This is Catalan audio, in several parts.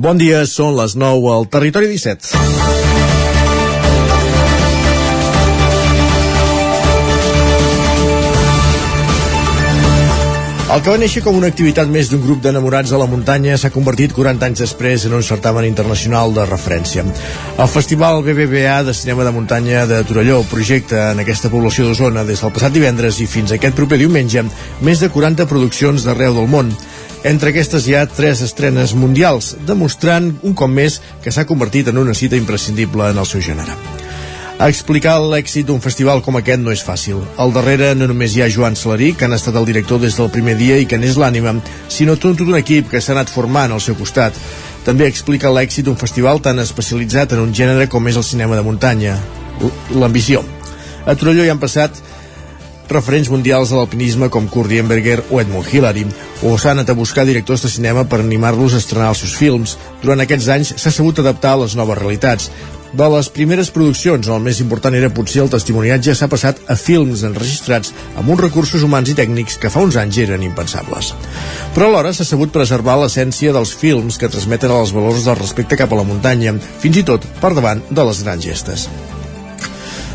Bon dia, són les 9 al Territori 17. El que va néixer com una activitat més d'un grup d'enamorats a la muntanya s'ha convertit 40 anys després en un certamen internacional de referència. El Festival BBVA de Cinema de Muntanya de Torelló projecta en aquesta població d'Osona des del passat divendres i fins aquest proper diumenge més de 40 produccions d'arreu del món. Entre aquestes hi ha tres estrenes mundials, demostrant un cop més que s'ha convertit en una cita imprescindible en el seu gènere. Explicar l'èxit d'un festival com aquest no és fàcil. Al darrere no només hi ha Joan Salarí, que han estat el director des del primer dia i que n'és l'ànima, sinó tot un equip que s'ha anat formant al seu costat. També explica l'èxit d'un festival tan especialitzat en un gènere com és el cinema de muntanya, l'ambició. A Torelló hi han passat referents mundials de l'alpinisme com Kurt Dienberger o Edmund Hillary, o s'han anat a buscar directors de cinema per animar-los a estrenar els seus films. Durant aquests anys s'ha sabut adaptar a les noves realitats de les primeres produccions, el més important era potser el testimoniatge, s'ha passat a films enregistrats amb uns recursos humans i tècnics que fa uns anys eren impensables. Però alhora s'ha sabut preservar l'essència dels films que transmeten els valors del respecte cap a la muntanya, fins i tot per davant de les grans gestes.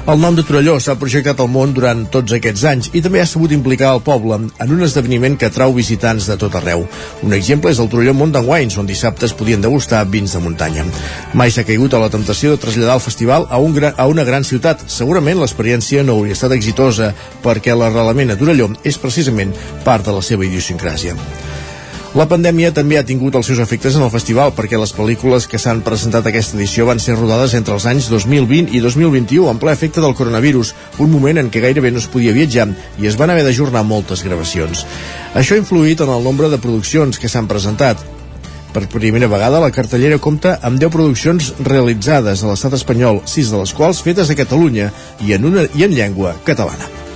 El nom de Torelló s'ha projectat al món durant tots aquests anys i també ha sabut implicar el poble en un esdeveniment que atrau visitants de tot arreu. Un exemple és el Torelló Mountain Wines, on dissabte es podien degustar vins de muntanya. Mai s'ha caigut a la temptació de traslladar el festival a, un gran, a una gran ciutat. Segurament l'experiència no hauria estat exitosa perquè l'arrelament a Torelló és precisament part de la seva idiosincràsia. La pandèmia també ha tingut els seus efectes en el festival perquè les pel·lícules que s'han presentat aquesta edició van ser rodades entre els anys 2020 i 2021 en ple efecte del coronavirus, un moment en què gairebé no es podia viatjar i es van haver d'ajornar moltes gravacions. Això ha influït en el nombre de produccions que s'han presentat. Per primera vegada, la cartellera compta amb 10 produccions realitzades a l'estat espanyol, 6 de les quals fetes a Catalunya i en, una, i en llengua catalana.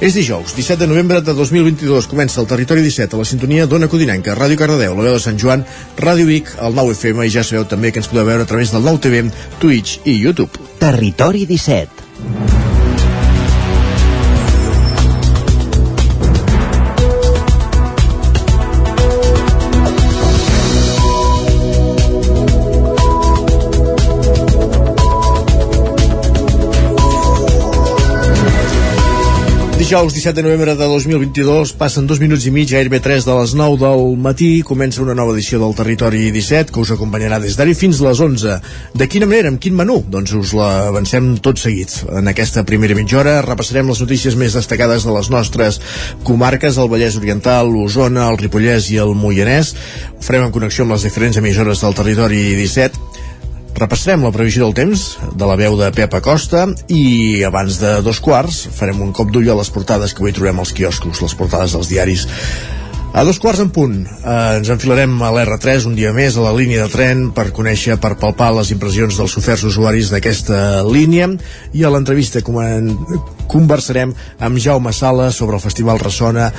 És dijous, 17 de novembre de 2022. Comença el Territori 17 a la sintonia d'Ona Codinenca, Ràdio Cardedeu, la veu de Sant Joan, Ràdio Vic, el 9 FM i ja sabeu també que ens podeu veure a través del 9 TV, Twitch i YouTube. Territori 17 Dijous 17 de novembre de 2022 passen dos minuts i mig, gairebé 3 de les 9 del matí, comença una nova edició del Territori 17 que us acompanyarà des d'ara fins les 11. De quina manera, amb quin menú? Doncs us l'avancem tot seguit. En aquesta primera mitja hora repassarem les notícies més destacades de les nostres comarques, el Vallès Oriental, l'Osona, el Ripollès i el Moianès. Ho farem en connexió amb les diferents emissores del Territori 17 Repassarem la previsió del temps de la veu de Pep Acosta i abans de dos quarts farem un cop d'ull a les portades que avui trobem als quioscos, les portades dels diaris. A dos quarts en punt eh, ens enfilarem a l'R3 un dia més a la línia de tren per conèixer, per palpar les impressions dels oferts usuaris d'aquesta línia i a l'entrevista conversarem amb Jaume Sala sobre el Festival Ressona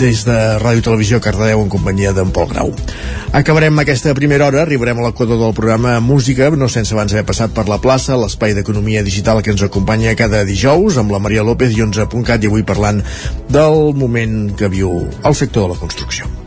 des de Ràdio Televisió Cardedeu en companyia d'en Pol Grau. Acabarem aquesta primera hora, arribarem a l'equador del programa Música, no sense abans haver passat per la plaça, l'espai d'economia digital que ens acompanya cada dijous amb la Maria López i 11.cat i avui parlant del moment que viu el sector de la construcció.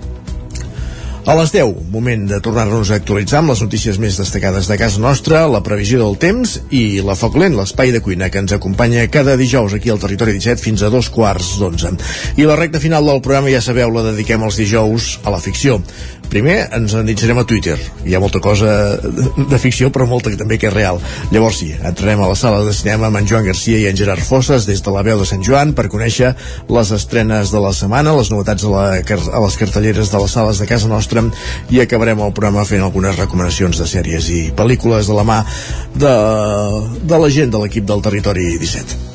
A les 10, moment de tornar-nos a actualitzar amb les notícies més destacades de casa nostra, la previsió del temps i la Foc Lent, l'espai de cuina que ens acompanya cada dijous aquí al Territori 17 fins a dos quarts d'onze. I la recta final del programa, ja sabeu, la dediquem els dijous a la ficció. Primer ens endinsarem a Twitter. Hi ha molta cosa de ficció, però molta també que és real. Llavors sí, entrarem a la sala de cinema amb en Joan Garcia i en Gerard Fosses des de la veu de Sant Joan per conèixer les estrenes de la setmana, les novetats a, la, a les cartelleres de les sales de casa nostra i acabarem el programa fent algunes recomanacions de sèries i pel·lícules de la mà de, de la gent de l'equip del Territori 17.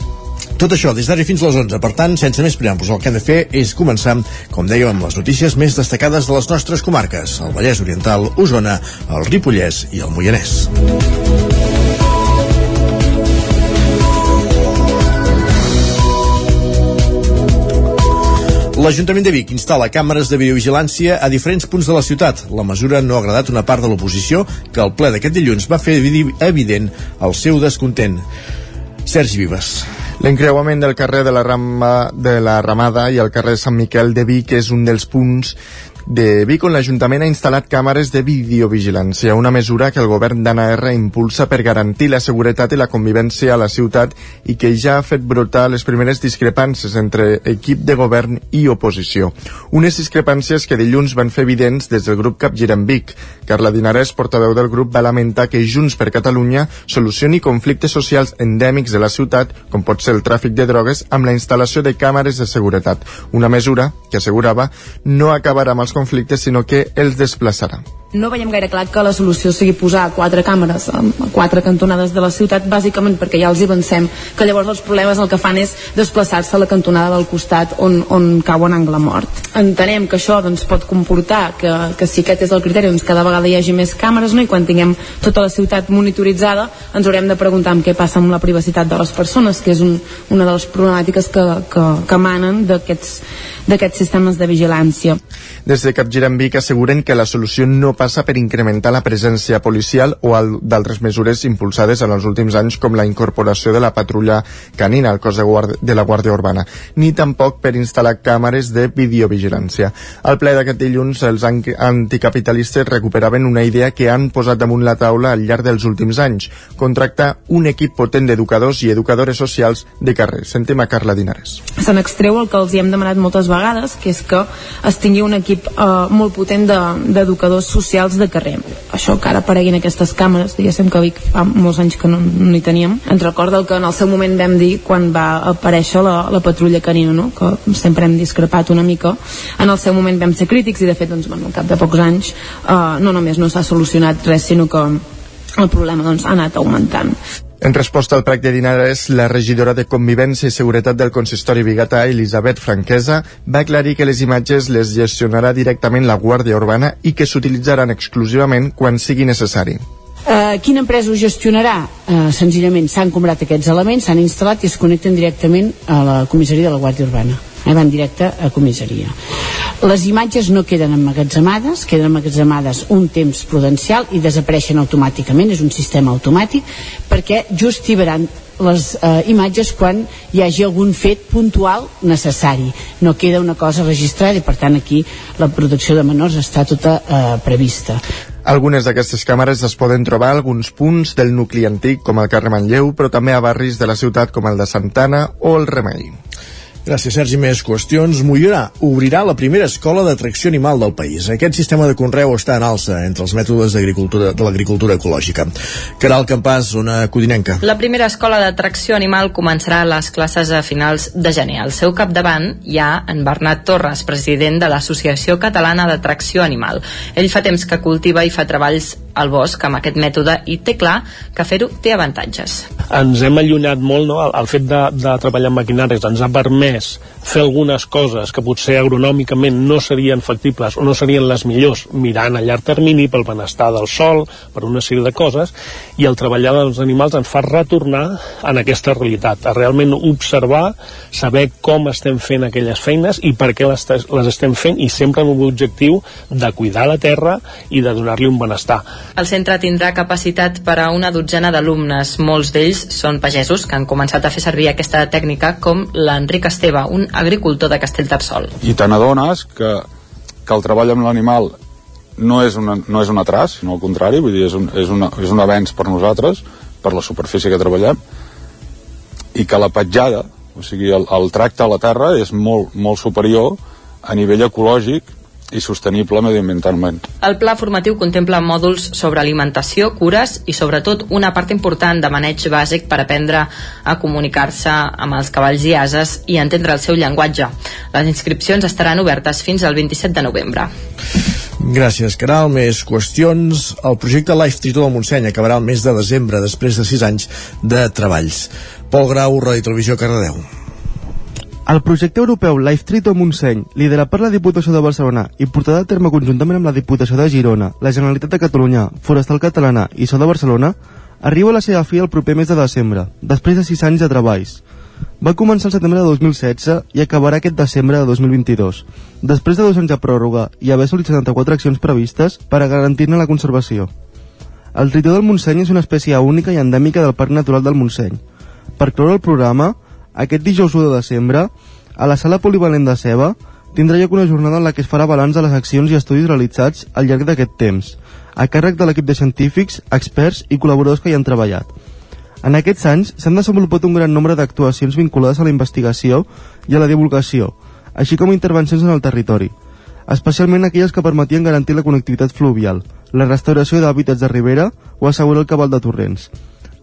Tot això des d'ara fins a les 11. Per tant, sense més preàmbuls, el que hem de fer és començar, com dèiem, amb les notícies més destacades de les nostres comarques, el Vallès Oriental, Osona, el Ripollès i el Moianès. L'Ajuntament de Vic instal·la càmeres de videovigilància a diferents punts de la ciutat. La mesura no ha agradat una part de l'oposició que al ple d'aquest dilluns va fer evident el seu descontent. Sergi Vives. L'encreuament del carrer de la, Rama, de la Ramada i el carrer Sant Miquel de Vic és un dels punts de Vic on l'Ajuntament ha instal·lat càmeres de videovigilància, una mesura que el govern d'Anna R impulsa per garantir la seguretat i la convivència a la ciutat i que ja ha fet brotar les primeres discrepàncies entre equip de govern i oposició. Unes discrepàncies que dilluns van fer evidents des del grup Capgirem Vic. Carla Dinarès, portaveu del grup, va lamentar que Junts per Catalunya solucioni conflictes socials endèmics de la ciutat, com pot ser el tràfic de drogues, amb la instal·lació de càmeres de seguretat, una mesura que assegurava no acabarà amb els conflictes, sinó que els desplaçarà no veiem gaire clar que la solució sigui posar quatre càmeres a quatre cantonades de la ciutat, bàsicament perquè ja els hi avancem que llavors els problemes el que fan és desplaçar-se a la cantonada del costat on, on cau en angle mort. Entenem que això doncs, pot comportar que, que si aquest és el criteri, doncs cada vegada hi hagi més càmeres no? i quan tinguem tota la ciutat monitoritzada ens haurem de preguntar amb què passa amb la privacitat de les persones, que és un, una de les problemàtiques que, que, que manen d'aquests d'aquests sistemes de vigilància. Des de Capgirem Vic asseguren que la solució no passa per incrementar la presència policial o d'altres mesures impulsades en els últims anys com la incorporació de la patrulla canina al cos de, guarda, de la Guàrdia Urbana, ni tampoc per instal·lar càmeres de videovigilància. Al ple d'aquest dilluns, els anticapitalistes recuperaven una idea que han posat damunt la taula al llarg dels últims anys, contractar un equip potent d'educadors i educadores socials de carrer. Sentim a Carla Dinares. Se n'extreu el que els hi hem demanat moltes vegades, que és que es tingui un equip eh, molt potent d'educadors de, socials de carrer. Això que ara apareguin aquestes càmeres, diguéssim que Vic fa molts anys que no, no hi teníem. Ens recorda el que en el seu moment vam dir quan va aparèixer la, la patrulla canina, no? que sempre hem discrepat una mica. En el seu moment vam ser crítics i de fet doncs, bueno, al cap de pocs anys eh, no només no s'ha solucionat res, sinó que el problema doncs, ha anat augmentant. En resposta al prec de Dinares, la regidora de Convivència i Seguretat del consistori Bigatà, Elisabet Franquesa, va aclarir que les imatges les gestionarà directament la Guàrdia Urbana i que s'utilitzaran exclusivament quan sigui necessari. Uh, quina empresa ho gestionarà? Uh, senzillament s'han comprat aquests elements, s'han instal·lat i es connecten directament a la comissaria de la Guàrdia Urbana eh, van directe a comissaria. Les imatges no queden emmagatzemades, queden emmagatzemades un temps prudencial i desapareixen automàticament, és un sistema automàtic, perquè justivaran les eh, imatges quan hi hagi algun fet puntual necessari. No queda una cosa registrada i per tant aquí la protecció de menors està tota eh, prevista. Algunes d'aquestes càmeres es poden trobar a alguns punts del nucli antic com el carrer Manlleu, però també a barris de la ciutat com el de Santana o el Remei. Gràcies, Sergi. Més qüestions. Mollorà obrirà la primera escola d'atracció animal del país. Aquest sistema de conreu està en alça entre els mètodes de l'agricultura ecològica. Caral Campàs, una codinenca. La primera escola d'atracció animal començarà les classes a finals de gener. Al seu capdavant hi ha en Bernat Torres, president de l'Associació Catalana d'Atracció Animal. Ell fa temps que cultiva i fa treballs al bosc amb aquest mètode i té clar que fer-ho té avantatges. Ens hem allunyat molt, no? el, el fet de, de treballar amb maquinaris ens ha permès fer algunes coses que potser agronòmicament no serien factibles o no serien les millors mirant a llarg termini pel benestar del sol, per una sèrie de coses, i el treballar dels animals ens fa retornar en aquesta realitat, a realment observar, saber com estem fent aquelles feines i per què les, les estem fent i sempre amb l'objectiu de cuidar la terra i de donar-li un benestar. El centre tindrà capacitat per a una dotzena d'alumnes. Molts d'ells són pagesos que han començat a fer servir aquesta tècnica com l'Enric Esteve, un agricultor de Castellterçol. I te n'adones que, que el treball amb l'animal no és, una, no és un atras, sinó al contrari, vull dir, és un, és, una, és un avenç per nosaltres, per la superfície que treballem, i que la petjada, o sigui, el, el tracte a la terra és molt, molt superior a nivell ecològic i sostenible mediambientalment. El pla formatiu contempla mòduls sobre alimentació, cures i sobretot una part important de maneig bàsic per aprendre a comunicar-se amb els cavalls i ases i entendre el seu llenguatge. Les inscripcions estaran obertes fins al 27 de novembre. Gràcies, Caral. Més qüestions. El projecte Life Tritó del Montseny acabarà el mes de desembre, després de 6 anys de treballs. Pol Grau, Ràdio Televisió, Cardedeu. El projecte europeu Life Trito Montseny, liderat per la Diputació de Barcelona i portat a terme conjuntament amb la Diputació de Girona, la Generalitat de Catalunya, Forestal Catalana i So de Barcelona, arriba a la seva fi el proper mes de desembre, després de 6 anys de treballs. Va començar el setembre de 2016 i acabarà aquest desembre de 2022, després de dos anys de pròrroga i haver assolit 74 accions previstes per a garantir-ne la conservació. El tritó del Montseny és una espècie única i endèmica del Parc Natural del Montseny. Per cloure el programa, aquest dijous 1 de desembre, a la sala polivalent de Ceba, tindrà lloc una jornada en la que es farà balanç de les accions i estudis realitzats al llarg d'aquest temps, a càrrec de l'equip de científics, experts i col·laboradors que hi han treballat. En aquests anys s'han desenvolupat un gran nombre d'actuacions vinculades a la investigació i a la divulgació, així com intervencions en el territori, especialment aquelles que permetien garantir la connectivitat fluvial, la restauració d'hàbitats de ribera o assegurar el cabal de torrents.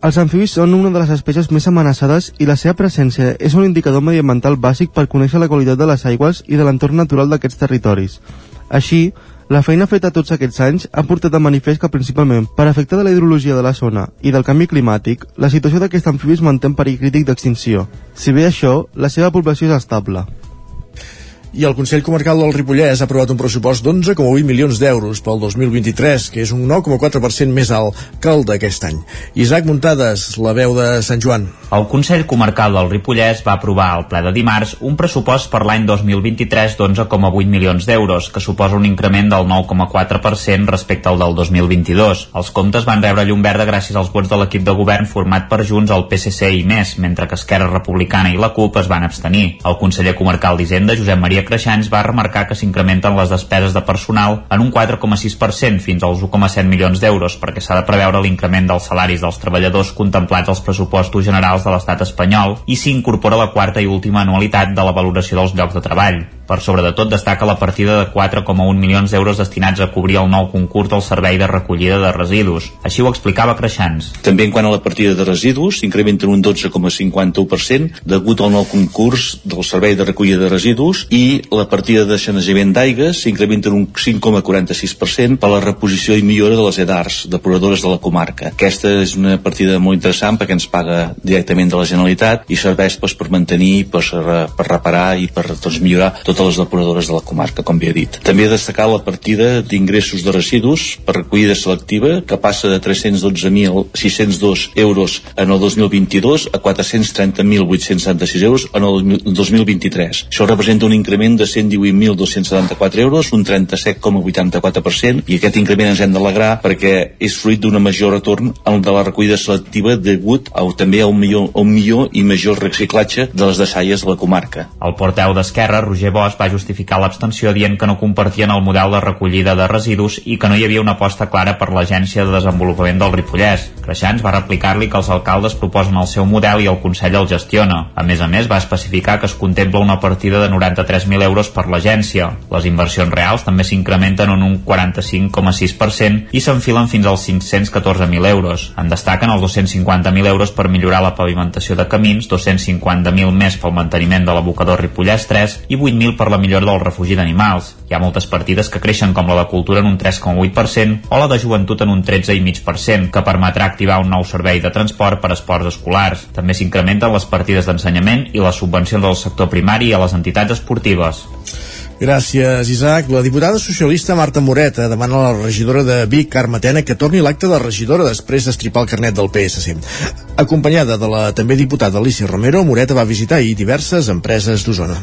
Els amfibis són una de les espècies més amenaçades i la seva presència és un indicador mediambiental bàsic per conèixer la qualitat de les aigües i de l'entorn natural d'aquests territoris. Així, la feina feta tots aquests anys ha portat a manifest que principalment per efecte de la hidrologia de la zona i del canvi climàtic, la situació d'aquest amfibis manté en perill crític d'extinció. Si bé això, la seva població és estable i el Consell Comarcal del Ripollès ha aprovat un pressupost d'11,8 milions d'euros pel 2023, que és un 9,4% més alt que el d'aquest any. Isaac Muntades, la veu de Sant Joan. El Consell Comarcal del Ripollès va aprovar al ple de dimarts un pressupost per l'any 2023 d'11,8 milions d'euros, que suposa un increment del 9,4% respecte al del 2022. Els comptes van rebre llum verda gràcies als vots de l'equip de govern format per Junts, el PSC i més, mentre que Esquerra Republicana i la CUP es van abstenir. El conseller comarcal d'Hisenda, Josep Maria Creixans va remarcar que s'incrementen les despeses de personal en un 4,6% fins als 1,7 milions d'euros perquè s'ha de preveure l'increment dels salaris dels treballadors contemplats als pressupostos generals de l'estat espanyol i s'hi incorpora la quarta i última anualitat de la valoració dels llocs de treball. Per sobre de tot destaca la partida de 4,1 milions d'euros destinats a cobrir el nou concurs del servei de recollida de residus. Així ho explicava Creixans. També en quant a la partida de residus s'incrementen un 12,51% degut al nou concurs del servei de recollida de residus i la partida de sanejament d'aigues s'incrementa un 5,46% per la reposició i millora de les edars, depuradores de la comarca. Aquesta és una partida molt interessant perquè ens paga directament de la Generalitat i serveix pues, per mantenir, per, per reparar i per doncs, millorar totes les depuradores de la comarca, com havia dit. També destacar la partida d'ingressos de residus per recollida selectiva, que passa de 312.602 euros en el 2022 a 430.876 euros en el 2023. Això representa un increment de 118.274 euros, un 37,84%, i aquest increment ens hem d'alegrar perquè és fruit d'una major retorn al de la recollida selectiva degut a, també a un millor, a un millor i major reciclatge de les deixalles de la comarca. El porteu d'Esquerra, Roger Bosch, va justificar l'abstenció dient que no compartien el model de recollida de residus i que no hi havia una aposta clara per l'Agència de Desenvolupament del Ripollès. Creixans va replicar-li que els alcaldes proposen el seu model i el Consell el gestiona. A més a més, va especificar que es contempla una partida de 93.000 euros per l'agència. Les inversions reals també s'incrementen en un 45,6% i s'enfilen fins als 514.000 euros. En destaquen els 250.000 euros per millorar la pavimentació de camins, 250.000 més pel manteniment de l'abocador Ripollès 3 i 8.000 per la millora del refugi d'animals. Hi ha moltes partides que creixen com la de cultura en un 3,8% o la de joventut en un 13,5%, que permetrà activar un nou servei de transport per esports escolars. També s'incrementen les partides d'ensenyament i les subvencions del sector primari a les entitats esportives. Gràcies, Isaac. La diputada socialista Marta Moreta demana a la regidora de Vic, Carme Tena, que torni l'acte de regidora després d'estripar el carnet del PSC. Acompanyada de la també diputada Alicia Romero, Moreta va visitar ahir diverses empreses d'Osona.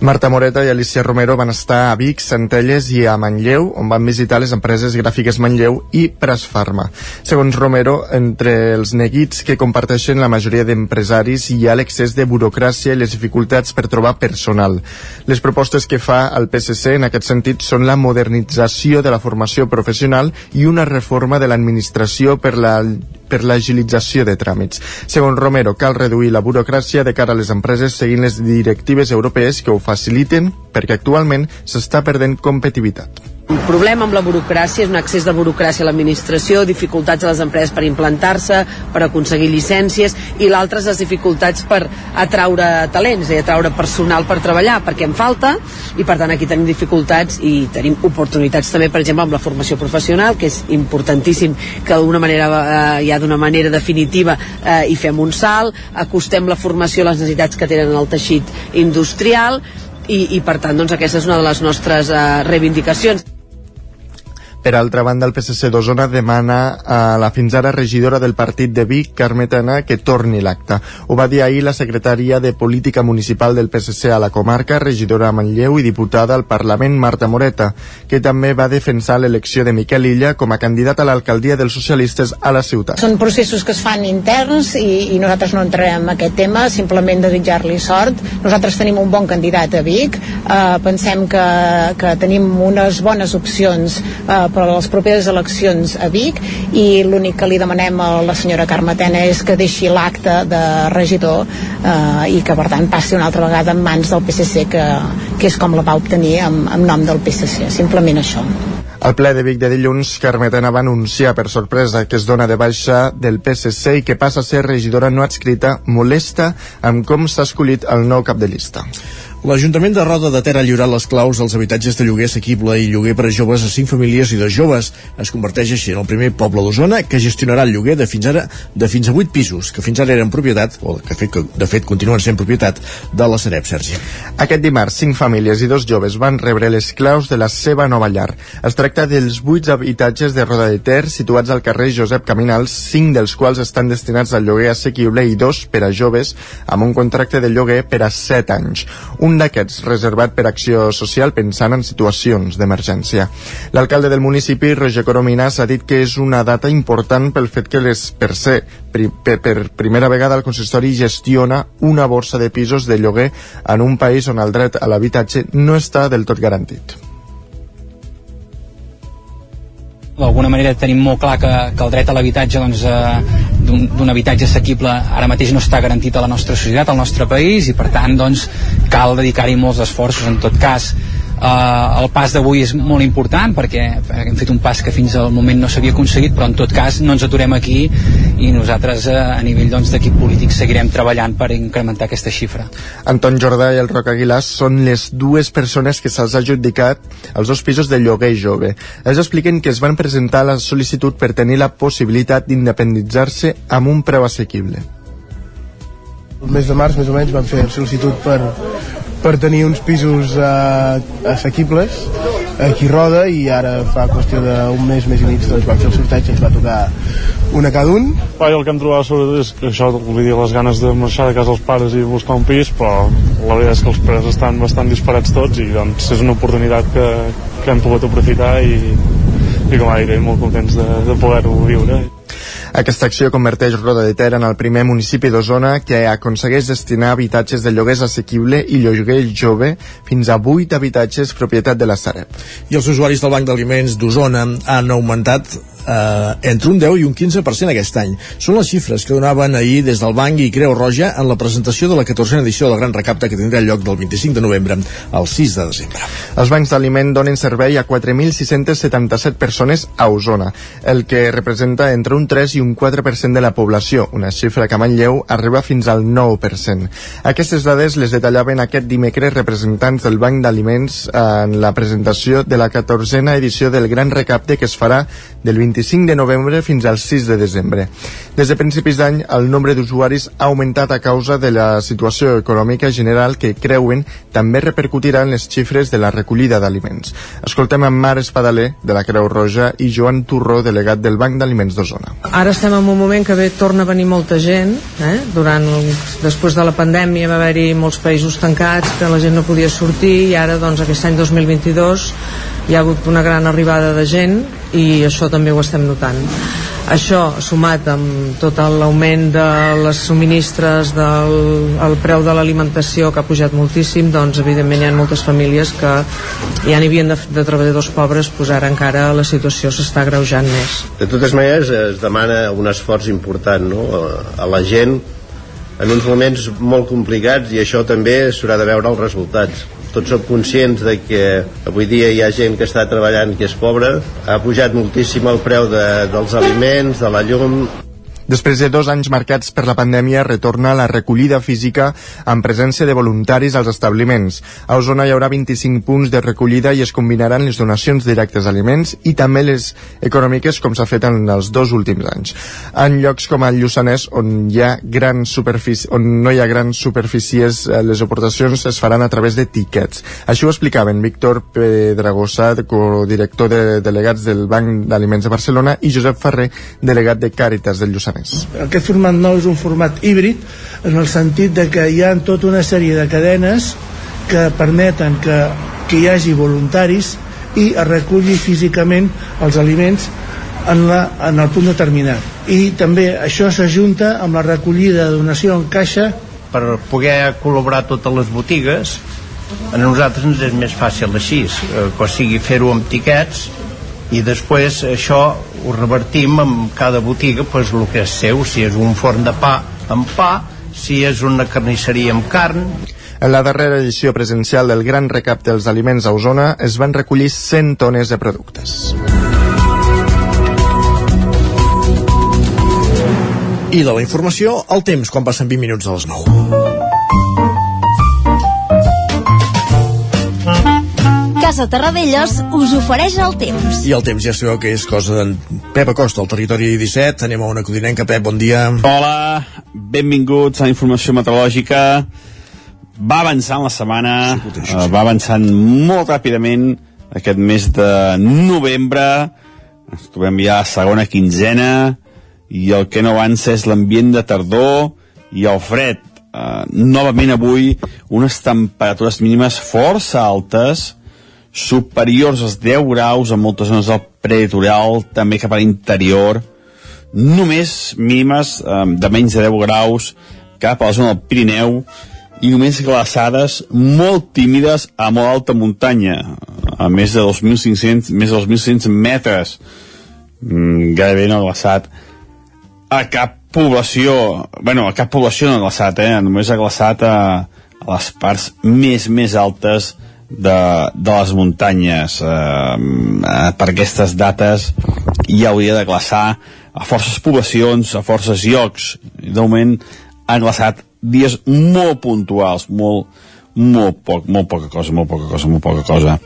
Marta Moreta i Alicia Romero van estar a Vic, Centelles i a Manlleu, on van visitar les empreses gràfiques Manlleu i Presfarma. Segons Romero, entre els neguits que comparteixen la majoria d'empresaris hi ha l'excés de burocràcia i les dificultats per trobar personal. Les propostes que fa el PSC en aquest sentit són la modernització de la formació professional i una reforma de l'administració per la per l'agilització de tràmits. Segons Romero, cal reduir la burocràcia de cara a les empreses seguint les directives europees que ho faciliten perquè actualment s'està perdent competitivitat. Un problema amb la burocràcia és un excés de burocràcia a l'administració, dificultats a les empreses per implantar-se, per aconseguir llicències, i l'altre les dificultats per atraure talents i atraure personal per treballar, perquè en falta, i per tant aquí tenim dificultats i tenim oportunitats també, per exemple, amb la formació professional, que és importantíssim que d'alguna manera, eh, ja d'una manera definitiva, eh, hi fem un salt, acostem la formació a les necessitats que tenen el teixit industrial, i, i per tant doncs aquesta és una de les nostres eh, reivindicacions Per altra banda, el PSC d'Osona demana a la fins ara regidora del partit de Vic, Carme Tena, que torni l'acte. Ho va dir ahir la secretària de Política Municipal del PSC a la comarca, regidora Manlleu i diputada al Parlament, Marta Moreta, que també va defensar l'elecció de Miquel Illa com a candidat a l'alcaldia dels socialistes a la ciutat. Són processos que es fan interns i, i nosaltres no entrarem en aquest tema, simplement desitjar-li sort. Nosaltres tenim un bon candidat a Vic, eh, pensem que, que tenim unes bones opcions eh, per a les properes eleccions a Vic i l'únic que li demanem a la senyora Carme Tena és que deixi l'acte de regidor eh, i que per tant passi una altra vegada en mans del PSC que, que és com la va obtenir en, en nom del PSC, simplement això. Al ple de Vic de dilluns, Carmetena va anunciar per sorpresa que es dona de baixa del PSC i que passa a ser regidora no adscrita molesta amb com s'ha escollit el nou cap de llista. L'Ajuntament de Roda de Ter ha lliurat les claus dels habitatges de lloguer assequible i lloguer per a joves a cinc famílies i dos joves. Es converteix així en el primer poble d'Osona que gestionarà el lloguer de fins ara de fins a 8 pisos, que fins ara eren propietat, o que fet, de fet continuen sent propietat, de la Sareb, Sergi. Aquest dimarts, cinc famílies i dos joves van rebre les claus de la seva nova llar. Es tracta dels vuit habitatges de Roda de Ter situats al carrer Josep Caminals, cinc dels quals estan destinats al lloguer assequible i dos per a joves amb un contracte de lloguer per a 7 anys. Un d'aquests reservat per acció social pensant en situacions d'emergència. L'alcalde del municipi, Roger Coromines, ha dit que és una data important pel fet que les per ser per, per primera vegada el consistori gestiona una borsa de pisos de lloguer en un país on el dret a l'habitatge no està del tot garantit. D'alguna manera tenim molt clar que, que el dret a l'habitatge doncs, eh, d'un habitatge assequible ara mateix no està garantit a la nostra societat, al nostre país i per tant doncs, cal dedicar-hi molts esforços en tot cas Uh, el pas d'avui és molt important perquè hem fet un pas que fins al moment no s'havia aconseguit però en tot cas no ens aturem aquí i nosaltres uh, a nivell d'equip doncs, polític seguirem treballant per incrementar aquesta xifra. Anton Jordà i el Roc Aguilar són les dues persones que se'ls ha adjudicat els dos pisos de lloguer jove. Ells expliquen que es van presentar la sol·licitud per tenir la possibilitat d'independitzar-se amb un preu assequible. El mes de març més o menys vam fer sol·licitud per, per tenir uns pisos eh, assequibles aquí roda i ara fa qüestió d'un mes, mes i mig doncs vam fer el sorteig i ens va tocar una cada un. Vai, el que em trobava sobretot és que això vull dir, les ganes de marxar de casa als pares i buscar un pis però la veritat és que els preus estan bastant disparats tots i doncs és una oportunitat que, que hem pogut aprofitar i, i com a dit, molt contents de, de poder-ho viure aquesta acció converteix Roda de Ter en el primer municipi d'Osona que aconsegueix destinar habitatges de lloguers assequible i lloguer jove fins a 8 habitatges propietat de la Sareb. I els usuaris del Banc d'Aliments d'Osona han augmentat eh, entre un 10 i un 15% aquest any. Són les xifres que donaven ahir des del Banc i Creu Roja en la presentació de la 14a edició del Gran Recapte que tindrà lloc del 25 de novembre al 6 de desembre. Els bancs d'aliment donen servei a 4.677 persones a Osona, el que representa entre un 3 i un 4% de la població, una xifra que a Manlleu arriba fins al 9%. Aquestes dades les detallaven aquest dimecres representants del Banc d'Aliments en la presentació de la 14a edició del Gran Recapte que es farà del 25 de novembre fins al 6 de desembre. Des de principis d'any, el nombre d'usuaris ha augmentat a causa de la situació econòmica general que creuen també repercutirà en les xifres de la recollida d'aliments. Escoltem en Mar Espadaler, de la Creu Roja, i Joan Turró, delegat del Banc d'Aliments d'Osona. Ara estem en un moment que bé torna a venir molta gent, eh? Durant, després de la pandèmia va haver-hi molts països tancats, que la gent no podia sortir, i ara, doncs, aquest any 2022 hi ha hagut una gran arribada de gent i això també ho estem notant. Això, sumat amb tot l'augment de les subministres, del el preu de l'alimentació que ha pujat moltíssim, doncs evidentment hi ha moltes famílies que ja n'hi havien de, de treballadors pobres, doncs ara encara la situació s'està greujant més. De totes maneres es demana un esforç important no? a la gent en uns moments molt complicats i això també s'haurà de veure els resultats tots som conscients de que avui dia hi ha gent que està treballant que és pobra, ha pujat moltíssim el preu de, dels aliments, de la llum, Després de dos anys marcats per la pandèmia, retorna la recollida física amb presència de voluntaris als establiments. A Osona hi haurà 25 punts de recollida i es combinaran les donacions directes d'aliments i també les econòmiques com s'ha fet en els dos últims anys. En llocs com el Lluçanès, on, hi ha gran superfície, on no hi ha grans superfícies, eh, les aportacions es faran a través de tiquets. Així ho explicaven Víctor Pedragosa, director de delegats del Banc d'Aliments de Barcelona, i Josep Ferrer, delegat de Càritas del Lluçanès més. Aquest format nou és un format híbrid en el sentit de que hi ha tota una sèrie de cadenes que permeten que, que hi hagi voluntaris i es reculli físicament els aliments en, la, en el punt determinat. I també això s'ajunta amb la recollida de donació en caixa per poder col·laborar totes les botigues a nosaltres ens és més fàcil així, eh, o sigui fer-ho amb tiquets i després això ho revertim amb cada botiga pues, el que és seu, si és un forn de pa amb pa, si és una carnisseria amb carn en la darrera edició presencial del Gran Recapte dels Aliments a Osona es van recollir 100 tones de productes. I de la informació, el temps, quan passen 20 minuts a les 9. Casa Terradellos us ofereix el temps. I el temps ja sabeu que és cosa d'en Pep Acosta, al territori 17. Anem a una codinenca. Pep, bon dia. Hola, benvinguts a la informació meteorològica. Va avançant la setmana, sí, uh, va avançant molt ràpidament aquest mes de novembre. Ens trobem ja a segona quinzena i el que no avança és l'ambient de tardor i el fred. Uh, novament avui unes temperatures mínimes força altes, superiors als 10 graus en moltes zones del prelitoral, també cap a l'interior, només mínimes eh, de menys de 10 graus cap a la zona del Pirineu i només glaçades molt tímides a molt alta muntanya, a més de 2.500, més de 2.500 metres. Mm, gairebé no glaçat a cap població, bueno, a cap població no glaçat, eh? només ha glaçat a, a les parts més, més altes de, de les muntanyes eh, eh, per aquestes dates hi hauria de glaçar a forces poblacions, a forces llocs de moment han glaçat dies molt puntuals molt, molt poc, molt poca cosa, molt poca cosa, molt poca cosa.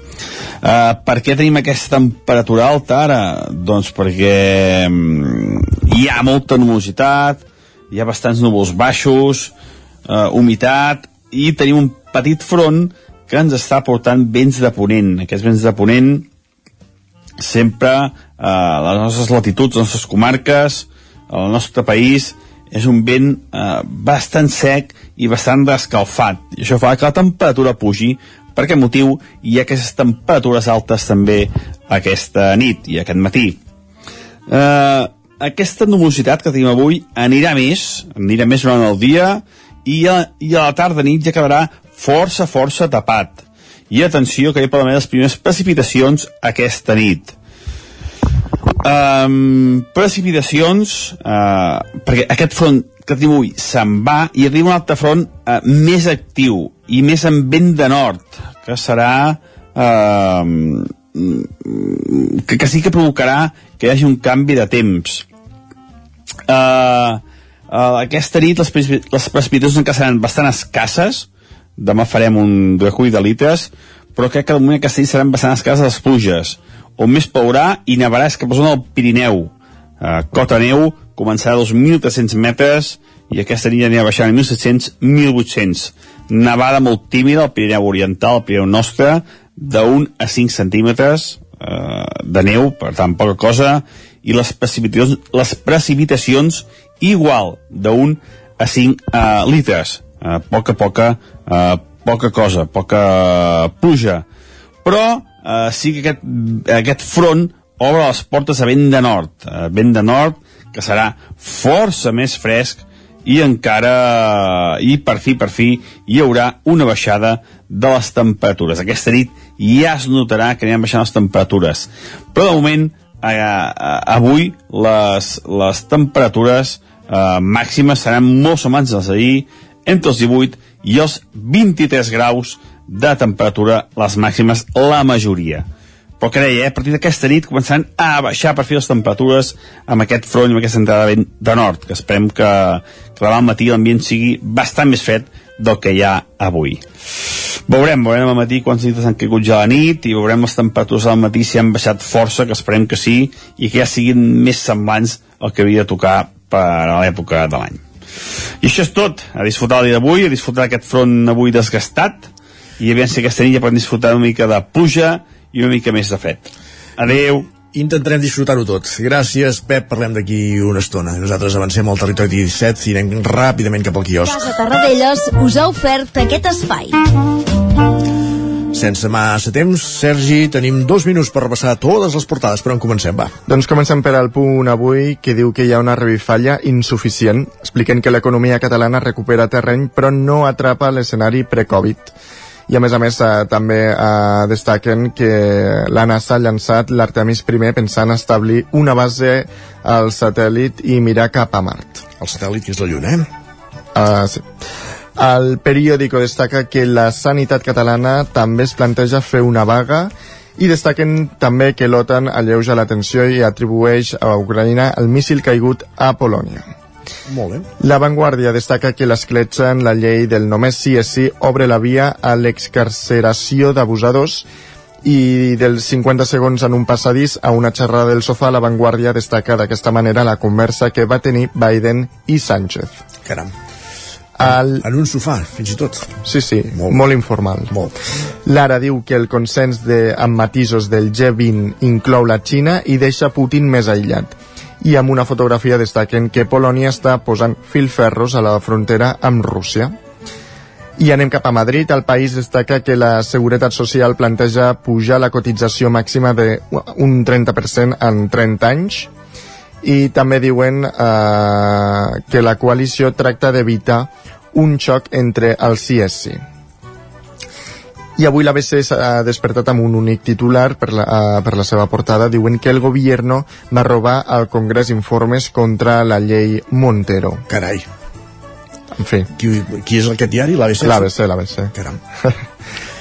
Uh, per què tenim aquesta temperatura alta ara? Doncs perquè um, hi ha molta nubositat, hi ha bastants núvols baixos, uh, humitat, i tenim un petit front que ens està portant vents de ponent. Aquests vents de ponent sempre eh, a les nostres latituds, les nostres comarques, al nostre país, és un vent eh, bastant sec i bastant descalfat. I això fa que la temperatura pugi. Per aquest motiu hi ha aquestes temperatures altes també aquesta nit i aquest matí. Eh, aquesta nubositat que tenim avui anirà més, anirà més durant el dia i a, i a la tarda nit ja quedarà força, força tapat. I atenció, que hi poden haver les primeres precipitacions aquesta nit. Um, precipitacions, uh, perquè aquest front que tenim avui se'n va i arriba un altre front uh, més actiu i més en vent de nord, que serà... Uh, que, que sí que provocarà que hi hagi un canvi de temps. Uh, uh, aquesta nit les, les precipitacions encara seran bastant escasses, demà farem un recull de litres, però crec que de moment a Castell seran bastant escasses les pluges. On més plourà i nevarà és cap a zona del Pirineu. Uh, cota neu començarà a 2.300 metres i aquesta nit anirà baixant a 1.700-1.800. Nevada molt tímida al Pirineu Oriental, al Pirineu nostre, d'un a 5 centímetres uh, de neu, per tant, poca cosa, i les precipitacions, les precipitacions igual, d'un a 5 uh, litres eh, poca, poca, eh, poca cosa, poca pluja. Però eh, sí que aquest, aquest front obre les portes a vent de nord, eh, vent de nord que serà força més fresc i encara, i per fi, per fi, hi haurà una baixada de les temperatures. Aquesta nit ja es notarà que aniran baixant les temperatures. Però de moment, eh, eh, avui, les, les temperatures eh, màximes seran molt semblants als d'ahir, entre els 18 i els 23 graus de temperatura, les màximes, la majoria. però que deia, eh, a partir d'aquesta nit començaran a baixar per fi les temperatures amb aquest front amb aquesta entrada de vent de nord, que esperem que, que demà al matí l'ambient sigui bastant més fred del que hi ha avui. Veurem, veurem al matí quants litres han caigut ja la nit i veurem les temperatures al matí si han baixat força, que esperem que sí, i que ja siguin més semblants al que havia de tocar per a l'època de l'any. I això és tot, a disfrutar el dia d'avui, a disfrutar aquest front avui desgastat, i a veure si aquesta nit ja podem disfrutar una mica de pluja i una mica més de fred. Adeu! Intentarem disfrutar-ho tot. Gràcies, Pep. Parlem d'aquí una estona. Nosaltres avancem al territori 17 i anem ràpidament cap al quiosc. Casa Tarradellas us ha ofert aquest espai. Sense massa temps, Sergi, tenim dos minuts per repassar totes les portades, però en comencem, va. Doncs comencem per al punt avui que diu que hi ha una revifalla insuficient, expliquen que l'economia catalana recupera terreny però no atrapa l'escenari pre-Covid. I a més a més eh, també eh, destaquen que la NASA ha llançat l'Artemis I pensant establir una base al satèl·lit i mirar cap a Mart. El satèl·lit que és la Lluna, eh? Uh, sí. El periòdico destaca que la sanitat catalana també es planteja fer una vaga i destaquen també que l'OTAN alleuja la tensió i atribueix a Ucraïna el míssil caigut a Polònia. Molt bé. La Vanguardia destaca que l'escletxa en la llei del només sí és sí obre la via a l'excarceració d'abusadors i dels 50 segons en un passadís a una xerrada del sofà, la Vanguardia destaca d'aquesta manera la conversa que va tenir Biden i Sánchez. Caram. El... En un sofà, fins i tot. Sí, sí, molt, molt informal. Molt. Lara diu que el consens de, amb matisos del G20 inclou la Xina i deixa Putin més aïllat. I amb una fotografia destaquen que Polònia està posant filferros a la frontera amb Rússia. I anem cap a Madrid. El país destaca que la Seguretat Social planteja pujar la cotització màxima d'un 30% en 30 anys i també diuen eh, que la coalició tracta d'evitar un xoc entre el sí és sí. I avui l'ABC s'ha despertat amb un únic titular per la, uh, per la seva portada. Diuen que el gobierno va robar al Congrés informes contra la llei Montero. Carai. En fi. Qui, qui és aquest diari? L'ABC? L'ABC, l'ABC. Caram.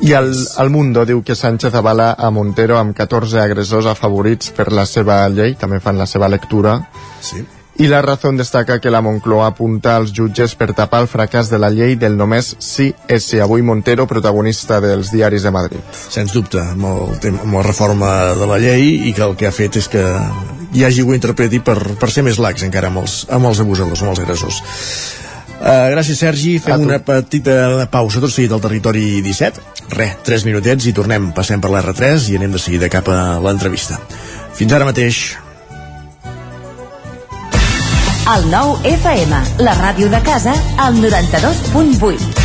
I el, el Mundo diu que Sánchez avala a Montero amb 14 agressors afavorits per la seva llei, també fan la seva lectura. Sí. I la Razón destaca que la Moncloa apunta als jutges per tapar el fracàs de la llei del només sí és sí. Avui Montero, protagonista dels diaris de Madrid. Sens dubte, amb la reforma de la llei i que el que ha fet és que hi hagi ho interpreti per, per ser més lax encara amb els, amb els abusadors, amb els agressors. Uh, gràcies, Sergi. Fem una petita pausa tot seguit al territori 17. Re, 3 minutets i tornem. Passem per l'R3 i anem de seguida cap a l'entrevista. Fins ara mateix. El nou FM, la ràdio de casa, al 92.8.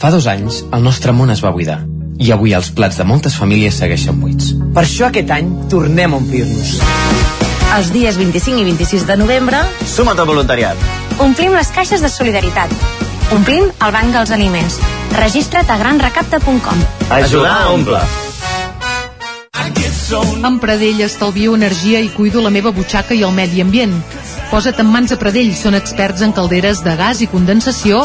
Fa dos anys, el nostre món es va buidar i avui els plats de moltes famílies segueixen buits. Per això aquest any tornem a omplir-nos. Els dies 25 i 26 de novembre... Suma't al voluntariat. Omplim les caixes de solidaritat. Omplim el banc dels aliments. Registra't a granrecapta.com. Ajudar a omple. Amb Pradell estalvio energia i cuido la meva butxaca i el medi ambient. Posa't en mans a Pradell, són experts en calderes de gas i condensació,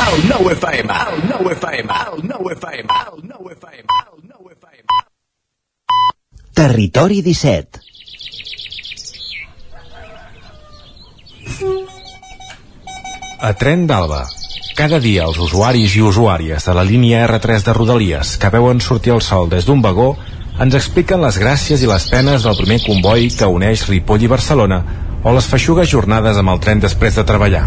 El 9 FM, el 9 FM, el 9 FM, el 9 FM, el 9 FM. Territori 17 A Tren d'Alba. Cada dia els usuaris i usuàries de la línia R3 de Rodalies que veuen sortir el sol des d'un vagó ens expliquen les gràcies i les penes del primer comboi que uneix Ripoll i Barcelona o les feixugues jornades amb el tren després de treballar.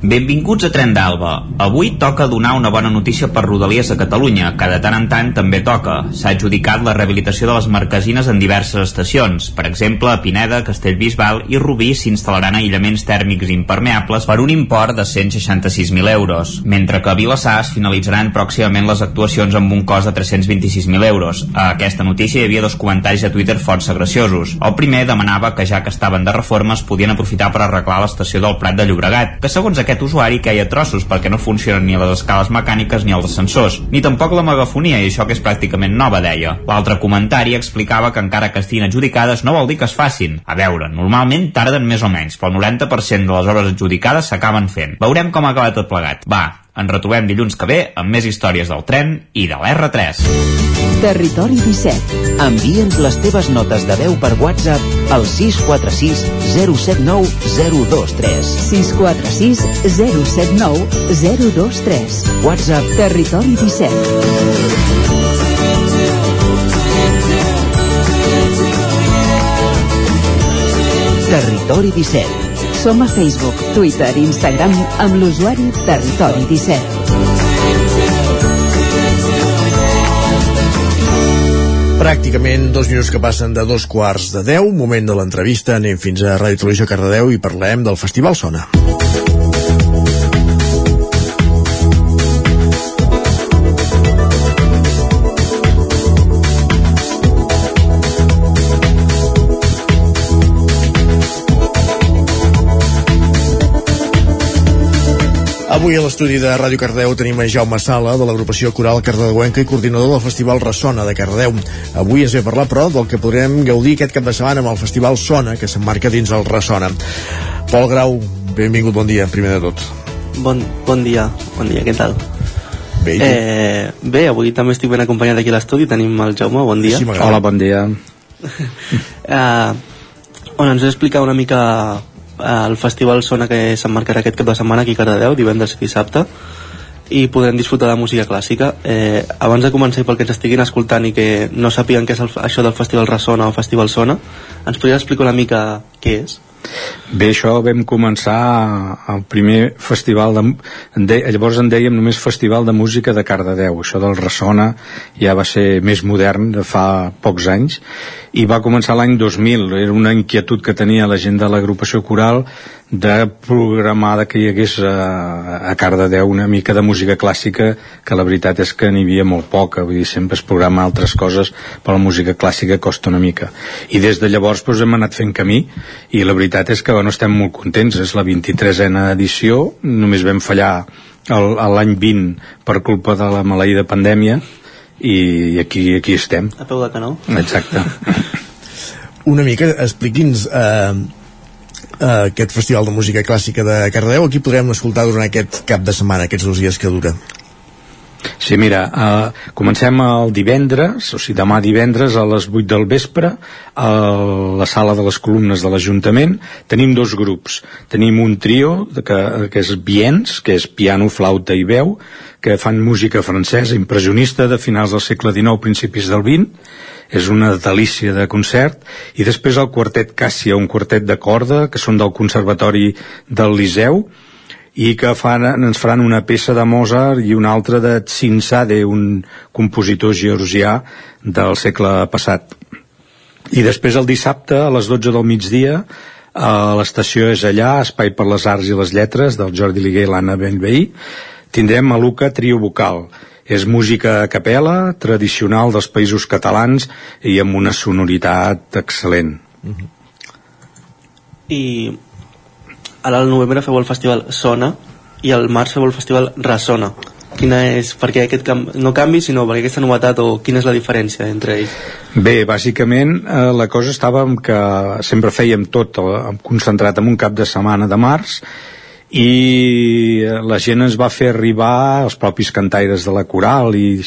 Benvinguts a Tren d'Alba. Avui toca donar una bona notícia per Rodalies a Catalunya, que de tant en tant també toca. S'ha adjudicat la rehabilitació de les marquesines en diverses estacions. Per exemple, a Pineda, Castellbisbal i Rubí s'instal·laran aïllaments tèrmics impermeables per un import de 166.000 euros, mentre que a Vilassar es finalitzaran pròximament les actuacions amb un cost de 326.000 euros. A aquesta notícia hi havia dos comentaris a Twitter força graciosos. El primer demanava que ja que estaven de reforma es podien aprofitar per arreglar l'estació del Prat de Llobregat, que segons aquest usuari queia trossos perquè no funcionen ni les escales mecàniques ni els ascensors, ni tampoc la megafonia i això que és pràcticament nova, deia. L'altre comentari explicava que encara que estiguin adjudicades no vol dir que es facin. A veure, normalment tarden més o menys, però el 90% de les obres adjudicades s'acaben fent. Veurem com ha acabat tot plegat. Va, ens retrobem dilluns que ve amb més històries del tren i de l'R3. Territori 17. Envia'ns les teves notes de veu per WhatsApp al 646 079 023. 646 079 023. WhatsApp Territori 17. Territori 17. Som a Facebook, Twitter i Instagram amb l'usuari Territori 17. Pràcticament dos minuts que passen de dos quarts de deu, moment de l'entrevista, anem fins a Ràdio Televisió Cardedeu i parlem del Festival Sona. Avui a l'estudi de Ràdio Cardeu tenim a Jaume Sala, de l'agrupació coral cardedeuenca i coordinador del Festival Ressona de Cardeu. Avui ens ve a parlar, però, del que podrem gaudir aquest cap de setmana amb el Festival Sona, que s'emmarca dins el Ressona. Pol Grau, benvingut, bon dia, primer de tot. Bon, bon dia, bon dia, què tal? Bé, eh, bé, avui també estic ben acompanyat aquí a l'estudi, tenim el Jaume, bon dia. M'agrada. Hola, bon dia. eh, bueno, ens has explicar una mica el festival Sona que s'emmarcarà aquest cap de setmana aquí a Cardedeu, divendres i dissabte, i podrem disfrutar de música clàssica. Eh, abans de començar, i pel que ens estiguin escoltant i que no sàpiguen què és el, això del Festival Ressona o Festival Sona, ens podries explicar una mica què és? Bé, això vam començar el primer festival de, de, llavors en dèiem només Festival de Música de Cardedeu això del Ressona ja va ser més modern de fa pocs anys i va començar l'any 2000 era una inquietud que tenia la gent de l'agrupació coral de programar que hi hagués a, a Cardedeu una mica de música clàssica que la veritat és que n'hi havia molt poca. Vull dir, sempre es programa altres coses però la música clàssica costa una mica. I des de llavors doncs, hem anat fent camí. I la veritat és que bueno, estem molt contents. És la 23a edició. Només vam fallar l'any 20 per culpa de la maleïda pandèmia i aquí, aquí estem A peu de canó? exacte Una mica, expliqui'ns eh, eh, aquest Festival de Música Clàssica de Cardedeu, aquí podrem escoltar durant aquest cap de setmana, aquests dos dies que dura. Sí, mira, uh, comencem el divendres, o sigui, demà divendres a les 8 del vespre a la sala de les columnes de l'Ajuntament. Tenim dos grups. Tenim un trio que, que és Biens, que és piano, flauta i veu, que fan música francesa impressionista de finals del segle XIX, principis del XX, és una delícia de concert i després el quartet Càssia, un quartet de corda que són del Conservatori del Liceu i que fan, ens faran una peça de Mozart i una altra de Tsinsade, un compositor georgià del segle passat. I després el dissabte, a les 12 del migdia, a l'estació és allà, Espai per les Arts i les Lletres, del Jordi Liguer i l'Anna Benveí, tindrem a Luca Trio Vocal. És música a capella, tradicional dels països catalans i amb una sonoritat excel·lent. Mm -hmm. I ara al novembre feu el festival Sona i al març feu el festival Ressona quina és, perquè aquest canvi, no canvi sinó perquè aquesta novetat o quina és la diferència entre ells? Bé, bàsicament eh, la cosa estava en que sempre fèiem tot eh, concentrat en un cap de setmana de març i la gent ens va fer arribar els propis cantaires de la coral i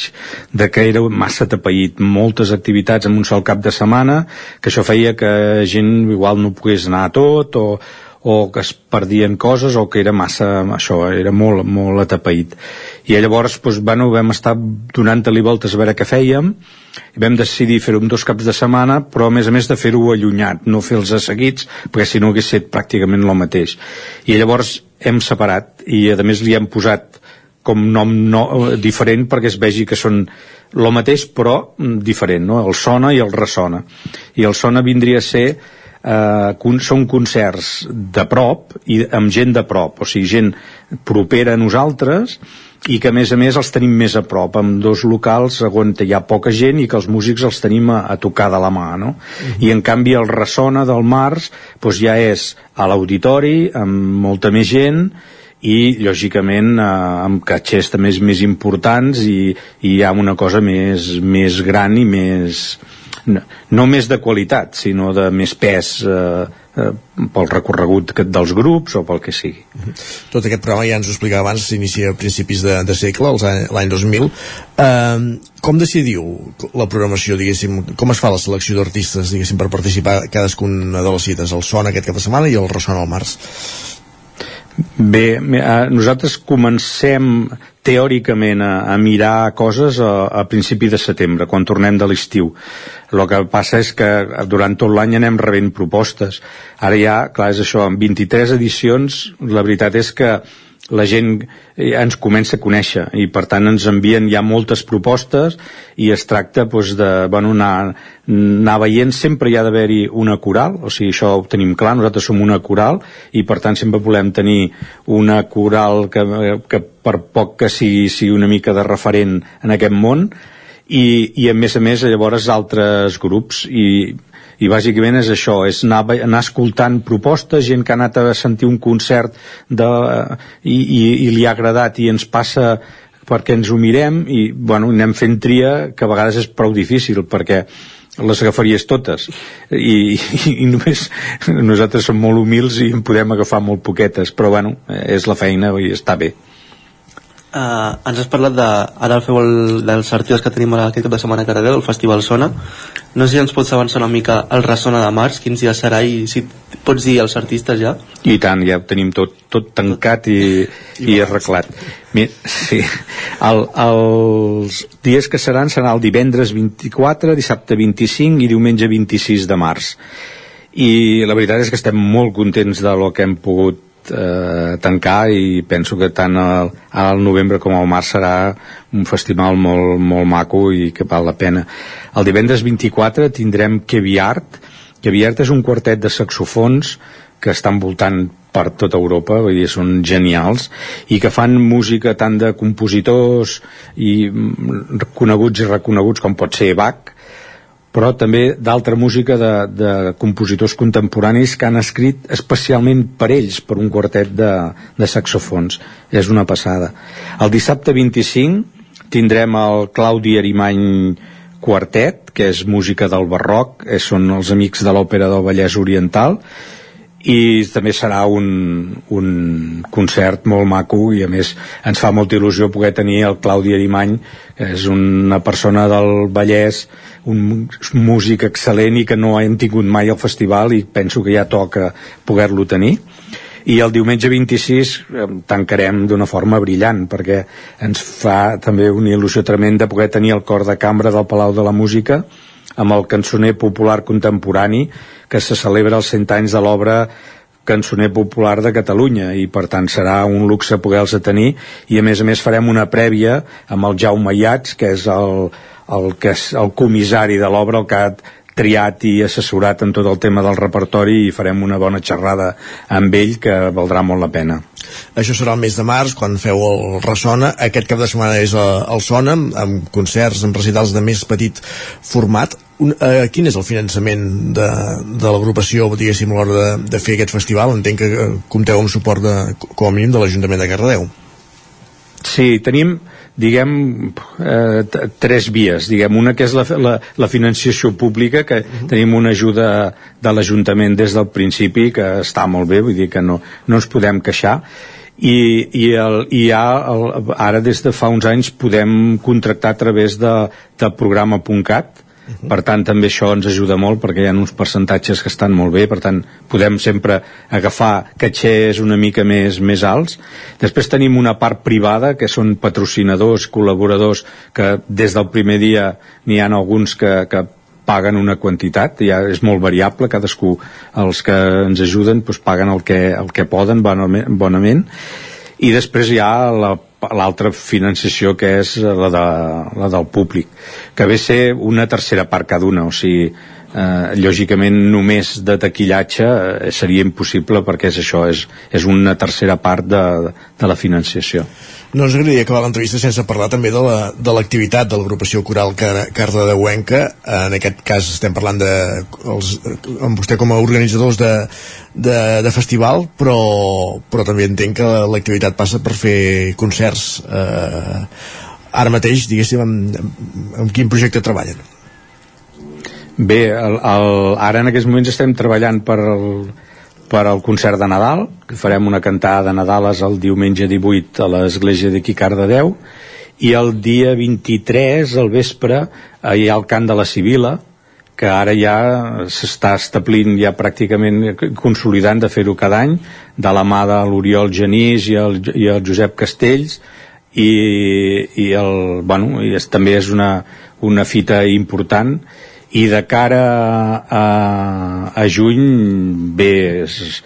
de que era massa tapeït moltes activitats en un sol cap de setmana que això feia que gent igual no pogués anar a tot o, o que es perdien coses o que era massa, això, era molt, molt atapeït. I llavors, doncs, bueno, vam estar donant-li voltes a veure què fèiem i vam decidir fer-ho en dos caps de setmana, però a més a més de fer-ho allunyat, no fer-los seguits, perquè si no hagués set pràcticament el mateix. I llavors hem separat i a més li hem posat com nom no, diferent perquè es vegi que són el mateix però mm, diferent, no? el sona i el ressona i el sona vindria a ser eh, són concerts de prop i amb gent de prop o sigui, gent propera a nosaltres i que a més a més els tenim més a prop amb dos locals on hi ha poca gent i que els músics els tenim a, a tocar de la mà no? Uh -huh. i en canvi el ressona del març doncs ja és a l'auditori amb molta més gent i lògicament eh, amb catxers també més importants i, i hi ha una cosa més, més gran i més no, no més de qualitat sinó de més pes eh, eh, pel recorregut dels grups o pel que sigui. Tot aquest programa ja ens ho explicava abans, s'inicia a principis de, de segle, l'any 2000. Eh, com decidiu la programació, diguéssim, com es fa la selecció d'artistes, diguéssim, per participar cadascuna de les cites? El son aquest cap de setmana i el ressona al març. Bé, nosaltres comencem teòricament a, a mirar coses a, a principi de setembre, quan tornem de l'estiu. El que passa és que durant tot l'any anem rebent propostes. Ara ja, clar, és això, en 23 edicions, la veritat és que la gent eh, ens comença a conèixer i per tant ens envien ja moltes propostes i es tracta doncs, de bueno, anar, anar veient. Sempre hi ha d'haver-hi una coral o sigui això ho tenim clar, nosaltres som una coral i per tant sempre volem tenir una coral que, que per poc que sigui, sigui una mica de referent en aquest món i, i a més a més llavors altres grups i i bàsicament és això, és anar, anar escoltant propostes, gent que ha anat a sentir un concert de, i, i, i li ha agradat i ens passa perquè ens ho mirem i bueno, anem fent tria que a vegades és prou difícil perquè les agafaries totes. I, i, i només nosaltres som molt humils i en podem agafar molt poquetes però bueno, és la feina i està bé Uh, ens has parlat de, ara feu el, dels artistes que tenim aquest cap de setmana a Caradeu, el Festival Sona. No sé si ens pots avançar una mica el Ressona de març, quins dies serà i si pots dir els artistes ja. I tant, ja ho tenim tot, tot tancat i, i, i arreglat. Mira, sí. el, els dies que seran seran el divendres 24, dissabte 25 i diumenge 26 de març. I la veritat és que estem molt contents de lo que hem pogut eh, tancar i penso que tant al, al novembre com al març serà un festival molt, molt maco i que val la pena. El divendres 24 tindrem Keviart. Keviart és un quartet de saxofons que estan voltant per tota Europa, vull dir, són genials, i que fan música tant de compositors i mm, coneguts i reconeguts com pot ser Bach, però també d'altra música de, de compositors contemporanis que han escrit especialment per ells, per un quartet de, de saxofons. És una passada. El dissabte 25 tindrem el Claudi Arimany Quartet, que és música del barroc, eh, són els amics de l'Òpera del Vallès Oriental, i també serà un, un concert molt maco i a més ens fa molta il·lusió poder tenir el Claudi Arimany que és una persona del Vallès un músic excel·lent i que no hem tingut mai al festival i penso que ja toca poder-lo tenir. I el diumenge 26 eh, tancarem d'una forma brillant perquè ens fa també una il·lusió tremenda poder tenir el cor de cambra del Palau de la Música amb el cançoner popular contemporani que se celebra els 100 anys de l'obra cançoner popular de Catalunya i per tant serà un luxe poder-los tenir. I a més a més farem una prèvia amb el Jaume Iats que és el, el, que és el comissari de l'obra el que ha triat i assessorat en tot el tema del repertori i farem una bona xerrada amb ell que valdrà molt la pena. Això serà el mes de març, quan feu el Ressona. Aquest cap de setmana és el, Sona, amb concerts, amb recitals de més petit format. Un, eh, quin és el finançament de, de l'agrupació, diguéssim, a l'hora de, de fer aquest festival? Entenc que eh, compteu amb suport, de, com a mínim, de l'Ajuntament de Cardedeu. Sí, tenim diguem, eh, tres vies. Diguem, una que és la, la, la financiació pública, que uh -huh. tenim una ajuda de l'Ajuntament des del principi, que està molt bé, vull dir que no, no ens podem queixar, i, i, el, i ja el, ara des de fa uns anys podem contractar a través de, de programa.cat. Per tant, també això ens ajuda molt perquè hi ha uns percentatges que estan molt bé, per tant, podem sempre agafar catxers una mica més, més alts. Després tenim una part privada, que són patrocinadors, col·laboradors, que des del primer dia n'hi ha alguns que, que paguen una quantitat, ja és molt variable, cadascú, els que ens ajuden, doncs paguen el que, el que poden bonament, bonament. i després hi ha la l'altra financiació que és la, de, la del públic que ve ser una tercera part cada una o sigui, eh, lògicament només de taquillatge eh, seria impossible perquè és això, és, és una tercera part de, de la financiació no ens agradaria acabar l'entrevista sense parlar també de l'activitat la, de l'agrupació coral Car Cardedeuenca. En aquest cas estem parlant de, els, amb vostè com a organitzadors de, de, de festival, però, però també entenc que l'activitat passa per fer concerts. Eh, ara mateix, diguéssim, amb, amb quin projecte treballen? Bé, el, el, ara en aquests moments estem treballant per el, per al concert de Nadal, que farem una cantada de Nadales el diumenge 18 a l'església de Cardedeu, i el dia 23, al vespre, hi ha el cant de la Sibila, que ara ja s'està establint ja pràcticament consolidant de fer-ho cada any de la mà de l'Oriol Genís i el, i el Josep Castells i, i, el, bueno, i és, també és una, una fita important i de cara a, a juny bé és,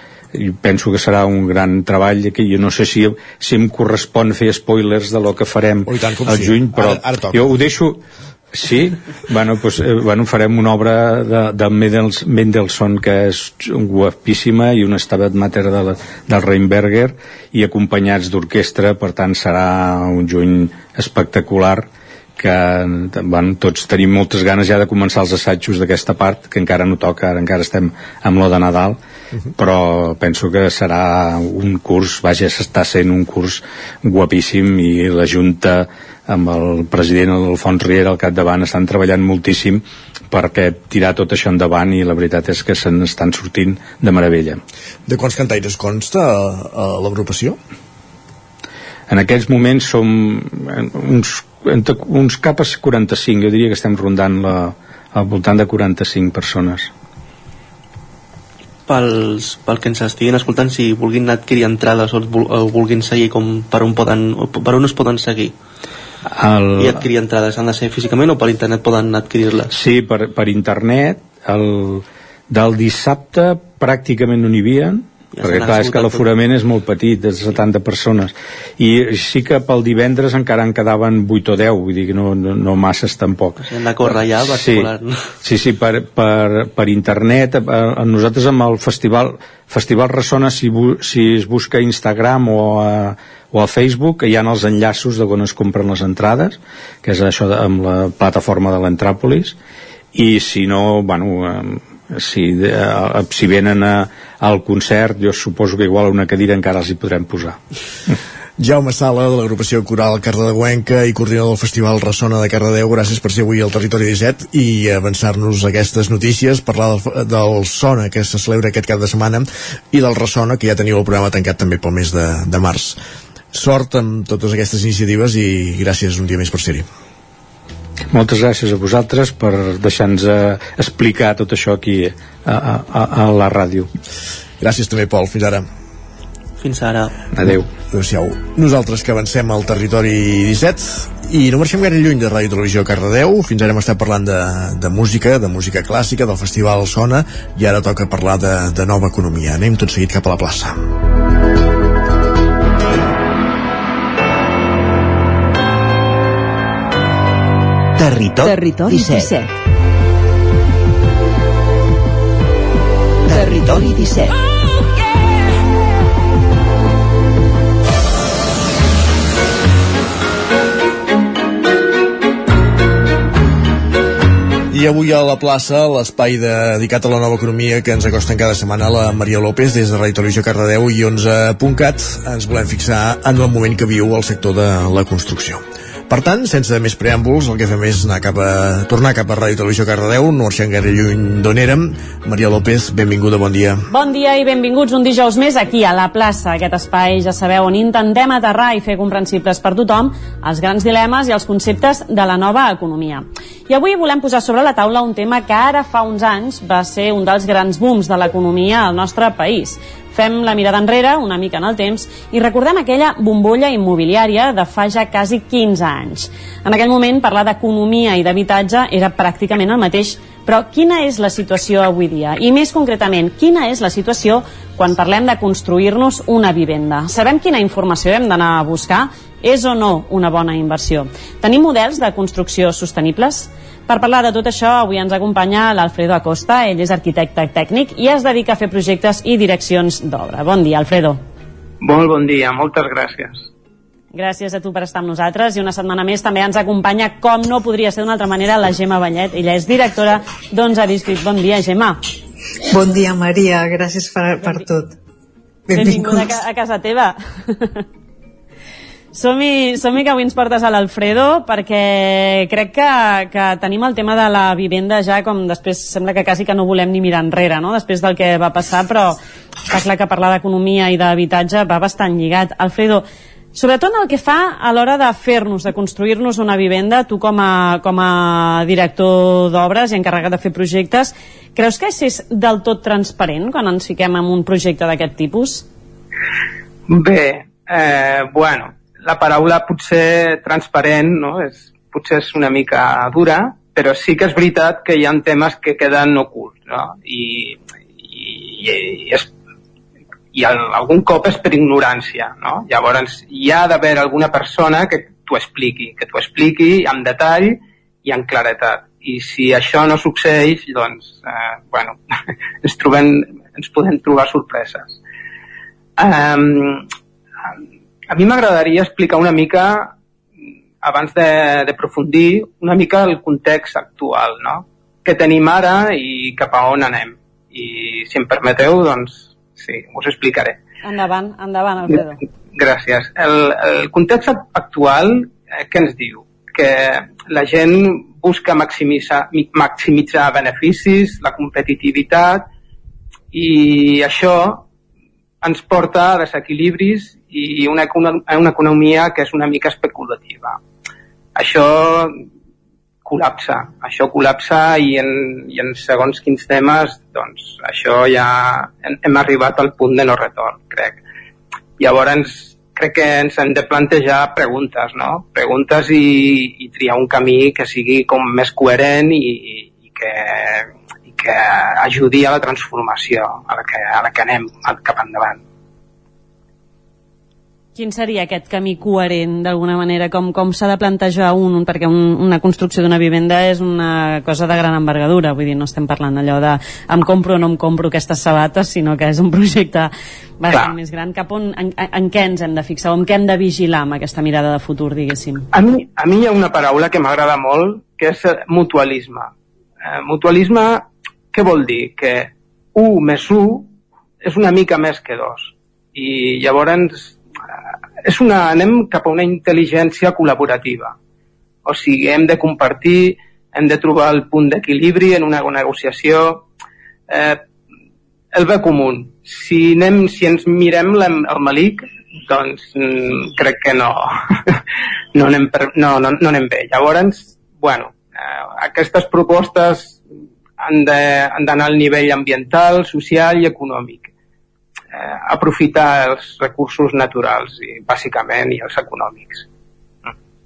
penso que serà un gran treball que jo no sé si, si em correspon fer spoilers de lo que farem oh, tant, al sí. juny però ara, ara jo ho deixo Sí, bueno, pues, eh, bueno, farem una obra de, de Mendels, Mendelssohn que és guapíssima i una estabat mater de la, del Reinberger i acompanyats d'orquestra, per tant serà un juny espectacular que bueno, tots tenim moltes ganes ja de començar els assajos d'aquesta part que encara no toca, ara encara estem amb lo de Nadal uh -huh. però penso que serà un curs vaja, s'està sent un curs guapíssim i la Junta amb el president Alfons Riera al capdavant estan treballant moltíssim perquè tirar tot això endavant i la veritat és que se n'estan sortint de meravella. De quants cantaires consta a l'agrupació? En aquests moments som uns entre uns cap a 45, jo diria que estem rondant la, al voltant de 45 persones. Pels, pel que ens estiguin escoltant, si vulguin adquirir entrades o, vulguin seguir com per on, poden, per on es poden seguir? El... I adquirir entrades han de ser físicament o per internet poden adquirir-les? Sí, per, per internet. El, del dissabte pràcticament no n'hi havia, ja perquè clar, és que l'aforament és molt petit, de 70 persones. I sí que pel divendres encara en quedaven 8 o 10 vull dir que no, no, no masses tampoc. Hem de córrer ja sí, sí, sí, per, per, per internet a, a nosaltres amb el festival Festival Ressona si, bu, si es busca a Instagram o a, o a Facebook hi ha els enllaços de on es compren les entrades que és això de, amb la plataforma de l'Entràpolis. I si no, bueno, si, de, si venen a, al concert jo suposo que igual una cadira encara els hi podrem posar Jaume Sala, de l'agrupació Coral Cardedeuenca i coordinador del Festival Ressona de Cardedeu, gràcies per ser avui al Territori 17 i avançar-nos aquestes notícies, parlar del, del Sona que se celebra aquest cap de setmana i del Ressona, que ja teniu el programa tancat també pel mes de, de març. Sort amb totes aquestes iniciatives i gràcies un dia més per ser-hi. Moltes gràcies a vosaltres per deixar-nos eh, explicar tot això aquí a, a, a la ràdio. Gràcies també, Pol. Fins ara. Fins ara. Adéu. Adéu-siau. Nosaltres que avancem al territori 17 i no marxem gaire lluny de Ràdio Televisió Cardedeu. Fins ara hem estat parlant de, de música, de música clàssica, del Festival Sona, i ara toca parlar de, de nova economia. Anem tot seguit cap a la plaça. Territori, Territori 17. 17. Territori 17. I avui a la plaça, l'espai dedicat a la nova economia que ens acosten cada setmana la Maria López des de Ràdio Televisió Cardedeu i 11.cat ens volem fixar en el moment que viu el sector de la construcció. Per tant, sense més preàmbuls, el que fem és anar cap a, tornar cap a Ràdio Televisió Cardedeu, no marxem gaire lluny d'on érem. Maria López, benvinguda, bon dia. Bon dia i benvinguts un dijous més aquí a la plaça, aquest espai, ja sabeu, on intentem aterrar i fer comprensibles per tothom els grans dilemes i els conceptes de la nova economia. I avui volem posar sobre la taula un tema que ara fa uns anys va ser un dels grans booms de l'economia al nostre país. Fem la mirada enrere, una mica en el temps, i recordem aquella bombolla immobiliària de fa ja quasi 15 anys. En aquell moment, parlar d'economia i d'habitatge era pràcticament el mateix, però quina és la situació avui dia? I més concretament, quina és la situació quan parlem de construir-nos una vivenda? Sabem quina informació hem d'anar a buscar? És o no una bona inversió? Tenim models de construcció sostenibles? Per parlar de tot això, avui ens acompanya l'Alfredo Acosta, ell és arquitecte tècnic i es dedica a fer projectes i direccions d'obra. Bon dia, Alfredo. Molt bon dia, moltes gràcies. Gràcies a tu per estar amb nosaltres i una setmana més també ens acompanya, com no podria ser d'una altra manera, la Gemma Vallet. Ella és directora d'Onze Discrit. Bon dia, Gemma. Bon dia, Maria. Gràcies per, per tot. Benvinguda a, a casa teva. Som-hi som que avui ens portes a l'Alfredo perquè crec que, que tenim el tema de la vivenda ja com després sembla que quasi que no volem ni mirar enrere no? després del que va passar però està clar que parlar d'economia i d'habitatge va bastant lligat. Alfredo, sobretot el que fa a l'hora de fer-nos, de construir-nos una vivenda, tu com a, com a director d'obres i encarregat de fer projectes, creus que és del tot transparent quan ens fiquem en un projecte d'aquest tipus? Bé, eh, bueno, la paraula potser transparent no? és, potser és una mica dura, però sí que és veritat que hi ha temes que queden ocults no? I, i, i, és, i algun cop és per ignorància. No? Llavors hi ha d'haver alguna persona que t'ho expliqui, que t'ho expliqui en detall i en claretat. I si això no succeeix, doncs, eh, bueno, ens, trobem, ens podem trobar sorpreses. Um, a mi m'agradaria explicar una mica, abans de, de profundir, una mica el context actual, no? Què tenim ara i cap a on anem. I si em permeteu, doncs sí, us explicaré. Endavant, endavant, Alfredo. Gràcies. El, el context actual, eh, què ens diu? Que la gent busca maximitzar, maximitzar beneficis, la competitivitat, i això ens porta a desequilibris i una, una economia que és una mica especulativa. Això col·lapsa, això col·lapsa i en, i en segons quins temes doncs això ja hem, hem arribat al punt de no retorn, crec. Llavors crec que ens hem de plantejar preguntes, no? Preguntes i, i triar un camí que sigui com més coherent i, i que, i que ajudi a la transformació a la que, a la que anem cap endavant. Quin seria aquest camí coherent, d'alguna manera? Com, com s'ha de plantejar un, perquè un, una construcció d'una vivenda és una cosa de gran envergadura, vull dir, no estem parlant allò de em compro o no em compro aquestes sabates, sinó que és un projecte bastant Clar. més gran. Cap on, en, en què ens hem de fixar o en què hem de vigilar amb aquesta mirada de futur, diguéssim? A mi, a mi hi ha una paraula que m'agrada molt, que és mutualisme. Eh, mutualisme, què vol dir? Que 1 més 1 és una mica més que 2. I llavors és una, anem cap a una intel·ligència col·laborativa. O sigui, hem de compartir, hem de trobar el punt d'equilibri en una negociació. Eh, el bé comú. Si, anem, si ens mirem el malic, doncs mm, crec que no, no, anem per, no, no, no anem bé. Llavors, bueno, eh, aquestes propostes han d'anar al nivell ambiental, social i econòmic. Eh, aprofitar els recursos naturals, i bàsicament, i els econòmics.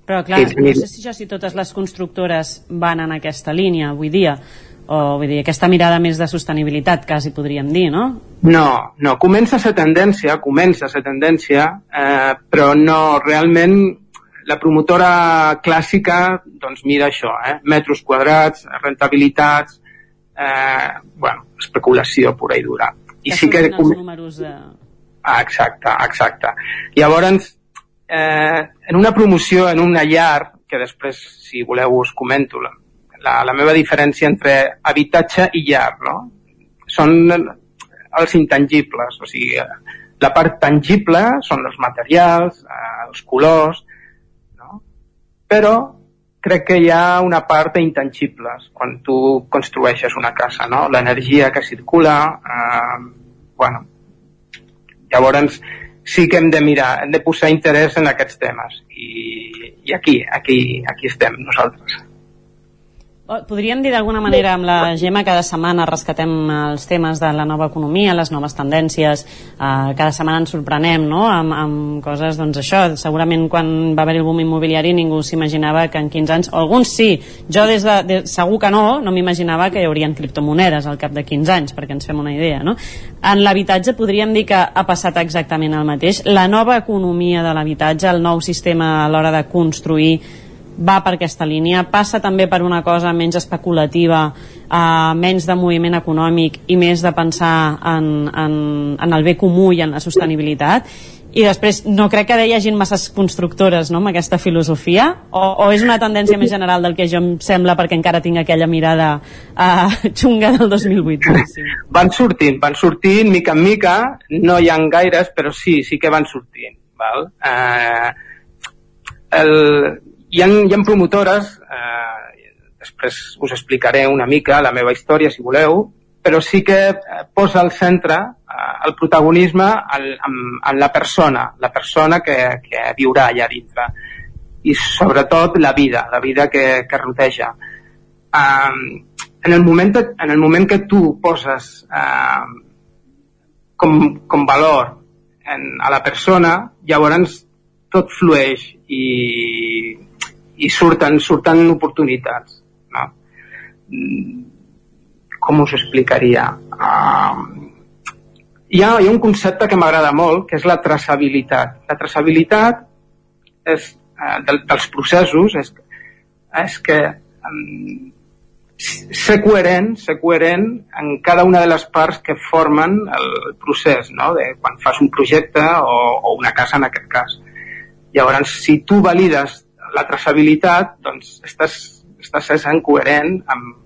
Però clar, no sé si ja si totes les constructores van en aquesta línia avui dia, o vull dir, aquesta mirada més de sostenibilitat, quasi podríem dir, no? No, no, comença a ser tendència, comença a ser tendència, eh, però no, realment la promotora clàssica doncs mira això, eh? metres quadrats, rentabilitats, eh, bueno, especulació pura i dura. I que sí que... Els números de... Ah, exacte, exacte. Llavors, eh, en una promoció, en una llar, que després, si voleu, us comento la, la, la meva diferència entre habitatge i llar, no? Són els intangibles, o sigui, la part tangible són els materials, eh, els colors, no? però crec que hi ha una part d'intangibles quan tu construeixes una casa, no? L'energia que circula, eh, bueno, llavors sí que hem de mirar, hem de posar interès en aquests temes i, i aquí, aquí, aquí estem nosaltres. Oh, podríem dir d'alguna manera amb la Gemma cada setmana rescatem els temes de la nova economia, les noves tendències, eh, cada setmana ens sorprenem no? amb, amb coses, doncs això, segurament quan va haver el boom immobiliari ningú s'imaginava que en 15 anys, alguns sí, jo des de, de segur que no, no m'imaginava que hi haurien criptomonedes al cap de 15 anys, perquè ens fem una idea. No? En l'habitatge podríem dir que ha passat exactament el mateix. La nova economia de l'habitatge, el nou sistema a l'hora de construir va per aquesta línia, passa també per una cosa menys especulativa, eh, menys de moviment econòmic i més de pensar en, en, en el bé comú i en la sostenibilitat. I després no crec que hi hagin masses constructores no, amb aquesta filosofia? O, o és una tendència més general del que jo em sembla perquè encara tinc aquella mirada uh, xunga del 2008 van sortint, van sortint mica en mica, no hi ha gaires però sí, sí que van sortint val? Uh, el, hi ha, hi ha promotores, eh, després us explicaré una mica la meva història, si voleu, però sí que eh, posa al centre eh, el protagonisme en, en, en la persona, la persona que, que viurà allà dintre i sobretot la vida, la vida que, que rodeja. Eh, en, el moment, en el moment que tu poses eh, com, com valor en, a la persona, llavors tot flueix i, i surten, surten oportunitats. No? Mm, com us explicaria? Uh, hi, ha, hi ha un concepte que m'agrada molt, que és la traçabilitat. La traçabilitat és, uh, del, dels processos és, és que um, ser coherent, ser coherent en cada una de les parts que formen el procés, no? de quan fas un projecte o, o una casa en aquest cas. Llavors, si tu valides la traçabilitat, doncs estàs, estàs sent coherent amb,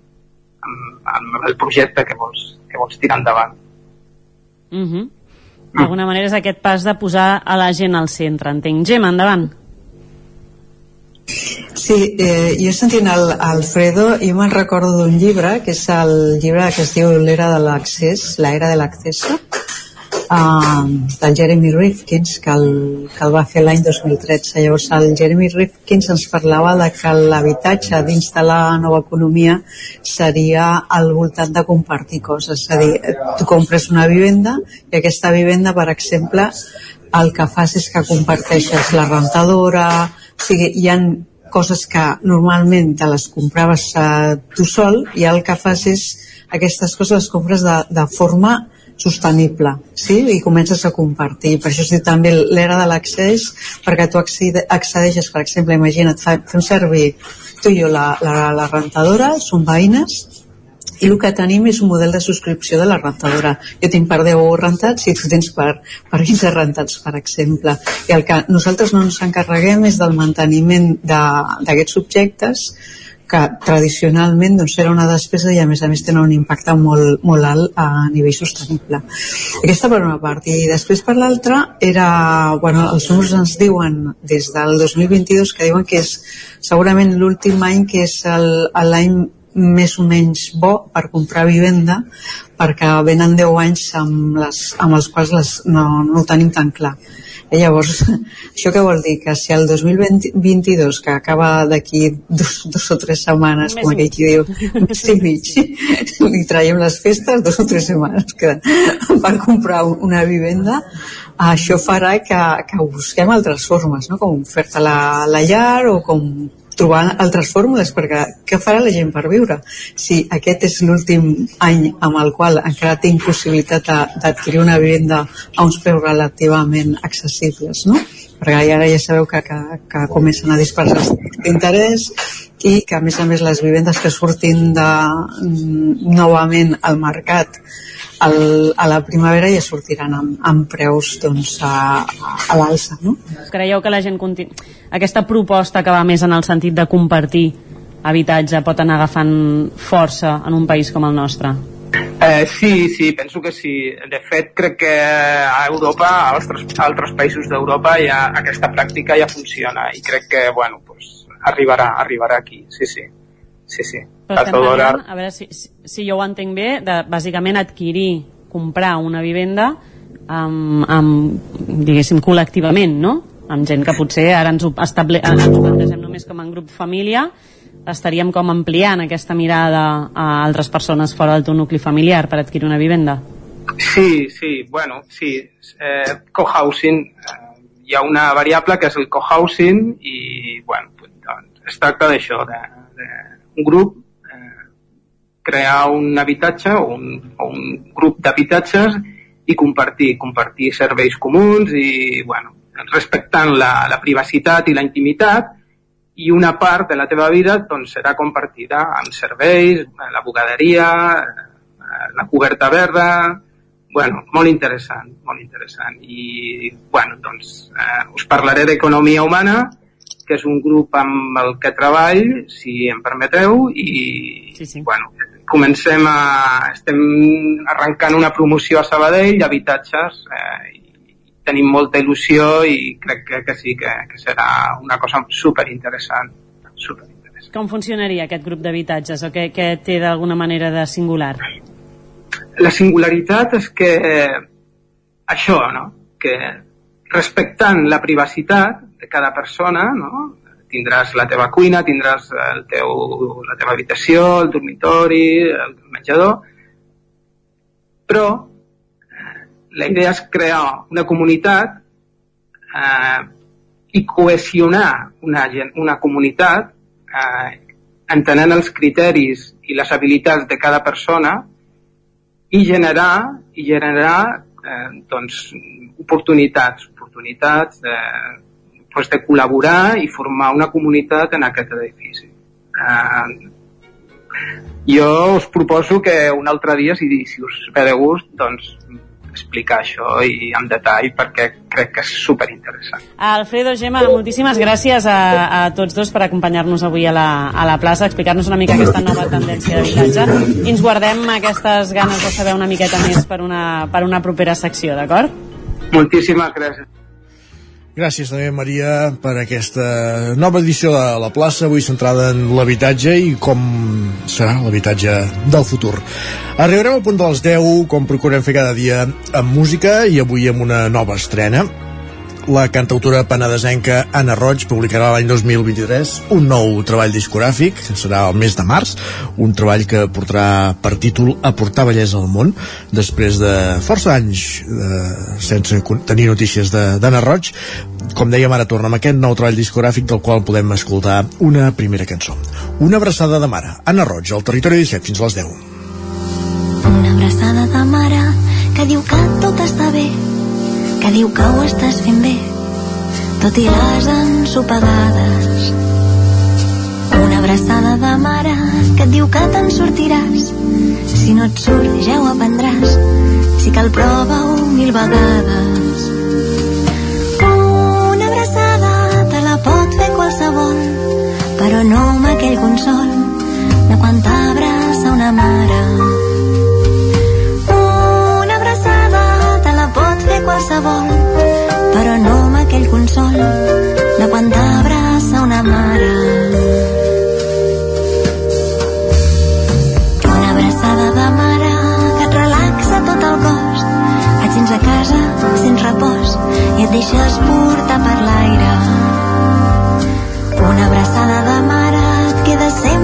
amb, amb el projecte que vols, que vols tirar endavant. Mm -hmm. D'alguna manera és aquest pas de posar a la gent al centre, entenc. Gemma, endavant. Sí, eh, jo sentint el Alfredo, jo me'n recordo d'un llibre, que és el llibre que es diu L'era de l'accés, l'era de l'accés, uh, del Jeremy Rifkins que el, que el va fer l'any 2013 llavors el Jeremy Rifkins ens parlava de que l'habitatge dins de la nova economia seria al voltant de compartir coses. És a dir, tu compres una vivenda i aquesta vivenda per exemple el que fas és que comparteixes la rentadora. O sigui, hi han coses que normalment te les compraves eh, tu sol i el que fas és aquestes coses les compres de, de forma sostenible sí? i comences a compartir per això es diu també l'era de l'accés perquè tu accedeixes per exemple imagina't, fem servir tu i jo la, la, la rentadora som veïnes i el que tenim és un model de subscripció de la rentadora. Jo tinc per 10 rentats i tu tens per, per 15 rentats, per exemple. I el que nosaltres no ens encarreguem és del manteniment d'aquests objectes que tradicionalment doncs, era una despesa i a més a més tenen un impacte molt, molt alt a nivell sostenible. Aquesta per una part. I després per l'altra era, bueno, els números ens diuen des del 2022 que diuen que és segurament l'últim any que és l'any més o menys bo per comprar vivenda perquè venen 10 anys amb, les, amb els quals les, no, no ho tenim tan clar i llavors, això què vol dir? Que si el 2022, que acaba d'aquí dos, dos o tres setmanes, com aquell qui diu, més i mig, li traiem les festes dos o tres setmanes que per comprar una vivenda, això farà que, que busquem altres formes, no? com fer-te la, la llar o com trobar altres fórmules perquè què farà la gent per viure si aquest és l'últim any amb el qual encara tinc possibilitat d'adquirir una vivenda a uns preus relativament accessibles no? perquè ara ja sabeu que, que, que comencen a dispersar d'interès i que a més a més les vivendes que surtin de, mm, novament al mercat al, a la primavera ja sortiran amb, amb preus doncs, a, a l'alça. No? Creieu que la gent continu... aquesta proposta que va més en el sentit de compartir habitatge pot anar agafant força en un país com el nostre? Eh, sí, sí, penso que sí. De fet, crec que a Europa, a altres, a altres països d'Europa, ja, aquesta pràctica ja funciona i crec que, bueno, pues, arribarà, arribarà aquí, sí, sí. Sí, sí. Però estem parlant, a veure si, si, si jo ho entenc bé, de bàsicament adquirir, comprar una vivenda amb, amb diguéssim, col·lectivament, no? Amb gent que potser ara ens ho, estable, ens ho plantegem només com en grup família, estaríem com ampliant aquesta mirada a altres persones fora del teu nucli familiar per adquirir una vivenda? Sí, sí, bueno, sí. Eh, cohousing, eh, hi ha una variable que és el cohousing i, bueno, doncs, es tracta d'això, de, de un grup crear un habitatge o un, o un grup d'habitatges i compartir, compartir serveis comuns i, bueno, respectant la, la privacitat i la intimitat i una part de la teva vida doncs, serà compartida amb serveis, la bugaderia, eh, la coberta verda, bueno, molt interessant, molt interessant. I, bueno, doncs, eh, us parlaré d'economia humana, que és un grup amb el que treball, si em permeteu, i sí, sí. bueno, comencem a... estem arrencant una promoció a Sabadell d'habitatges eh, i tenim molta il·lusió i crec que, que sí, que, que serà una cosa superinteressant. Super Com funcionaria aquest grup d'habitatges o què, què té d'alguna manera de singular? La singularitat és que eh, això, no? que respectant la privacitat de cada persona, no? Tindràs la teva cuina, tindràs el teu, la teva habitació, el dormitori, el menjador, però eh, la idea és crear una comunitat eh, i cohesionar una, una comunitat eh, entenent els criteris i les habilitats de cada persona i generar i generar eh, doncs, oportunitats, oportunitats de, pues, de col·laborar i formar una comunitat en aquest edifici. Eh, jo us proposo que un altre dia, si, si us ve de gust, doncs explicar això i en detall perquè crec que és super interessant. Alfredo, Gemma, moltíssimes gràcies a, a tots dos per acompanyar-nos avui a la, a la plaça, explicar-nos una mica aquesta nova tendència d'habitatge i ens guardem aquestes ganes de saber una miqueta més per una, per una propera secció, d'acord? Moltíssimes gràcies. Gràcies també, Maria, per aquesta nova edició de La Plaça, avui centrada en l'habitatge i com serà l'habitatge del futur. Arribarem al punt dels 10, com procurem fer cada dia amb música, i avui amb una nova estrena la cantautora penedesenca Anna Roig publicarà l'any 2023 un nou treball discogràfic, que serà el mes de març, un treball que portarà per títol Aportar bellesa al món, després de força anys eh, sense tenir notícies d'Anna Roig. Com dèiem, ara torna amb aquest nou treball discogràfic del qual podem escoltar una primera cançó. Una abraçada de mare. Anna Roig, al Territori 17, fins a les 10. Una abraçada de mare que diu que tot està bé que diu que ho estàs fent bé, tot i les ensopegades. Una abraçada de mare que et diu que te'n sortiràs. Si no et surt, ja ho aprendràs. Si cal, prova-ho mil vegades. Una abraçada te la pot fer qualsevol, però no amb aquell consol de quan t'abraça una mare. Qualsevol, però no amb aquell consol de quan t'abraça una mare. Una abraçada de mare que et relaxa tot el cos, et sents a casa, sents repòs i et deixes portar per l'aire. Una abraçada de mare et queda sempre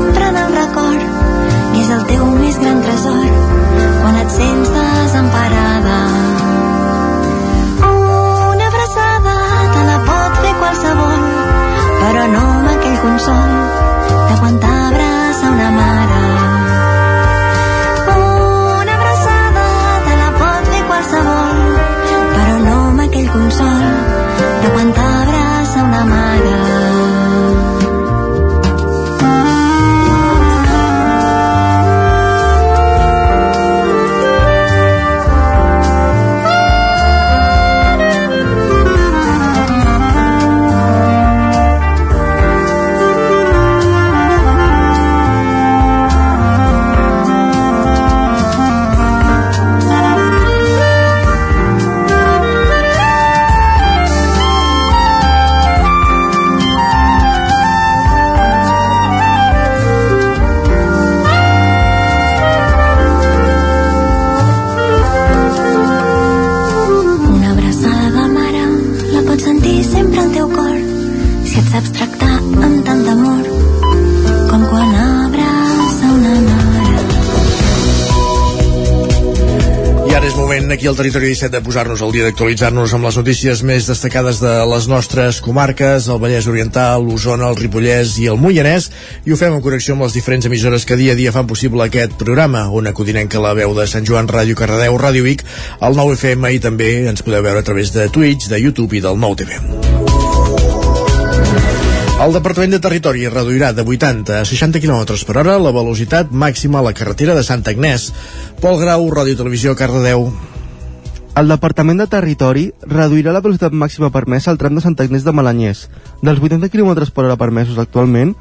aquell aquí al Territori 17 de posar-nos al dia d'actualitzar-nos amb les notícies més destacades de les nostres comarques, el Vallès Oriental, l'Osona, el Ripollès i el Moianès, i ho fem en connexió amb les diferents emissores que dia a dia fan possible aquest programa, on acudinem que la veu de Sant Joan, Ràdio Cardedeu, Ràdio Vic, el 9 FM i també ens podeu veure a través de Twitch, de YouTube i del 9 TV. El Departament de Territori reduirà de 80 a 60 km per hora la velocitat màxima a la carretera de Santa Agnès. Pol Grau, Ràdio Televisió, Cardedeu. El Departament de Territori reduirà la velocitat màxima permesa al tram de Sant Agnès de Malanyers, dels 80 km per hora permesos actualment,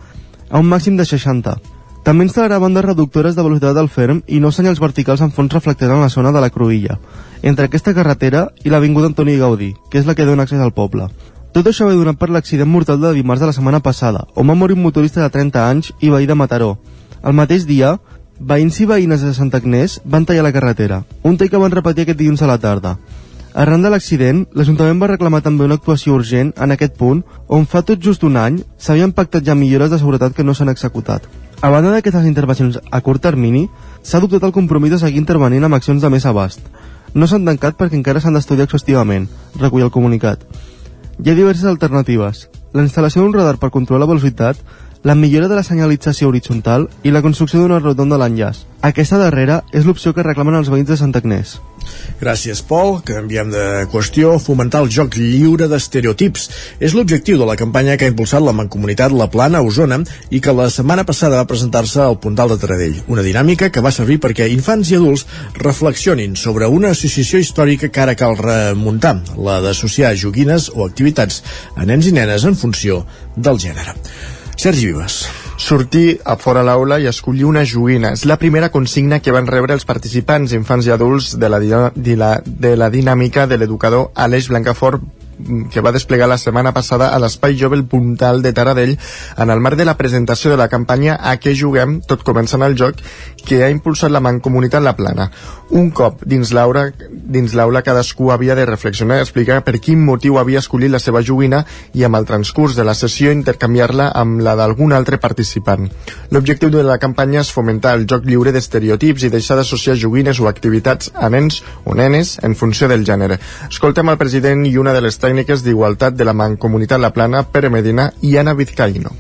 a un màxim de 60. També instal·larà bandes reductores de velocitat del ferm i no senyals verticals en fons reflectors en la zona de la Cruïlla, entre aquesta carretera i l'Avinguda Antoni Gaudí, que és la que dona accés al poble. Tot això ve donat per l'accident mortal de dimarts de la setmana passada, on va morir un motorista de 30 anys i veí de Mataró. El mateix dia, veïns i veïnes de Santa Agnès van tallar la carretera, un tall que van repetir aquest dilluns a la tarda. Arran de l'accident, l'Ajuntament va reclamar també una actuació urgent en aquest punt, on fa tot just un any s'havien pactat ja millores de seguretat que no s'han executat. A banda d'aquestes intervencions a curt termini, s'ha adoptat el compromís de seguir intervenint amb accions de més abast. No s'han tancat perquè encara s'han d'estudiar exhaustivament, recull el comunicat. Hi ha diverses alternatives. La instal·lació d'un radar per controlar la velocitat, la millora de la senyalització horitzontal i la construcció d'una rotonda a l'enllaç. Aquesta darrera és l'opció que reclamen els veïns de Santa Agnès. Gràcies, Pol. Canviem de qüestió. Fomentar el joc lliure d'estereotips. És l'objectiu de la campanya que ha impulsat la Mancomunitat La Plana a Osona i que la setmana passada va presentar-se al Puntal de Taradell. Una dinàmica que va servir perquè infants i adults reflexionin sobre una associació històrica que ara cal remuntar, la d'associar joguines o activitats a nens i nenes en funció del gènere. Sergi Vives sortir a fora l'aula i escollir una joguina. És la primera consigna que van rebre els participants, infants i adults, de la, de la, de la dinàmica de l'educador Aleix Blancafort que va desplegar la setmana passada a l'Espai Jove el Puntal de Taradell en el marc de la presentació de la campanya A què juguem, tot començant el joc, que ha impulsat la Mancomunitat La Plana. Un cop dins l'aula dins l'aula cadascú havia de reflexionar i explicar per quin motiu havia escollit la seva joguina i amb el transcurs de la sessió intercanviar-la amb la d'algun altre participant. L'objectiu de la campanya és fomentar el joc lliure d'estereotips i deixar d'associar joguines o activitats a nens o nenes en funció del gènere. Escoltem el president i una de les tècniques d'igualtat de la Mancomunitat La Plana, Pere Medina i Anna Vizcaíno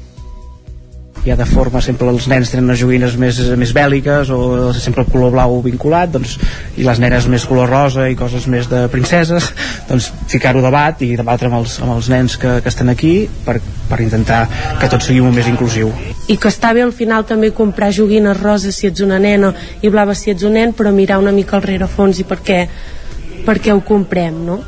hi ha de forma sempre els nens tenen unes joguines més, més bèl·liques o sempre el color blau vinculat doncs, i les nenes més color rosa i coses més de princeses doncs ficar-ho debat i debatre amb els, amb els nens que, que estan aquí per, per intentar que tot sigui un més inclusiu i que està bé al final també comprar joguines roses si ets una nena i blaves si ets un nen però mirar una mica al rerefons i per què, per què ho comprem no?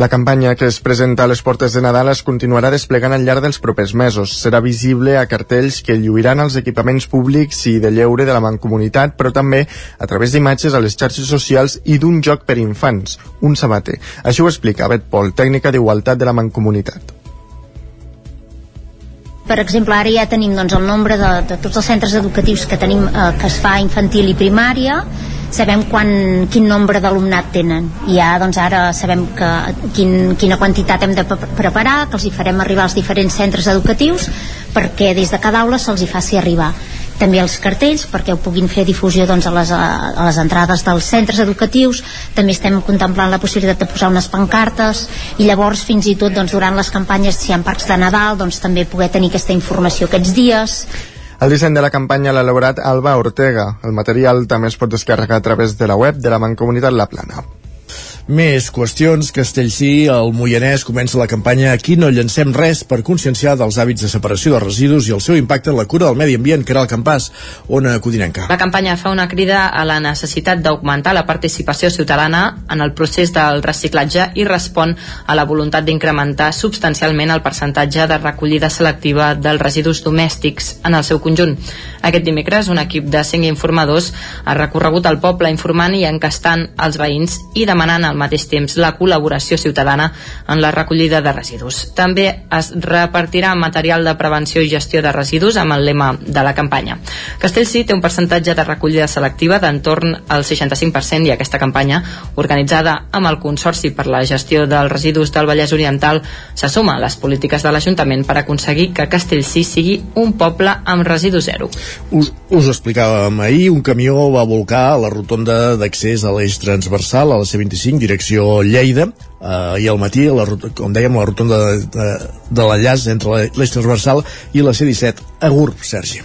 La campanya que es presenta a les portes de Nadal es continuarà desplegant al llarg dels propers mesos. Serà visible a cartells que lluiran als equipaments públics i de lleure de la Mancomunitat, però també a través d'imatges a les xarxes socials i d'un joc per infants, un sabater. Això ho explica Bet Pol, tècnica d'igualtat de la Mancomunitat. Per exemple, ara ja tenim doncs, el nombre de, de tots els centres educatius que tenim eh, que es fa infantil i primària, sabem quan, quin nombre d'alumnat tenen. I ja doncs ara sabem que, quin, quina quantitat hem de pre- preparar que els hi farem arribar als diferents centres educatius perquè des de cada aula se'ls hi faci arribar. També els cartells perquè ho puguin fer difusió doncs, a, les, a les entrades dels centres educatius. També estem contemplant la possibilitat de posar unes pancartes. I llavors fins i tot doncs, durant les campanyes si hi ha parcs de Nadal doncs, també poder tenir aquesta informació aquests dies El disseny de la campanya l'ha elaborat Alba Ortega. El material també es pot descarregar a través de la web de la Mancomunitat La Plana. Més qüestions. Castellcí, el Moianès, comença la campanya Aquí no llancem res per conscienciar dels hàbits de separació de residus i el seu impacte en la cura del medi ambient, que era el campàs, Ona Codinenca. La campanya fa una crida a la necessitat d'augmentar la participació ciutadana en el procés del reciclatge i respon a la voluntat d'incrementar substancialment el percentatge de recollida selectiva dels residus domèstics en el seu conjunt. Aquest dimecres, un equip de cinc informadors ha recorregut el poble informant i encastant els veïns i demanant al mateix temps la col·laboració ciutadana en la recollida de residus. També es repartirà material de prevenció i gestió de residus amb el lema de la campanya. Castellcí té un percentatge de recollida selectiva d'entorn al 65% i aquesta campanya, organitzada amb el Consorci per la Gestió dels Residus del Vallès Oriental, se suma a les polítiques de l'Ajuntament per aconseguir que Castellcí sigui un poble amb residu zero. Us, us ho explicàvem ahir, un camió va volcar a la rotonda d'accés a l'eix transversal a la C25, direcció Lleida, eh, ahir al matí, la, com dèiem, la rotonda de, de, de l'enllaç entre l'eix transversal i la C17, a Gurb, Sergi.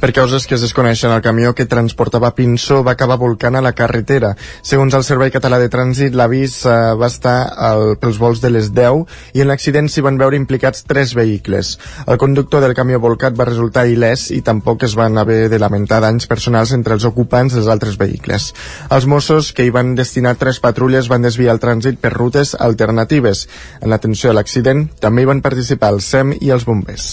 Per causes que es desconeixen, el camió que transportava Pinso va acabar volcant a la carretera. Segons el Servei Català de Trànsit, l'avís eh, va estar al, pels vols de les 10 i en l'accident s'hi van veure implicats tres vehicles. El conductor del camió volcat va resultar il·lès i tampoc es van haver de lamentar danys personals entre els ocupants dels altres vehicles. Els Mossos, que hi van destinar tres patrulles, van desviar el trànsit per rutes alternatives. En l'atenció a l'accident també hi van participar el SEM i els bombers.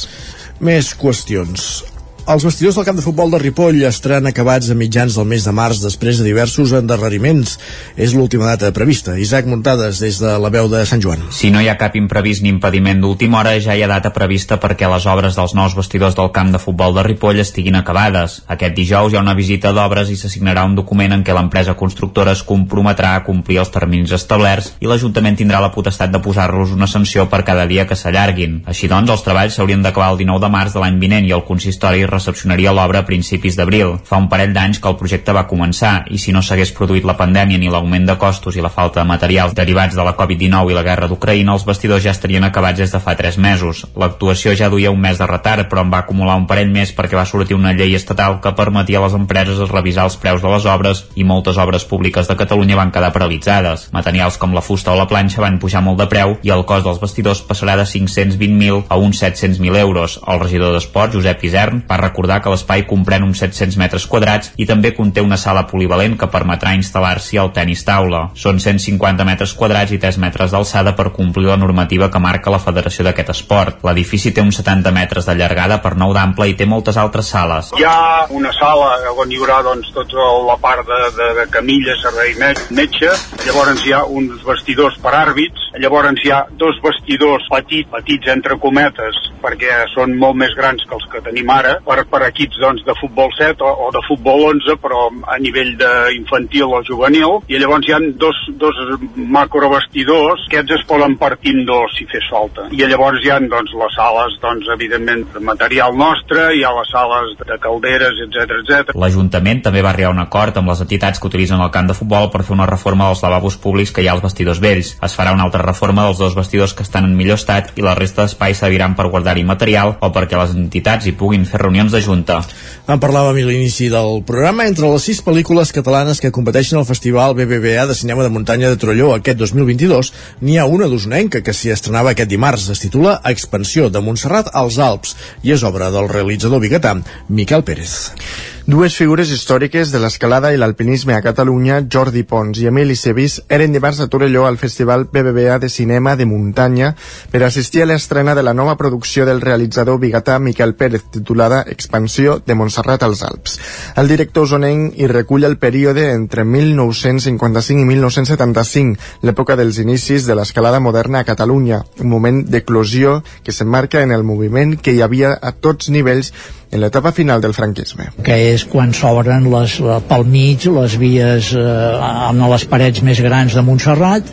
Més qüestions. Els vestidors del camp de futbol de Ripoll estaran acabats a mitjans del mes de març després de diversos endarreriments. És l'última data prevista. Isaac Muntades, des de la veu de Sant Joan. Si no hi ha cap imprevist ni impediment d'última hora, ja hi ha data prevista perquè les obres dels nous vestidors del camp de futbol de Ripoll estiguin acabades. Aquest dijous hi ha una visita d'obres i s'assignarà un document en què l'empresa constructora es comprometrà a complir els terminis establerts i l'Ajuntament tindrà la potestat de posar-los una sanció per cada dia que s'allarguin. Així doncs, els treballs s'haurien d'acabar el 19 de març de l'any vinent i el consistori recepcionaria l'obra a principis d'abril. Fa un parell d'anys que el projecte va començar i si no s'hagués produït la pandèmia ni l'augment de costos i la falta de materials derivats de la Covid-19 i la guerra d'Ucraïna, els vestidors ja estarien acabats des de fa 3 mesos. L'actuació ja duia un mes de retard, però en va acumular un parell més perquè va sortir una llei estatal que permetia a les empreses revisar els preus de les obres i moltes obres públiques de Catalunya van quedar paralitzades. Materials com la fusta o la planxa van pujar molt de preu i el cost dels vestidors passarà de 520.000 a uns 700.000 euros. El regidor d'Esports, Josep Isern, va recordar que l'espai comprèn uns 700 metres quadrats i també conté una sala polivalent que permetrà instal·lar-s'hi al tenis taula. Són 150 metres quadrats i 3 metres d'alçada per complir la normativa que marca la Federació d'aquest esport. L'edifici té uns 70 metres de llargada per 9 d'ample i té moltes altres sales. Hi ha una sala on hi haurà doncs, tota la part de, de, de camilla, servei met- metge, llavors hi ha uns vestidors per àrbits, llavors hi ha dos vestidors petits, petits entre cometes, perquè són molt més grans que els que tenim ara, per, per equips doncs, de futbol 7 o, o de futbol 11, però a nivell d'infantil o juvenil, i llavors hi ha dos, dos macrovestidors, aquests es poden partir en dos si fes falta. I llavors hi ha doncs, les sales, doncs, evidentment, de material nostre, hi ha les sales de calderes, etc etc. L'Ajuntament també va arribar a un acord amb les entitats que utilitzen el camp de futbol per fer una reforma dels lavabos públics que hi ha als vestidors vells. Es farà una altra reforma dels dos vestidors que estan en millor estat i la resta d'espais serviran per guardar-hi material o perquè les entitats hi puguin fer reunions de junta. En parlàvem a l'inici del programa. Entre les sis pel·lícules catalanes que competeixen al Festival BBVA de Cinema de Muntanya de Trolló aquest 2022, n'hi ha una d'usonenca que s'hi estrenava aquest dimarts. Es titula Expansió de Montserrat als Alps i és obra del realitzador biguetà Miquel Pérez. Dues figures històriques de l'escalada i l'alpinisme a Catalunya, Jordi Pons i Emili Sebis, eren dimarts a Torelló al Festival BBVA de Cinema de Muntanya per assistir a l'estrena de la nova producció del realitzador bigatà Miquel Pérez, titulada Expansió de Montserrat als Alps. El director usonenc hi recull el període entre 1955 i 1975, l'època dels inicis de l'escalada moderna a Catalunya, un moment d'eclosió que s'emmarca en el moviment que hi havia a tots nivells en l'etapa final del franquisme. que és quan s'obren les, la, pel mig les vies eh, amb les parets més grans de Montserrat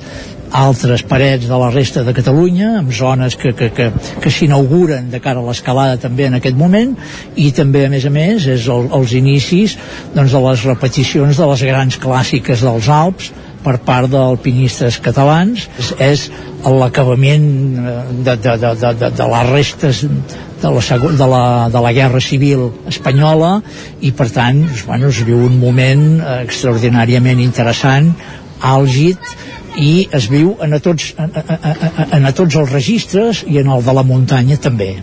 altres parets de la resta de Catalunya amb zones que, que, que, que s'inauguren de cara a l'escalada també en aquest moment i també a més a més és el, els inicis doncs, de les repeticions de les grans clàssiques dels Alps per part d'alpinistes catalans és, l'acabament eh, de, de, de, de, de, de les restes de la, de, la, de la guerra civil espanyola i per tant doncs, bueno, es viu un moment extraordinàriament interessant àlgid i es viu en a, tots, en, en, en a tots els registres i en el de la muntanya també.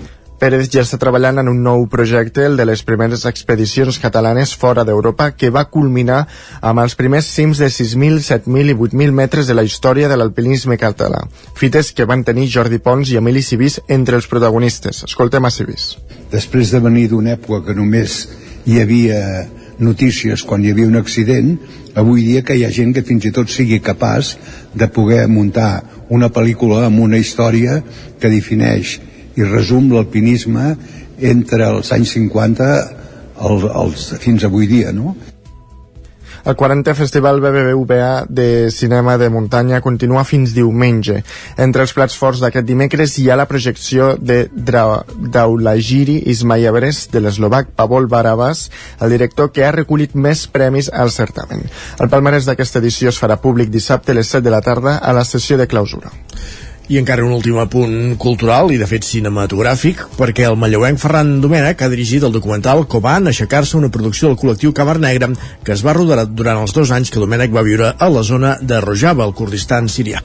Pérez ja està treballant en un nou projecte, el de les primeres expedicions catalanes fora d'Europa, que va culminar amb els primers cims de 6.000, 7.000 i 8.000 metres de la història de l'alpinisme català. Fites que van tenir Jordi Pons i Emili Civís entre els protagonistes. Escoltem a Civís. després de venir d'una època que només hi havia notícies quan hi havia un accident, avui dia que hi ha gent que fins i tot sigui capaç de poder muntar una pel·lícula amb una història que defineix i resum l'alpinisme entre els anys 50 als, als, fins avui dia, no? El 40è Festival BBVA de Cinema de Muntanya continua fins diumenge. Entre els plats forts d'aquest dimecres hi ha la projecció de Dra Daulagiri Ismaïevres de l'eslovac Pavol Barabas, el director que ha recollit més premis al certamen. El palmarès d'aquesta edició es farà públic dissabte a les 7 de la tarda a la sessió de clausura. I encara un últim apunt cultural i de fet cinematogràfic, perquè el manlleuenc Ferran Domènech ha dirigit el documental Coban aixecar-se una producció del col·lectiu Cabar Negre que es va rodar durant els dos anys que Domènech va viure a la zona de Rojava, al Kurdistan sirià.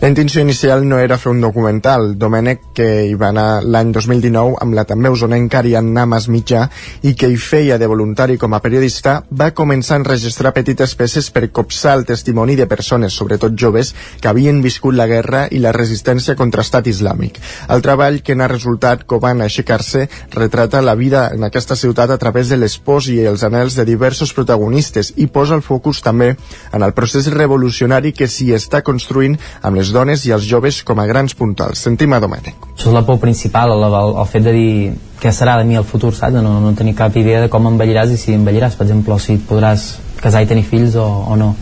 La intenció inicial no era fer un documental. Domènec, que hi va anar l'any 2019 amb la també usonenca Ariadna Mas Mitjà i que hi feia de voluntari com a periodista, va començar a enregistrar petites peces per copsar el testimoni de persones, sobretot joves, que havien viscut la guerra i la resistència contra estat islàmic. El treball que n'ha resultat Coban aixecar-se retrata la vida en aquesta ciutat a través de les pors i els anels de diversos protagonistes i posa el focus també en el procés revolucionari que s'hi està construint amb les dones i els joves com a grans puntals. Sentim a Domènec. Això és la por principal, el, el, el fet de dir què serà de mi el futur, saps? De no, no tenir cap idea de com envelliràs i si envelliràs, per exemple, o si podràs casar i tenir fills o, o no.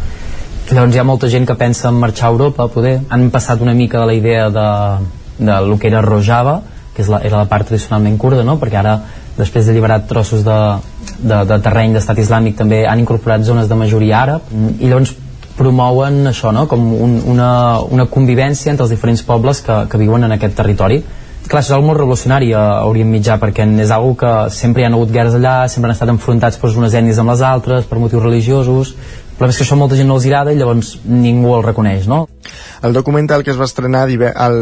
Llavors hi ha molta gent que pensa en marxar a Europa, poder. Han passat una mica de la idea de, de lo que era Rojava, que és la, era la part tradicionalment kurda, no? perquè ara, després d'alliberar trossos de, de, de terreny d'estat islàmic, també han incorporat zones de majoria àrab, i llavors promouen això, no? com un, una, una convivència entre els diferents pobles que, que viuen en aquest territori clar, això és molt revolucionari a Orient Mitjà perquè és algo que sempre hi ha hagut guerres allà sempre han estat enfrontats doncs, unes ètnies amb les altres per motius religiosos el problema és que això molta gent no els agrada i llavors ningú el reconeix, no? El documental que es va estrenar al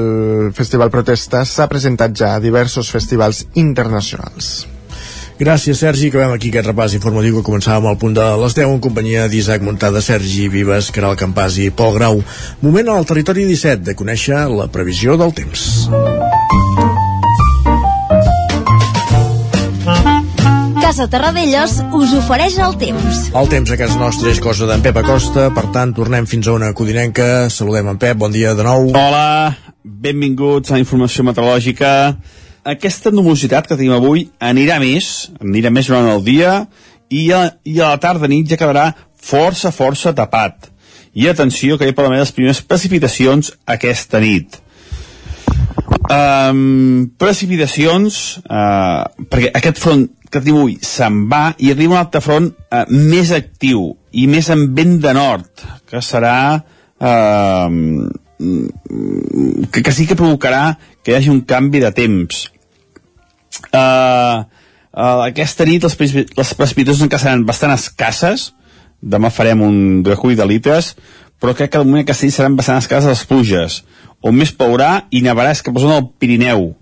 Festival Protesta s'ha presentat ja a diversos festivals internacionals. Gràcies, Sergi. Acabem aquí aquest repàs informatiu que començàvem al punt de les 10 en companyia d'Isaac Montada, Sergi Vives, Caral Campàs i Pol Grau. Moment al territori 17 de conèixer la previsió del temps. Casa Terradellos us ofereix el temps. El temps a casa nostra és cosa d'en Pep Acosta, per tant, tornem fins a una codinenca. Saludem en Pep, bon dia de nou. Hola, benvinguts a la informació meteorològica. Aquesta nuvolositat que tenim avui anirà més, anirà més durant el dia i a, i a la tarda nit ja quedarà força, força tapat. I atenció que hi poden haver les primeres precipitacions aquesta nit. Um, precipitacions, uh, perquè aquest front que tenim avui se'n va i arriba un altre front uh, més actiu i més amb vent de nord, que serà uh, que, que sí que provocarà que hi hagi un canvi de temps. Uh, uh, aquesta nit les, les precipitacions encara seran bastant escasses, demà farem un recull de litres, però crec que al moment aquesta nit seran bastant escasses les pluges. On més plourà i nevarà és cap a zona del Pirineu.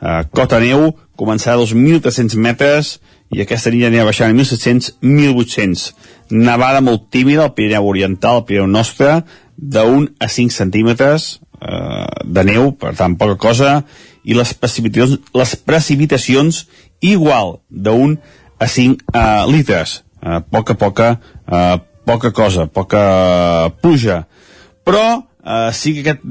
Uh, cota neu començarà a 2.300 metres i aquesta nit anirà baixant a 1.700, 1.800. Nevada molt tímida al Pirineu Oriental, al Pirineu Nostre, d'un a 5 centímetres eh, de neu, per tant, poca cosa, i les precipitacions, les precipitacions igual, d'un a 5 eh, litres. Eh, poca, poca, eh, poca cosa, poca pluja. Però eh, sí que aquest,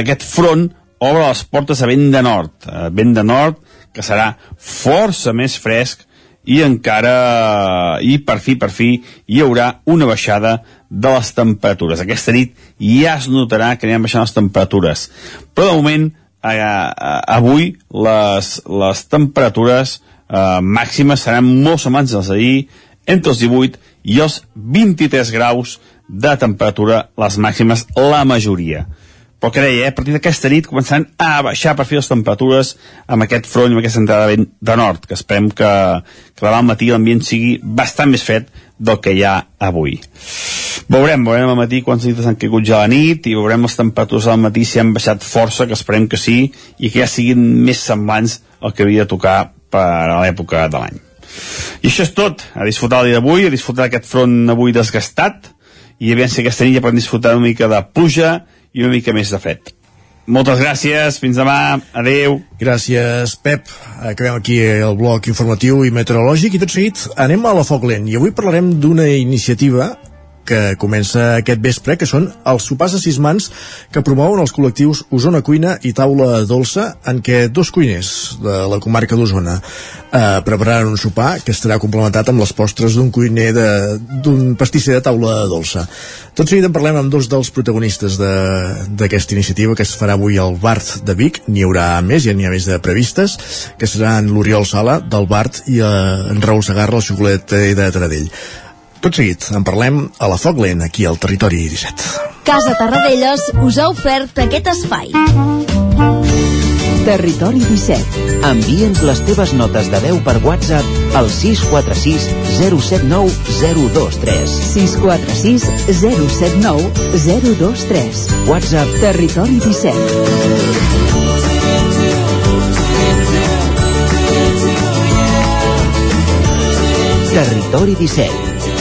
aquest front obre les portes a vent de nord, eh, vent de nord que serà força més fresc i encara, i per fi, per fi, hi haurà una baixada de les temperatures. Aquesta nit ja es notarà que aniran baixant les temperatures. Però de moment, eh, eh, avui, les, les temperatures eh, màximes seran molt semblants als d'ahir, entre els 18 i els 23 graus de temperatura, les màximes, la majoria però que deia, eh, a partir d'aquesta nit començaran a baixar per fi les temperatures amb aquest front, amb aquesta entrada de vent de nord, que esperem que, que demà al matí l'ambient sigui bastant més fred del que hi ha avui. Veurem, veurem al matí quants litres han caigut ja la nit i veurem les temperatures al matí si han baixat força, que esperem que sí, i que ja siguin més semblants al que havia de tocar per a l'època de l'any. I això és tot. A disfrutar el dia d'avui, a disfrutar aquest front avui desgastat, i a veure si aquesta nit ja podem disfrutar una mica de pluja i una mica més de fred. Moltes gràcies, fins demà, adeu. Gràcies, Pep. Acabem aquí el bloc informatiu i meteorològic i tot seguit anem a la Foc Lent i avui parlarem d'una iniciativa que comença aquest vespre, que són els sopars a sis mans que promouen els col·lectius Osona Cuina i Taula Dolça, en què dos cuiners de la comarca d'Osona eh, prepararan un sopar que estarà complementat amb les postres d'un cuiner d'un pastisser de taula dolça. Tot seguit en parlem amb dos dels protagonistes d'aquesta iniciativa que es farà avui al Bart de Vic. N'hi haurà més, ja n'hi ha més de previstes, que seran l'Oriol Sala del Bart i eh, en Raül Sagarra, el xocolater de Taradell. Tot seguit, en parlem a la Foc Lent, aquí al Territori 17. Casa Tarradellas us ha ofert aquest espai. Territori 17. Envia'ns les teves notes de veu per WhatsApp al 646 079 023. 646 079 023. WhatsApp Territori 17. Territori 17.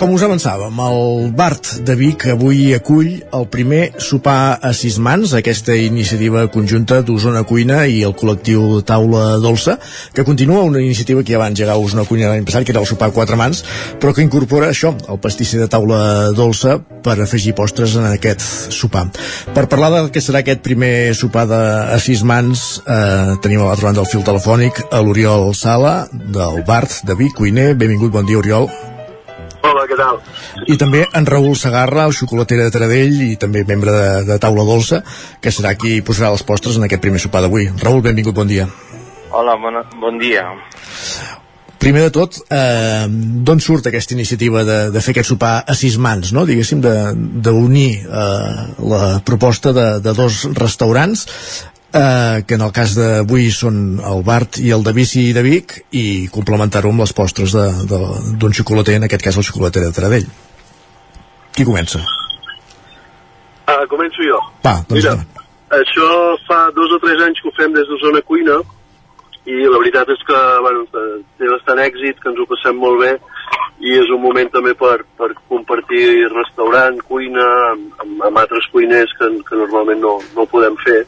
Com us avançàvem, el Bart de Vic avui acull el primer sopar a sis mans, aquesta iniciativa conjunta d'Osona Cuina i el col·lectiu Taula Dolça, que continua una iniciativa que ja va engegar Osona Cuina l'any passat, que era el sopar a quatre mans, però que incorpora això, el pastisser de taula dolça, per afegir postres en aquest sopar. Per parlar del que serà aquest primer sopar de, a sis mans, eh, tenim a l'altra banda del fil telefònic a l'Oriol Sala, del Bart de Vic, cuiner. Benvingut, bon dia, Oriol. Hola, què tal? I també en Raül Sagarra, el xocolater de Taradell i també membre de, de Taula Dolça, que serà qui posarà les postres en aquest primer sopar d'avui. Raül, benvingut, bon dia. Hola, bona, bon dia. Primer de tot, eh, d'on surt aquesta iniciativa de, de fer aquest sopar a sis mans, no? diguéssim, d'unir eh, la proposta de, de dos restaurants eh, que en el cas d'avui són el Bart i el de Bici de Vic i complementar-ho amb les postres d'un xocolater, en aquest cas el xocolater de Taradell. Qui comença? Uh, començo jo. Va, doncs Mira, això fa dos o tres anys que ho fem des de Zona Cuina i la veritat és que bueno, té bastant èxit, que ens ho passem molt bé i és un moment també per, per compartir restaurant, cuina amb, amb altres cuiners que, que normalment no, no podem fer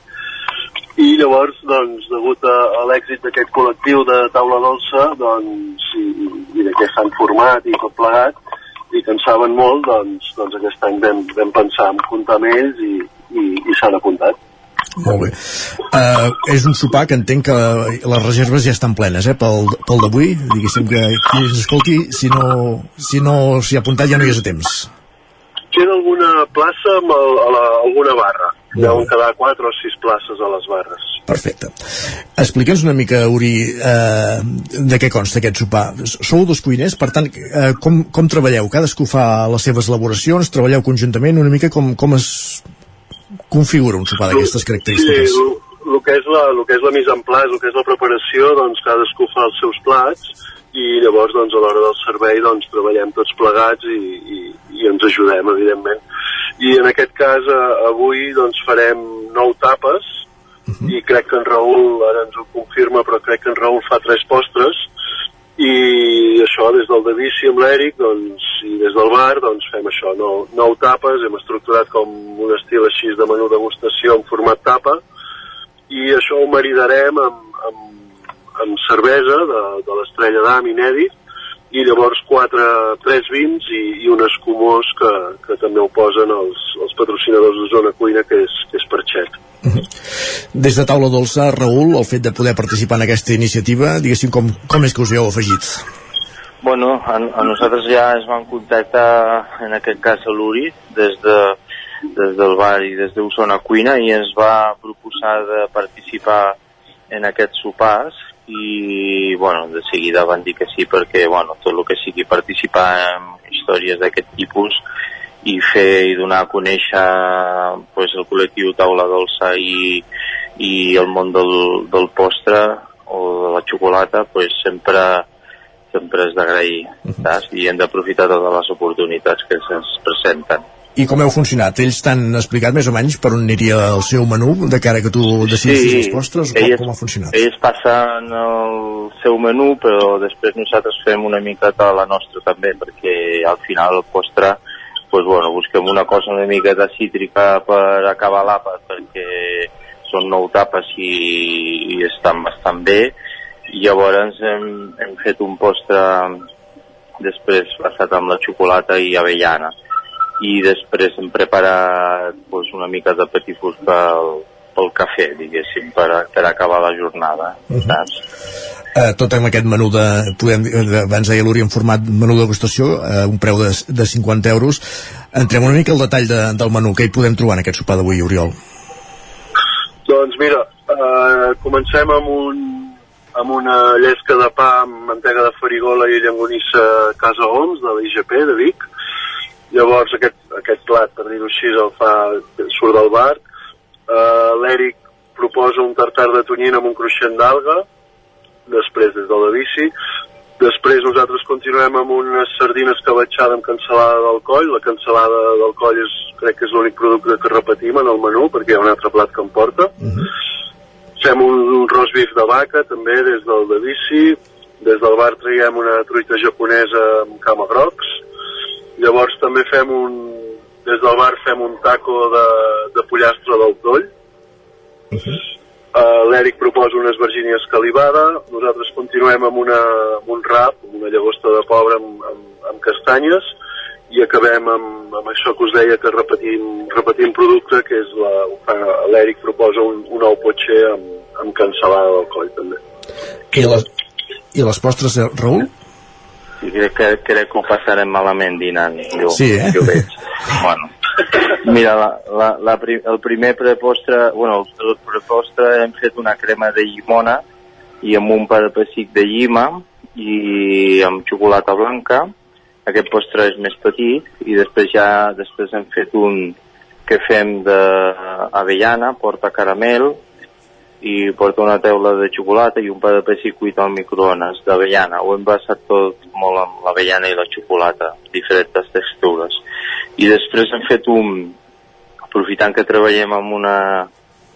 i llavors, doncs, degut a, a l'èxit d'aquest col·lectiu de taula dolça, doncs, i, i de què s'han format i tot plegat, i que en saben molt, doncs, doncs aquest any vam, vam pensar en comptar amb ells i, i, i s'han apuntat. Molt bé. Uh, és un sopar que entenc que les reserves ja estan plenes, eh, pel, pel d'avui. Diguéssim que qui ens escolti, si no s'hi no s'hi ha apuntat ja no hi és a temps. Queda alguna plaça amb el, a la, alguna barra. Deuen quedar quatre o sis places a les barres. Perfecte. Explica'ns una mica, Uri, eh, de què consta aquest sopar. Sou dos cuiners, per tant, eh, com, com treballeu? Cadascú fa les seves elaboracions, treballeu conjuntament, una mica com, com es configura un sopar d'aquestes característiques? Sí, el, el, que és la, el que és la mise en place, el que és la preparació, doncs cadascú fa els seus plats i llavors doncs, a l'hora del servei doncs, treballem tots plegats i, i, i ens ajudem, evidentment. I en aquest cas, eh, avui doncs, farem nou tapes uh -huh. i crec que en Raül ara ens ho confirma, però crec que en Raül fa tres postres i això des del Davici amb l'Eric doncs, i des del bar doncs, fem això, nou, nou tapes, hem estructurat com un estil així de menú degustació en format tapa i això ho maridarem amb, amb amb cervesa de, de l'estrella d'Am inèdit i llavors quatre, tres vins i, i un escumós que, que també ho posen els, els patrocinadors de Zona Cuina que és, que és Perxet. Des de Taula Dolça, Raül, el fet de poder participar en aquesta iniciativa, diguéssim, com, com és que us hi heu afegit? Bueno, a, a nosaltres ja es van contactar, en aquest cas a l'Uri, des, de, des del bar i des d'Osona Cuina i ens va proposar de participar en aquests sopars i bueno, de seguida van dir que sí perquè bueno, tot el que sigui participar en històries d'aquest tipus i fer i donar a conèixer pues, el col·lectiu Taula Dolça i, i el món del, del postre o de la xocolata pues, sempre sempre és d'agrair uh -huh. i hem d'aprofitar totes les oportunitats que se'ns presenten i com heu funcionat? Ells t'han explicat més o menys per on aniria el seu menú de cara que tu decidissis sí, els postres o com, com ha funcionat? Ells passen el seu menú però després nosaltres fem una miqueta la nostra també perquè al final el postre pues, bueno, busquem una cosa una miqueta cítrica per acabar l'àpat perquè són nou tapes i, i estan bastant bé i llavors hem, hem fet un postre després passat amb la xocolata i avellana i després hem preparat pues, una mica de petit fus pel, pel cafè, diguéssim, per, per acabar la jornada, uh -huh. saps? Eh, tot amb aquest menú de, podem, de abans deia l'Uri en format menú de degustació, eh, un preu de, de 50 euros. Entrem una mica al detall de, del menú, què hi podem trobar en aquest sopar d'avui, Oriol? Doncs mira, eh, comencem amb un, amb una llesca de pa amb mantega de farigola i llangonissa Casa Oms, de l'IGP de Vic, Llavors aquest, aquest plat, per dir-ho així, el fa, surt del bar. Uh, L'Eric proposa un tartar de tonyina amb un cruixent d'alga, després des de la bici. Després nosaltres continuem amb unes sardines cabatxada amb cansalada del coll. La cansalada del coll és, crec que és l'únic producte que repetim en el menú, perquè hi ha un altre plat que em porta. Uh -huh. Fem un, un roast beef de vaca, també, des del de bici. Des del bar traiem una truita japonesa amb camagrocs Llavors també fem un, des del bar fem un taco de, de pollastre del toll. Uh -huh. uh, L'Eric proposa una esvergínia escalivada, nosaltres continuem amb, una, amb un rap, amb una llagosta de pobre amb, amb, amb castanyes, i acabem amb, amb això que us deia que repetim, repetim producte, que és l'Eric proposa un, un ou potxer amb, amb cansalada del coll també. I les, i les postres, Raül? I crec que, crec que ho passarem malament dinant jo, sí, eh? jo veig bueno, mira la, la, la, el primer prepostre bueno, el prepostre hem fet una crema de llimona i amb un pa de pessic de llima i amb xocolata blanca aquest postre és més petit i després ja després hem fet un que fem d'avellana, porta caramel i porta una teula de xocolata i un pa de peix cuit al microones d'avellana. Ho hem basat tot molt amb l'avellana i la xocolata, diferents textures. I després hem fet un, aprofitant que treballem amb una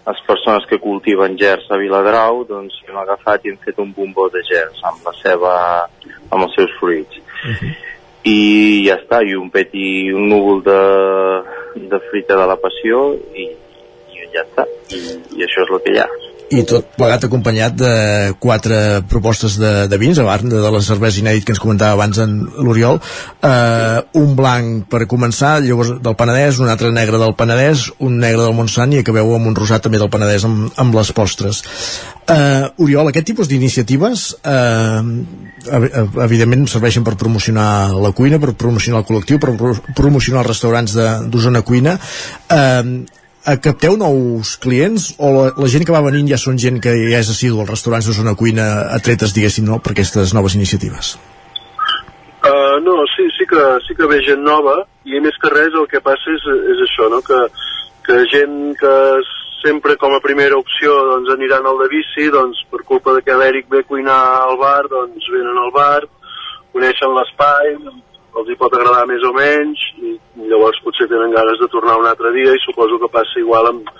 les persones que cultiven gers a Viladrau, doncs hem agafat i hem fet un bombó de gers amb la seva, amb els seus fruits. Uh -huh. I ja està, i un petit, un núvol de, de fruita de la passió i, i ja està. I, I això és el que hi ha i tot plegat acompanyat de quatre propostes de, de vins, a part de, la cervesa inèdit que ens comentava abans en l'Oriol. Eh, un blanc per començar llavors del Penedès, un altre negre del Penedès un negre del Montsant i acabeu amb un rosat també del Penedès amb, amb les postres. Eh, Oriol, aquest tipus d'iniciatives eh, evidentment serveixen per promocionar la cuina, per promocionar el col·lectiu, per promocionar els restaurants d'Osona Cuina. Eh, capteu nous clients o la, la gent que va venint ja són gent que ja és assidu als restaurants de zona cuina atretes, diguéssim, no, per aquestes noves iniciatives? Uh, no, sí, sí que, sí que ve gent nova i més que res el que passa és, és això, no? que, que gent que sempre com a primera opció doncs, aniran al de bici, doncs per culpa de que l'Èric ve a cuinar al bar, doncs venen al bar, coneixen l'espai, els hi pot agradar més o menys, i llavors potser tenen ganes de tornar un altre dia i suposo que passa igual amb,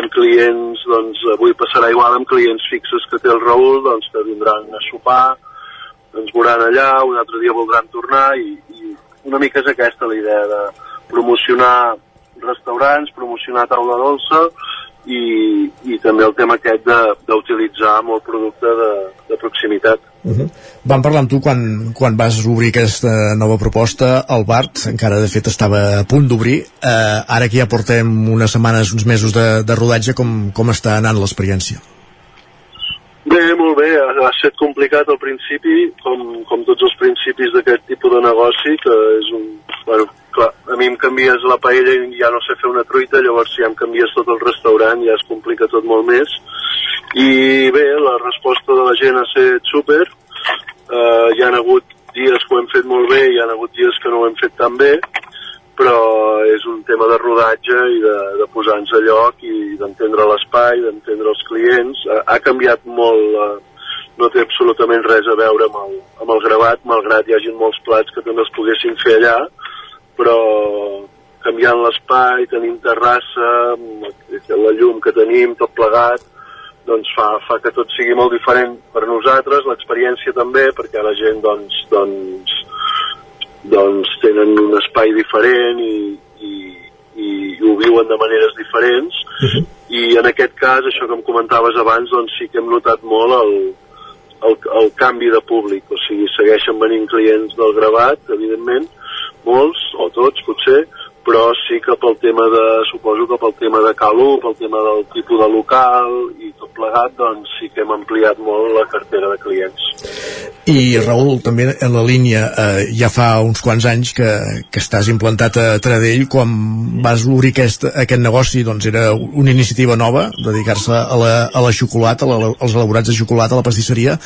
amb clients, doncs avui passarà igual amb clients fixes que té el Raül, doncs que vindran a sopar, ens veuran allà, un altre dia voldran tornar i, i una mica és aquesta la idea de promocionar restaurants, promocionar taula dolça i, i també el tema aquest d'utilitzar molt producte de, de proximitat. Uh -huh. Vam parlar amb tu quan, quan vas obrir aquesta nova proposta, el Bart, encara de fet estava a punt d'obrir, eh, ara que ja portem unes setmanes, uns mesos de, de rodatge, com, com està anant l'experiència? Bé, molt bé, ha, ha estat complicat al principi, com, com tots els principis d'aquest tipus de negoci, que és un... Bueno, clar, a mi em canvies la paella i ja no sé fer una truita, llavors si ja em canvies tot el restaurant ja es complica tot molt més. I bé, la resposta de la gent ha estat súper, uh, hi ha hagut dies que ho hem fet molt bé, hi ha hagut dies que no ho hem fet tan bé, però és un tema de rodatge i de, de posar-nos a lloc i d'entendre l'espai, d'entendre els clients. Ha, ha canviat molt, uh, no té absolutament res a veure amb el, amb el gravat, malgrat hi hagin molts plats que també els poguessin fer allà, però canviant l'espai, tenim terrassa, la llum que tenim, tot plegat, doncs fa, fa que tot sigui molt diferent per nosaltres, l'experiència també, perquè la gent doncs, doncs, doncs tenen un espai diferent i, i, i, ho viuen de maneres diferents uh -huh. i en aquest cas, això que em comentaves abans, doncs sí que hem notat molt el, el, el canvi de públic, o sigui, segueixen venint clients del gravat, evidentment, molts, o tots potser, però sí que pel tema de, suposo que pel tema de Calu, pel tema del tipus de local i tot plegat, doncs sí que hem ampliat molt la cartera de clients. I Raül, també en la línia, eh, ja fa uns quants anys que, que estàs implantat a Tradell, quan vas obrir aquest, aquest negoci, doncs era una iniciativa nova, dedicar-se a, la, a la xocolata, a la, als elaborats de xocolata, a la pastisseria,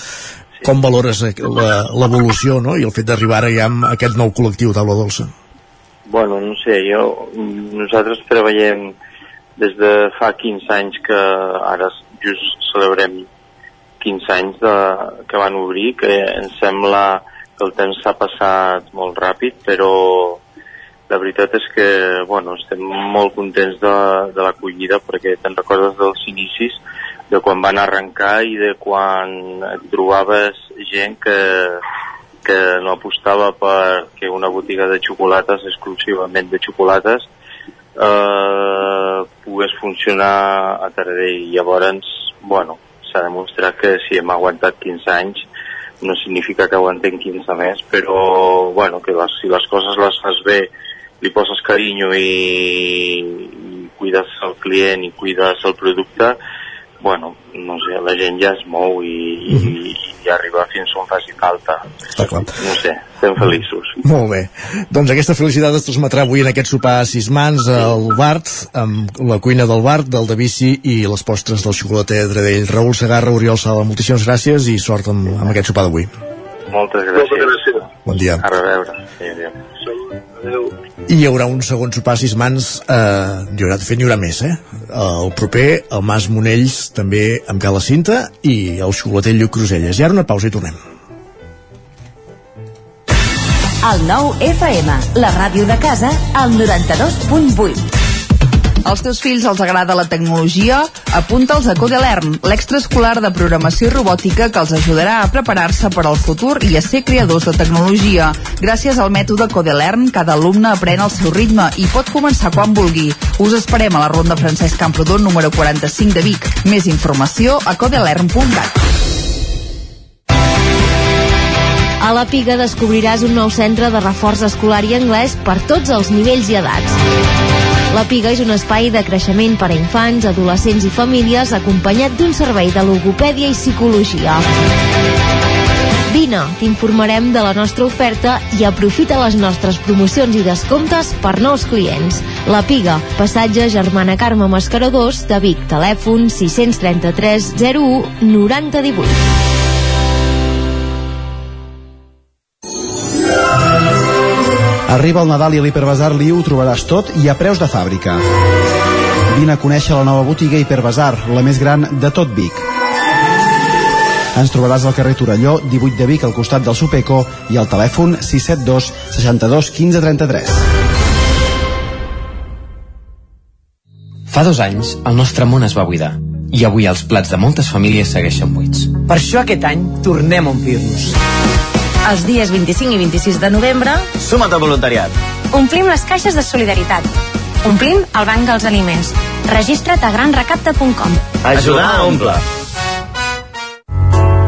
com valores l'evolució no? i el fet d'arribar ara ja amb aquest nou col·lectiu Taula Dolça? Bueno, no sé, jo, nosaltres treballem des de fa 15 anys que ara just celebrem 15 anys de, que van obrir, que em sembla que el temps s'ha passat molt ràpid, però la veritat és que bueno, estem molt contents de, de l'acollida perquè te'n recordes dels inicis de quan van arrencar i de quan et trobaves gent que, que no apostava per que una botiga de xocolates, exclusivament de xocolates, eh, pogués funcionar a Taradell. Llavors, bueno, s'ha demostrat que si hem aguantat 15 anys no significa que aguantem 15 més, però bueno, que les, si les coses les fas bé, li poses carinyo i, i cuides el client i cuides el producte, bueno, no sé, la gent ja es mou i, i, mm -hmm. i arriba fins on faci falta. Està clar. No sé, estem feliços. Molt bé. Doncs aquesta felicitat es transmetrà avui en aquest sopar a sis mans al Bart, amb la cuina del Bart, del de Bici i les postres del xocolater Dredell. Raül Segarra, Oriol Sala, moltíssimes gràcies i sort amb, amb aquest sopar d'avui. Moltes gràcies. Moltes gràcies. Bon dia. A reveure. Sí, adéu. Adéu. I hi haurà un segon sopar a sis mans, eh, hi haurà, de fet, hi haurà més, eh? El proper, el Mas Monells, també amb Cala Cinta, i el xocolater Lluc Cruselles. I ara una pausa i tornem. El nou FM, la ràdio de casa, al 92.8. Als teus fills els agrada la tecnologia? Apunta'ls a Codelern, l'extraescolar de programació robòtica que els ajudarà a preparar-se per al futur i a ser creadors de tecnologia. Gràcies al mètode Codelern, cada alumne aprèn al seu ritme i pot començar quan vulgui. Us esperem a la Ronda Francesc Camprodon número 45 de Vic. Més informació a codelern.cat. A la Piga descobriràs un nou centre de reforç escolar i anglès per tots els nivells i edats. La Piga és un espai de creixement per a infants, adolescents i famílies acompanyat d'un servei de logopèdia i psicologia. Vine, t'informarem de la nostra oferta i aprofita les nostres promocions i descomptes per nous clients. La Piga, passatge Germana Carme Mascaradors de Vic, telèfon 633 01 9018. Arriba el Nadal i a l'Hiperbasar Liu ho trobaràs tot i a preus de fàbrica. Vine a conèixer la nova botiga Hiperbasar, la més gran de tot Vic. Ens trobaràs al carrer Torelló, 18 de Vic, al costat del Supeco, i al telèfon 672 62 15 33. Fa dos anys, el nostre món es va buidar i avui els plats de moltes famílies segueixen buits. Per això aquest any tornem a omplir-nos. Els dies 25 i 26 de novembre Suma't al voluntariat. omplim les caixes de solidaritat. Omplim el banc dels aliments. Registra't a granrecapta.com. Ajudar a omplir.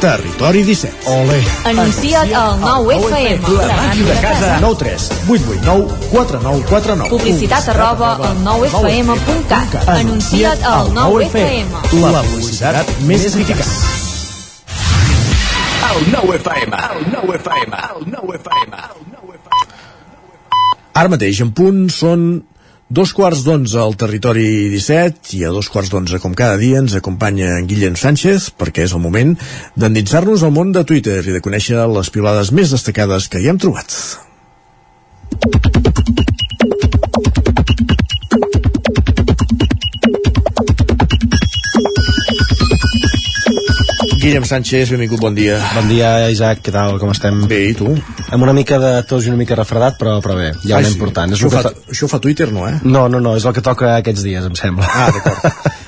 Territori 17. Ole. Anuncia't al 9FM. La màquina de casa. 9 3 8 8 9 4 9 4 9. Publicitat arroba al 9FM.cat. Anuncia't al 9FM. La publicitat més eficaç. El nou FM, el nou FM, el nou FM. Ara mateix, en punt, són dos quarts d'onze al territori 17 i a dos quarts d'onze, com cada dia, ens acompanya en Guillem Sánchez perquè és el moment d'endinsar-nos al món de Twitter i de conèixer les pilades més destacades que hi hem trobat. Guillem Sánchez, benvingut, bon dia. Bon dia, Isaac, què tal, com estem? Bé, i tu? Amb una mica de tos i una mica refredat, però, però bé, ja Ai, un sí. important. És Això fa- to- això fa Twitter, no, eh? No, no, no, és el que toca aquests dies, em sembla. Ah, d'acord.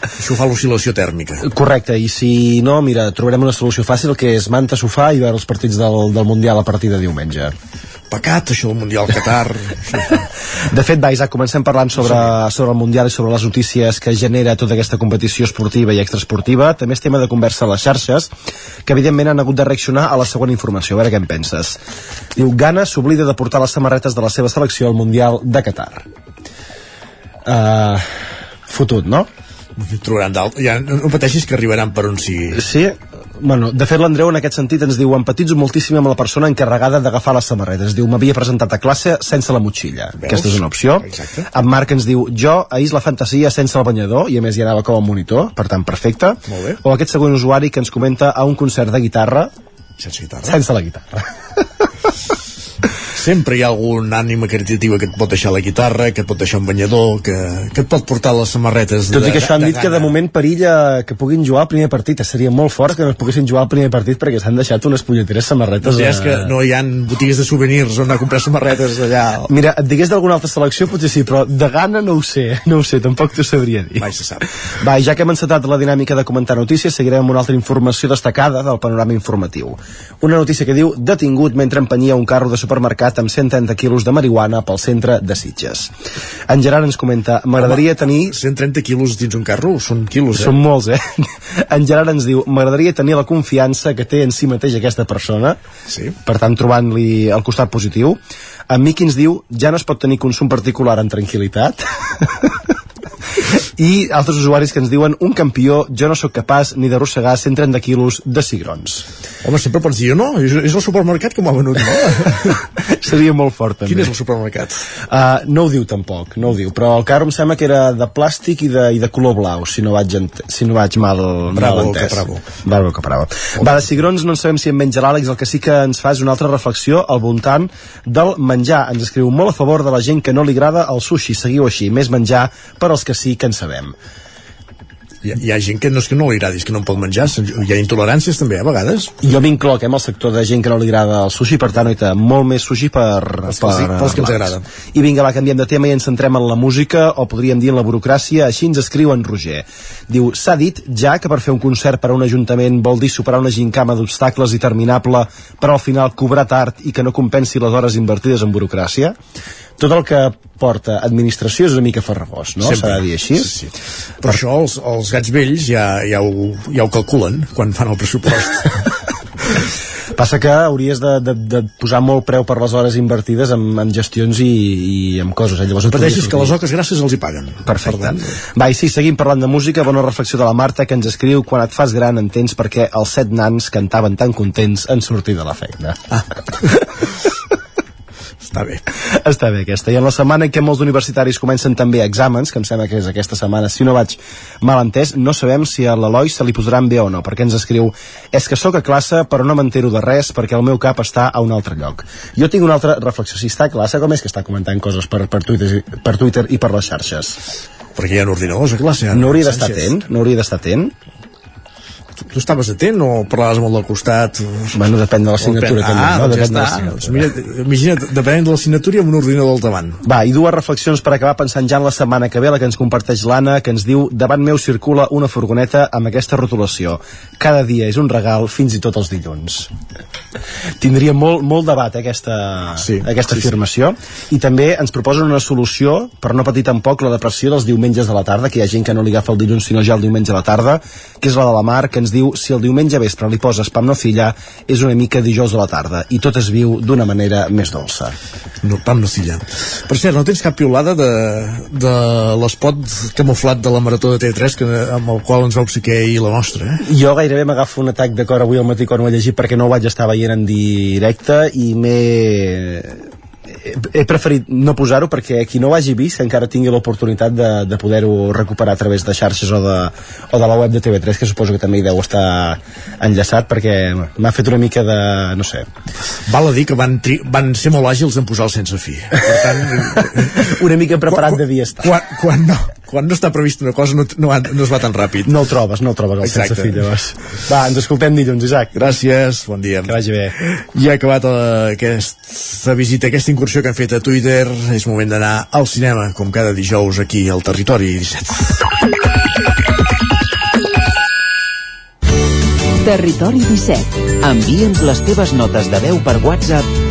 Això fa l'oscil·lació tèrmica. Correcte, i si no, mira, trobarem una solució fàcil que és manta sofà i veure els partits del, del Mundial a partir de diumenge. Pecat, això del Mundial Qatar. De fet, va, Isaac, comencem parlant sobre, sobre el Mundial i sobre les notícies que genera tota aquesta competició esportiva i extraesportiva. També és tema de conversa a les xarxes, que evidentment han hagut de reaccionar a la següent informació. A veure què en penses. Diu, Ghana s'oblida de portar les samarretes de la seva selecció al Mundial de Qatar. Uh, fotut, no? Trobaran dalt. Ja, no, no pateixis que arribaran per on sigui. Sí, bueno, de fet l'Andreu en aquest sentit ens diu empatitzo moltíssim amb la persona encarregada d'agafar les samarretes. Diu, m'havia presentat a classe sense la motxilla. Veus? Aquesta és una opció. Exacte. En Marc ens diu, jo ahir la fantasia sense el banyador, i a més hi anava com a monitor, per tant, perfecte. Molt bé. O aquest següent usuari que ens comenta a un concert de guitarra Sense guitarra. sense la guitarra. Sempre hi ha algun ànima caritativa que et pot deixar la guitarra, que et pot deixar un banyador, que, que et pot portar les samarretes Tot i que això han dit que de gana. moment perilla que puguin jugar al primer partit. Seria molt fort que no es poguessin jugar al primer partit perquè s'han deixat unes punyeteres samarretes. Ja és que a- no hi han botigues de souvenirs on anar a comprar samarretes allà. Mira, et digués d'alguna altra selecció potser sí, però de gana no ho sé, no ho sé, tampoc t'ho sabria dir. Mai se sap. Va, ja que hem encetat la dinàmica de comentar notícies, seguirem amb una altra informació destacada del panorama informatiu. Una notícia que diu detingut mentre empenyia un carro de supermercat amb 130 quilos de marihuana pel centre de Sitges. En Gerard ens comenta, m'agradaria tenir... 130 quilos dins un carro? Són quilos, eh? Són molts, eh? En Gerard ens diu, m'agradaria tenir la confiança que té en si mateix aquesta persona, sí. per tant trobant-li el costat positiu. En Miqui ens diu, ja no es pot tenir consum particular en tranquil·litat. i altres usuaris que ens diuen un campió, jo no sóc capaç ni d'arrossegar 130 quilos de cigrons. Home, sempre pots dir, no, és, és el supermercat que m'ha venut, no? Seria molt fort, també. Quin és el supermercat? Uh, no ho diu tampoc, no ho diu, però el carro em sembla que era de plàstic i de, i de color blau, si no vaig, si no vaig mal, Bravo, mal entès. Bravo, que bravo. Va, de cigrons no en sabem si en menja l'Àlex, el que sí que ens fa és una altra reflexió al voltant del menjar. Ens escriu molt a favor de la gent que no li agrada el sushi, seguiu així, més menjar per als que sí que en sabem. Hi, ha- hi ha gent que no és que no li agradi, és que no en pot menjar. Hi ha intoleràncies també, a vegades. Jo m'incloc eh, amb el sector de gent que no li agrada el sushi, per tant, oita, molt més sushi per... Pels que els- pels que ens agrada. I vinga, va, canviem de tema i ens centrem en la música, o podríem dir en la burocràcia, així ens escriu en Roger. Diu, s'ha dit ja que per fer un concert per a un ajuntament vol dir superar una gincama d'obstacles interminable, però al final cobrar tard i que no compensi les hores invertides en burocràcia? Tot el que porta administració és una mica farragós, no? Sempre. S'ha de dir així? Sí, sí. Per això els, els gats vells ja, ja, ho, ja ho calculen quan fan el pressupost. Passa que hauries de, de, de posar molt preu per les hores invertides en, en gestions i, i en coses. Eh? Llavors pateixis que les oques grasses els hi paguen. Perfecte. Va, i sí, seguim parlant de música. Bona reflexió de la Marta, que ens escriu quan et fas gran entens perquè els set nans cantaven tan contents en sortir de la feina. Ah. Està bé. Està bé aquesta. I en la setmana en què molts universitaris comencen també exàmens, que em sembla que és aquesta setmana, si no vaig mal entès, no sabem si a l'Eloi se li posaran bé o no, perquè ens escriu és que sóc a classe però no m'entero de res perquè el meu cap està a un altre lloc. Jo tinc una altra reflexió. Si està a classe, com és que està comentant coses per, per, Twitter, per Twitter i per les xarxes? Perquè hi ha ordinadors a classe. No hauria d'estar atent? No hauria d'estar atent? Tu estaves atent o parlaves molt del costat? Bueno, depèn de l'assignatura Ah, també, no? doncs ja de està. l'assignatura. Doncs mira, imagina't, depenent de l'assignatura i amb un ordinador al davant. Va, i dues reflexions per acabar pensant ja en la setmana que ve, la que ens comparteix l'Anna, que ens diu davant meu circula una furgoneta amb aquesta rotulació. Cada dia és un regal, fins i tot els dilluns. Tindria molt, molt debat, eh, aquesta, sí, aquesta sí, sí, afirmació. I també ens proposen una solució per no patir tampoc la depressió dels diumenges de la tarda, que hi ha gent que no li agafa el dilluns sinó ja el diumenge a la tarda, que és la de la Mar, que ens diu si el diumenge vespre li poses pam nocilla, és una mica dijous a la tarda, i tot es viu d'una manera més dolça. No, pam nocilla. Per cert, no tens cap piulada de, de l'espot camuflat de la Marató de TV3 que, amb el qual ens va obsequiar ahir la nostra, eh? Jo gairebé m'agafo un atac de cor avui al matí quan ho he llegit perquè no ho vaig estar veient en directe i m'he he- preferit no posar-ho perquè qui no ho hagi vist encara tingui l'oportunitat de, de poder-ho recuperar a través de xarxes o de, o de la web de TV3 que suposo que també hi deu estar enllaçat perquè m'ha fet una mica de... no sé Val a dir que van, tri van ser molt àgils en posar el sense fi. Per tant, una mica preparat devia estar. Quan, quan, no, quan no està prevista una cosa no, no, va- no es va tan ràpid. No el trobes, no el trobes el Exacte. sense fi llavors. Va, ens escoltem dilluns, Isaac. Gràcies, bon dia. Que vagi bé. Ja ha acabat eh, aquesta visita, aquesta incursió que han fet a Twitter. És moment d'anar al cinema, com cada dijous aquí al Territori 17. Territori 17. Envia'ns les teves notes de veu per WhatsApp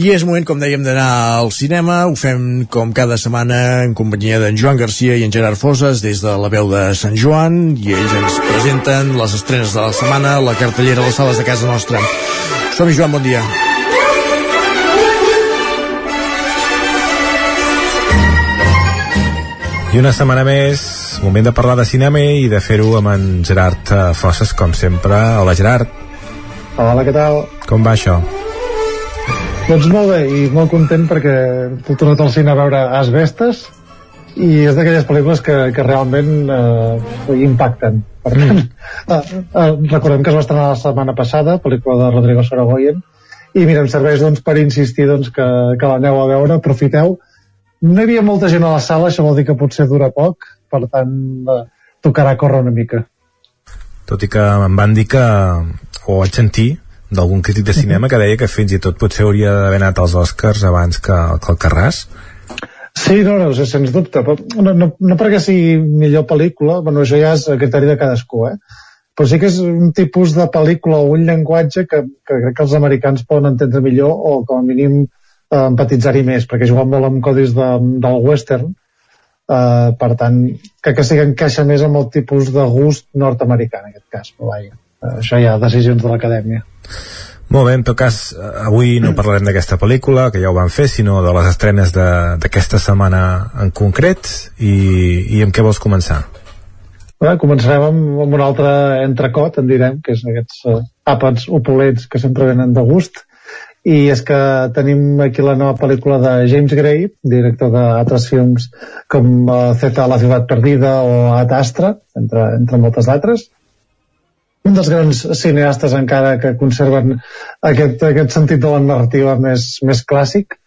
I és moment, com dèiem, d'anar al cinema. Ho fem com cada setmana en companyia d'en Joan Garcia i en Gerard Foses des de la veu de Sant Joan i ells ens presenten les estrenes de la setmana, la cartellera a les sales de casa nostra. Som-hi, Joan, bon dia. I una setmana més, moment de parlar de cinema i de fer-ho amb en Gerard eh, Fosses, com sempre. Hola, Gerard. Hola, què tal? Com va això? Doncs molt bé, i molt content perquè he tornat al cine a veure Asbestes i és d'aquelles pel·lícules que, que realment eh, impacten. Per tant, eh, eh, recordem que es va estrenar la setmana passada, pel·lícula de Rodrigo Sorogoyen, i mira, em serveix doncs, per insistir doncs, que, que l'aneu a veure, aprofiteu. No hi havia molta gent a la sala, això vol dir que potser dura poc, per tant, eh, tocarà córrer una mica. Tot i que em van dir que, o vaig sentir, d'algun crític de cinema que deia que fins i tot potser hauria d'haver anat als Oscars abans que, que el Carràs. Sí, no, no, sens dubte. Però no, no, no perquè sigui millor pel·lícula, bueno, això ja és a criteri de cadascú, eh? però sí que és un tipus de pel·lícula o un llenguatge que, que crec que els americans poden entendre millor o com a mínim eh, empatitzar-hi més, perquè juguen molt amb codis de, del western, eh, per tant, crec que sí que encaixa més amb el tipus de gust nord-americà en aquest cas, però vaja, això hi ha decisions de l'acadèmia. Molt bé, en tot cas, eh, avui no parlarem d'aquesta pel·lícula, que ja ho van fer, sinó de les estrenes d'aquesta setmana en concret, i, i amb què vols començar? Bé, començarem amb, amb un altre entrecot, en direm, que és aquests uh, àpats opulents que sempre venen de gust, i és que tenim aquí la nova pel·lícula de James Gray, director d'altres films com uh, Z la ciutat perdida o Ad Astra, entre, entre moltes altres. Un dels grans cineastes encara que conserven aquest, aquest sentit de la narrativa més, més clàssic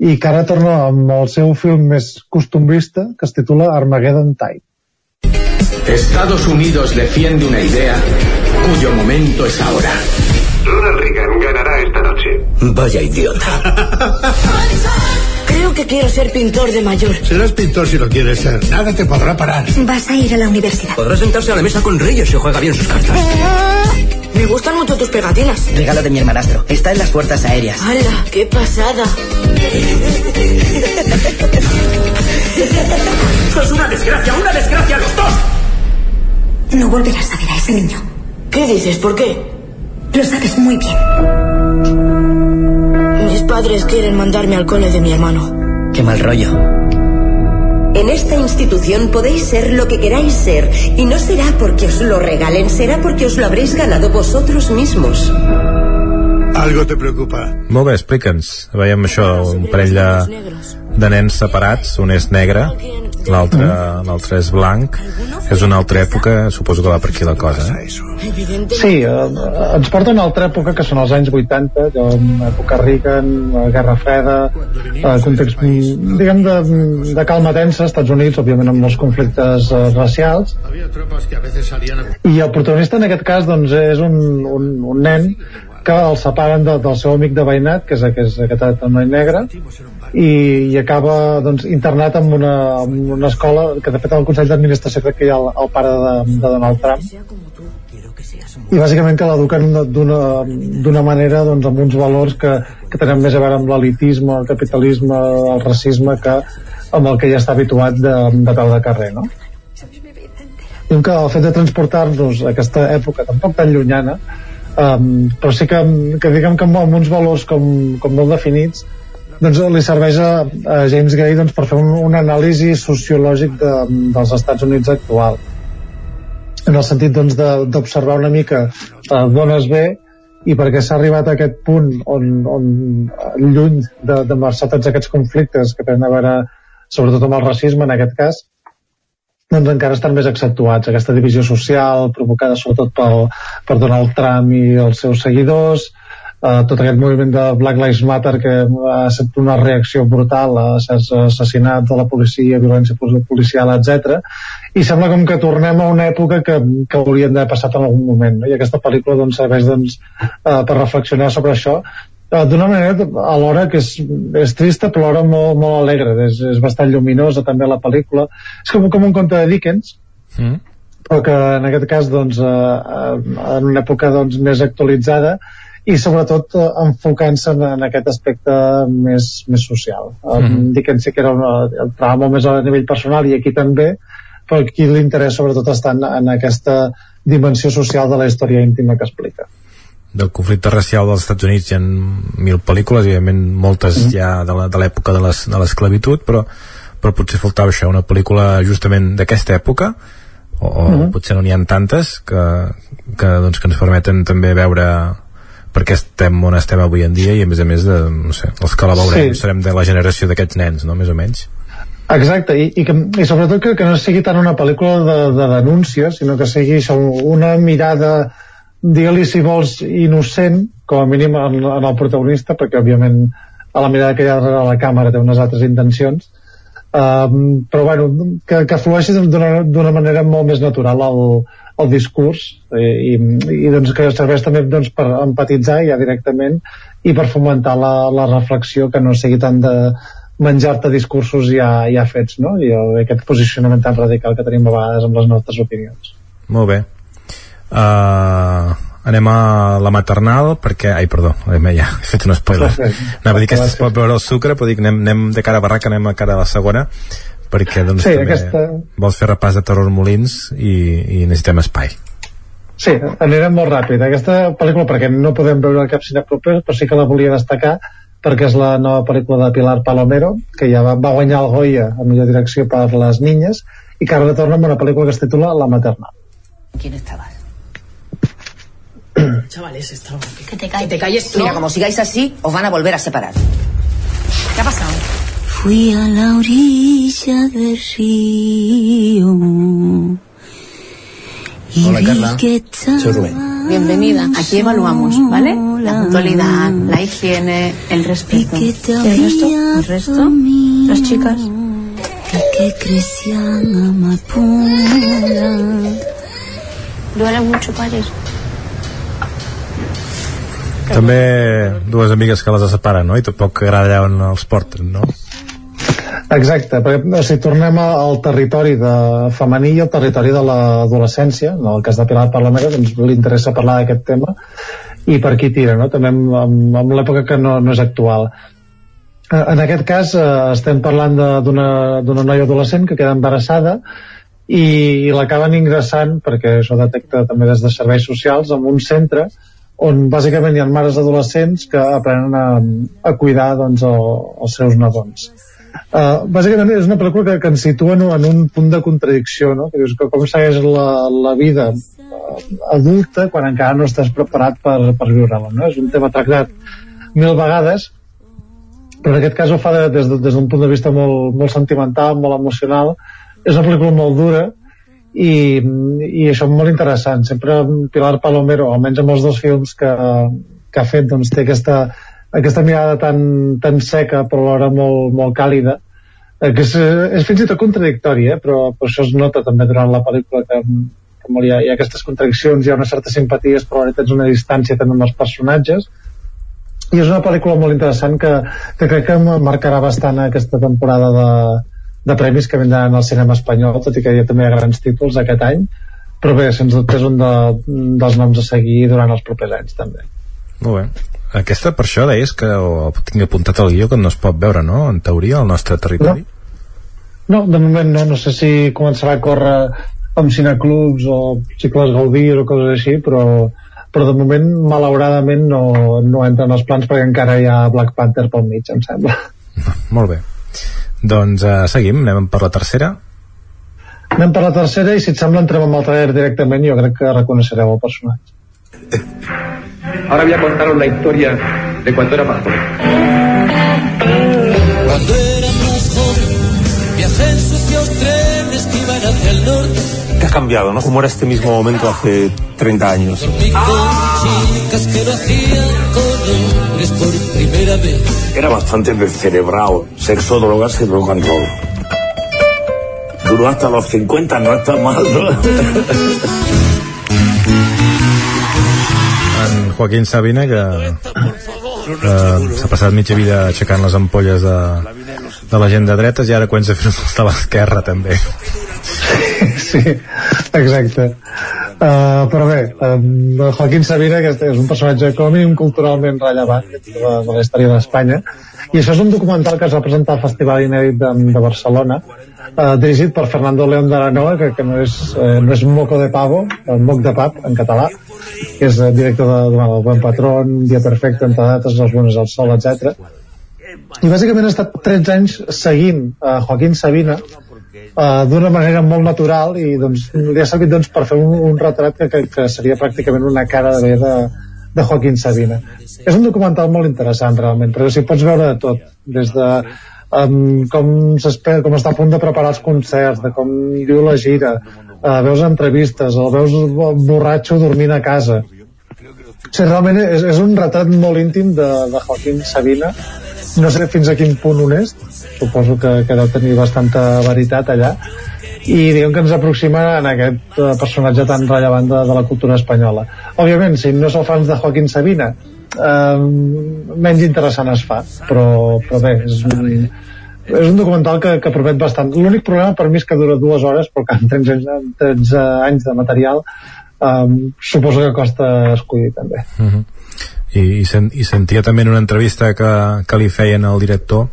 i que ara torna amb el seu film més costumbrista que es titula Armageddon Type. Estados Unidos defiende una idea cuyo momento es ahora. Ronald Reagan ganará esta noche. Vaya idiota. Creo que quiero ser pintor de mayor. Serás pintor si lo quieres ser. Nada te podrá parar. Vas a ir a la universidad. Podrá sentarse a la mesa con Reyes si juega bien sus cartas. Me gustan mucho tus pegatinas. Regalo de mi hermanastro. Está en las fuerzas aéreas. ¡Hala! ¡Qué pasada! ¡Es una desgracia! ¡Una desgracia los dos! No volverás a ver a ese niño. ¿Qué dices? ¿Por qué? Lo sabes muy bien. Mis padres quieren mandarme al cole de mi hermano. Qué mal rollo. En esta institución podéis ser lo que queráis ser y no será porque os lo regalen, será porque os lo habréis ganado vosotros mismos. Algo te preocupa. Molt bé, explica'ns. Veiem això, un parell de, de nens separats, un és negre, l'altre l'altre és blanc. És una altra època, suposo que va per aquí la cosa, eh? Sí, eh, ens porta a una altra època que són els anys 80, allò, època Reagan, eh, Guerra Freda, eh, context, mm, diguem, de, de calma tensa, als Estats Units, òbviament amb molts conflictes eh, racials, i el protagonista en aquest cas doncs, és un, un, un nen que el separen de, del seu amic de veïnat, que és aquest, aquest noi negre, i, i acaba doncs, internat en una, en una escola que de fet el Consell d'Administració crec que hi ha el, el pare de, de Donald Trump i bàsicament que l'eduquen d'una manera doncs, amb uns valors que, que tenen més a veure amb l'elitisme, el capitalisme, el racisme que amb el que ja està habituat de, de tal de carrer no? Diu que el fet de transportar-nos a aquesta època tampoc tan llunyana um, però sí que, que diguem que amb, amb uns valors com, com molt definits doncs li serveix a, a James Gray doncs, per fer un, un anàlisi sociològic de, dels Estats Units actual. En el sentit doncs, d'observar una mica eh, d'on es ve i perquè s'ha arribat a aquest punt on, on lluny de, de marxar tots aquests conflictes que tenen a veure sobretot amb el racisme en aquest cas doncs encara estan més accentuats aquesta divisió social provocada sobretot pel, per Donald Trump i els seus seguidors eh, tot aquest moviment de Black Lives Matter que ha estat una reacció brutal a certs assassinats de la policia, violència policial, etc. I sembla com que tornem a una època que, que hauríem d'haver passat en algun moment. No? I aquesta pel·lícula doncs, serveix doncs, eh, per reflexionar sobre això d'una manera alhora que és, és trista però alhora molt, molt alegre és, és bastant lluminosa també la pel·lícula és com, com un conte de Dickens mm. però que en aquest cas doncs, eh, en una època doncs, més actualitzada i sobretot eh, enfocant-se en, en aquest aspecte més, més social. Mm -hmm. Dickens sí que era una, el trama molt més a nivell personal i aquí també, però aquí l'interès sobretot està en, en aquesta dimensió social de la història íntima que explica del conflicte racial dels Estats Units hi ha mil pel·lícules, i evidentment moltes mm. ja de l'època de l'esclavitud, però, però potser faltava això, una pel·lícula justament d'aquesta època, o, o mm. potser no n'hi ha tantes, que, que, doncs, que ens permeten també veure perquè estem on estem avui en dia i a més a més de, no sé, els que la veurem sí. serem de la generació d'aquests nens, no? més o menys Exacte, i, i, que, i sobretot que, que no sigui tant una pel·lícula de, de denúncia, sinó que sigui això, una mirada, digue-li si vols, innocent, com a mínim en, en el protagonista, perquè òbviament a la mirada que hi ha darrere la càmera té unes altres intencions, um, però bueno, que, que flueixi d'una manera molt més natural el, el discurs eh, i, i doncs que serveix també doncs, per empatitzar ja directament i per fomentar la, la reflexió que no sigui tant de menjar-te discursos ja, ja fets no? i aquest posicionament tan radical que tenim a vegades amb les nostres opinions. Molt bé uh, anem a la maternal perquè, ai perdó, ja he fet un spoiler anava a dir que es pot veure el sucre però dic anem, anem de cara a barraca, anem a cara a la segona perquè doncs Sí, també aquesta- vols fer repàs de Terror Molins i, i necessitem espai Sí, anirem molt ràpid. Aquesta pel·lícula, perquè no podem veure cap cine proper, però sí que la volia destacar perquè és la nova pel·lícula de Pilar Palomero, que ja va, va guanyar el Goya a millor direcció per Les Niñes, i que ara retorna amb una pel·lícula que es titula La Maternal. ¿Quién estabas? Chavales, estaba... Que te calles. Que te calles tú. Mira, como sigáis así, os van a volver a separar. ¿Qué ha pasado? Fui a la orilla del río. Y Hola, Carla. que Soy Rubén. Bienvenida. Aquí evaluamos, ¿vale? La puntualidad, la higiene, el respeto. que te ¿El resto? ¿El resto? Las chicas. Y que crecían amapola. Duele mucho, París. També dues amigues que les separen no? i tampoc agrada allà on els porten no? Exacte, perquè si tornem al territori de femení i al territori de l'adolescència, en el cas de Pilar Palomero, doncs li interessa parlar d'aquest tema i per aquí tira, no? també amb, l'època que no, no és actual. Eh, En aquest cas eh, estem parlant d'una noia adolescent que queda embarassada i, i l'acaben ingressant, perquè això detecta també des de serveis socials, en un centre on bàsicament hi ha mares adolescents que aprenen a, a cuidar doncs, el, els seus nadons. Uh, bàsicament és una pel·lícula que, que ens situa en, en un punt de contradicció, no? que dius que com segueix la, la vida uh, adulta quan encara no estàs preparat per, per viure-la. No? És un tema tractat mil vegades, però en aquest cas ho fa de, des, de, d'un punt de vista molt, molt sentimental, molt emocional. És una pel·lícula molt dura i, i això és molt interessant. Sempre Pilar Palomero, almenys amb els dos films que, que ha fet, doncs té aquesta, aquesta mirada tan, tan seca però alhora molt, molt càlida eh, que és, és fins i tot contradictori eh? però, però això es nota també durant la pel·lícula que, que hi, ha, hi ha aquestes contradiccions hi ha una certa simpaties però alhora tens una distància també amb els personatges i és una pel·lícula molt interessant que, que crec que marcarà bastant aquesta temporada de, de premis que vindran al cinema espanyol tot i que hi ha també grans títols aquest any però bé, sens dubte és un de, dels noms a seguir durant els propers anys també molt bé aquesta per això deies que o tinc apuntat al guió que no es pot veure, no? En teoria, al nostre territori. No, de moment no, no sé si començarà a córrer amb cineclubs o cicles Gaudí o coses així, però, però de moment, malauradament, no, no entra en els plans perquè encara hi ha Black Panther pel mig, em sembla. Molt bé. Doncs uh, seguim, anem per la tercera. Anem per la tercera i si et sembla entrem amb el trailer directament jo crec que reconeixereu el personatge. Ahora voy a contaros la historia de cuando era más joven. Cuando era más joven, viajé en sucios trenes que iban hacia el norte. que ha cambiado, ¿no? Como era este mismo momento hace 30 años. Dormí hombres por primera vez. Era bastante descerebrado. Sexo, drogas y rock and roll. Duró hasta los 50, no está mal, ¿no? En Joaquín Sabina, que eh, s'ha passat mitja vida aixecant les ampolles de, de la gent de dretes i ara comença a fer de l'esquerra també. sí, exacte. Uh, però bé, um, Joaquín Sabina, que és un personatge a mínim culturalment rellevant de, de la història d'Espanya, i això és un documental que es va presentar al Festival Inèdit de, de Barcelona, uh, dirigit per Fernando León de la Noa, que, que no, és, uh, no és Moco de Pavo, el Moc de Pap, en català, que és director de, de, del Buen Patrón, Dia Perfecte, entre d'altres, Els Bones al Sol, etc. I bàsicament ha estat 13 anys seguint uh, Joaquín Sabina uh, d'una manera molt natural i doncs, li ha servit doncs, per fer un, un retrat que, que, que seria pràcticament una cara de, de, de Joaquín Sabina. És un documental molt interessant realment, perquè si pots veure de tot, des de um, com, com està a punt de preparar els concerts, de com diu la gira, uh, veus entrevistes, el veus borratxo dormint a casa. Sigui, realment és, és un retrat molt íntim de, de Joaquín Sabina, no sé fins a quin punt honest, suposo que, que deu tenir bastanta veritat allà, i diguem que ens aproxima en aquest eh, personatge tan rellevant de, de la cultura espanyola. Òbviament, si no sou fans de Joaquín Sabina, eh, menys interessant es fa, però, però bé, és un, és un documental que, que promet bastant. L'únic problema per mi és que dura dues hores, però que en 13, anys- 13 anys de material um, suposo que costa escollir també uh -huh. I, i, sen, i sentia també en una entrevista que, que li feien al director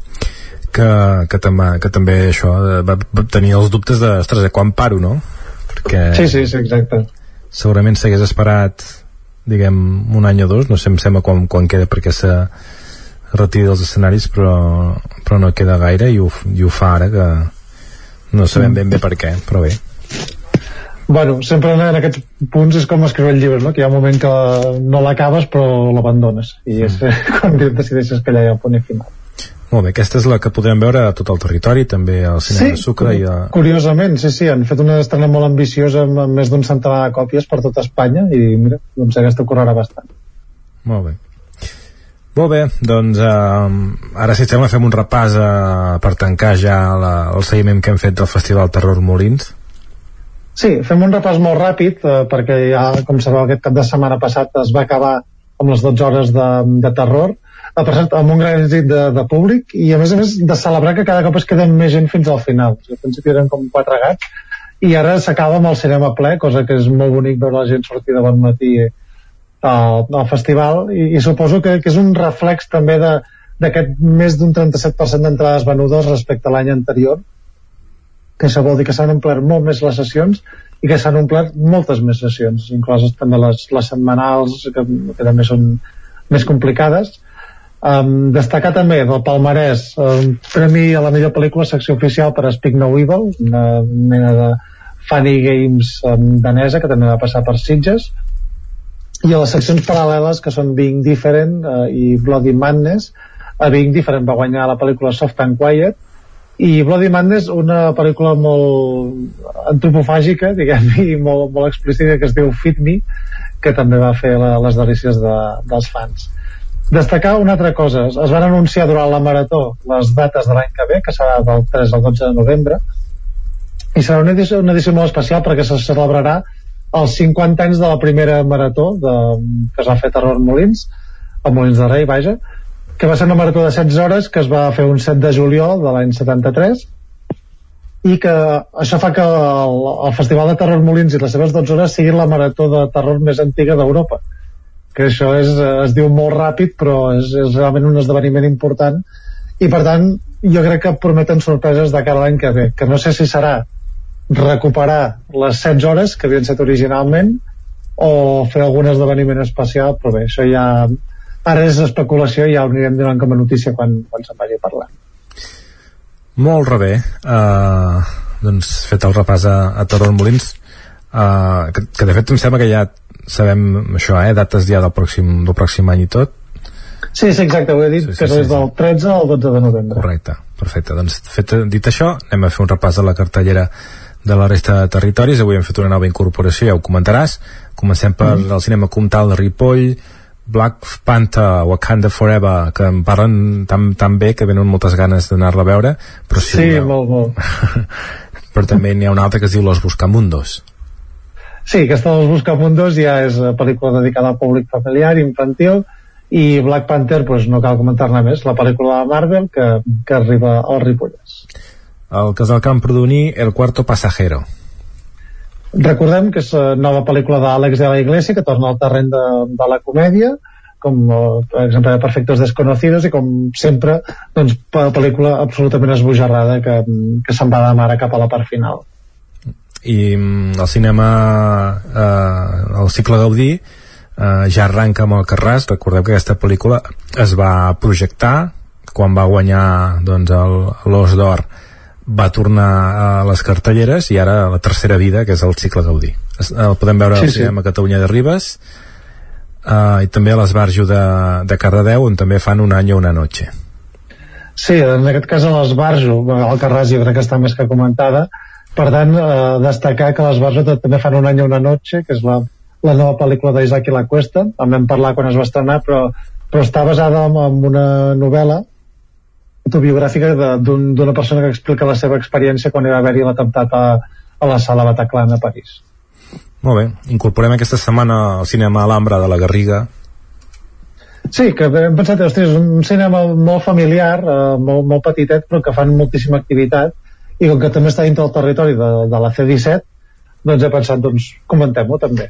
que, que, també, que també això eh, va, va tenir els dubtes de, ostres, de quan paro, no? Perquè sí, sí, sí, exacte segurament s'hagués esperat diguem un any o dos, no sé, em sembla quan, quan queda perquè se retiri dels escenaris però, però no queda gaire i ho, i ho fa ara que no sabem ben bé per què, però bé Bueno, sempre en aquests punts és com escriure el llibre, no? que hi ha un moment que no l'acabes però l'abandones i és mm. quan decideixes que allà hi ha un punt final. Molt bé, aquesta és la que podem veure a tot el territori, també al cinema sí, de Sucre i a... curiosament, sí, sí, han fet una estrena molt ambiciosa amb, amb més d'un centenar de còpies per tot Espanya i mira, doncs aquesta correrà bastant. Molt bé. Molt bé, doncs eh, ara si et sembla fem un repàs eh, per tancar ja la, el seguiment que hem fet del Festival Terror Molins. Sí, fem un repàs molt ràpid eh, perquè ja, com sabeu, aquest cap de setmana passat es va acabar amb les 12 hores de, de terror ha passat amb un gran èxit de, de públic i a més a més de celebrar que cada cop es queden més gent fins al final o sigui, al principi eren com quatre gats i ara s'acaba amb el cinema ple cosa que és molt bonic veure la gent sortir de bon matí al, al festival i, i suposo que, que és un reflex també d'aquest més d'un 37% d'entrades venudes respecte a l'any anterior que això vol dir que s'han omplert molt més les sessions i que s'han omplert moltes més sessions, incloses també les, les setmanals, que, que també són més complicades. Um, destacar també del Palmarès un premi a la millor pel·lícula secció oficial per Speak No Evil, una mena de Funny Games um, danesa que també va passar per Sitges. I a les seccions paral·leles que són Being Different uh, i Bloody Madness a Being Different va guanyar la pel·lícula Soft and Quiet i Bloody Madness una pel·lícula molt antropofàgica diguem i molt, molt explícita que es diu Fit Me que també va fer la, les delícies de, dels fans destacar una altra cosa. Es van anunciar durant la marató les dates de l'any que ve que serà del 3 al 12 de novembre i serà una edició, una edició molt especial perquè se celebrarà els 50 anys de la primera marató de, que es va fer a Terror Molins a Molins de Rei, vaja que va ser una marató de 16 hores que es va fer un 7 de juliol de l'any 73 i que això fa que el, el Festival de Terror Molins i les seves 12 hores sigui la marató de terror més antiga d'Europa que això és, es diu molt ràpid però és, és realment un esdeveniment important. I per tant jo crec que prometen sorpreses de cara a l'any que ve que no sé si serà recuperar les 16 hores que havien set originalment o fer algun esdeveniment especial però bé, això ja ara és especulació i ja ho anirem donant com a notícia quan, quan se'n vagi parlant. Molt rebé. Uh, doncs fet el repàs a, a Torón Molins uh, que, que de fet em sembla que ja sabem això, eh, dates ja del pròxim, del pròxim any i tot Sí, sí, exacte, ho he dit, sí, sí, que sí, és del 13 al 12 de novembre. Correcte, perfecte. Doncs fet, dit això, anem a fer un repàs de la cartellera de la resta de territoris. Avui hem fet una nova incorporació, ja ho comentaràs. Comencem per mm. el cinema Comtal de Ripoll, Black Panther, Wakanda Forever, que em parlen tan, tan bé que venen moltes ganes d'anar-la a veure, però si sí, molt, molt. però també n'hi ha una altra que es diu Los Buscamundos. Sí, aquesta dels Buscamundos ja és pel·lícula dedicada al públic familiar, infantil, i Black Panther, pues, no cal comentar-ne més, la pel·lícula de Marvel que, que arriba al Ripollès. El casal Camprodoní, El cuarto pasajero. Recordem que és eh, nova pel·lícula d'Àlex de la Iglesia que torna al terreny de, de la comèdia com eh, per exemple de Perfectos Desconocidos i com sempre doncs, pel·lícula absolutament esbojarrada que, que se'n va de mare cap a la part final i mm, el cinema eh, el cicle Gaudí eh, ja arranca amb el Carràs recordeu que aquesta pel·lícula es va projectar quan va guanyar doncs, l'Os d'Or va tornar a les cartelleres i ara la tercera vida, que és el cicle Gaudí. El podem veure sí, al cinema sí. Catalunya de Ribes uh, i també a l'Esbarjo de, de Cardedeu, on també fan un any o una noche. Sí, en aquest cas a l'Esbarjo, el Carràs jo crec que està més que comentada, per tant, eh, destacar que l'Esbarjo també fan un any una noche, que és la, la nova pel·lícula d'Isaac i la Cuesta, en vam parlar quan es va estrenar, però, però està basada en, en una novel·la autobiogràfica d'una un, persona que explica la seva experiència quan hi va haver-hi l'atemptat a, a la sala Bataclan a París. Molt bé, incorporem aquesta setmana al cinema Alhambra de la Garriga. Sí, que hem pensat, ostres, és un cinema molt familiar, eh, molt, molt petitet, però que fan moltíssima activitat, i com que també està dintre del territori de, de la C-17, doncs he pensat, doncs, comentem-ho també.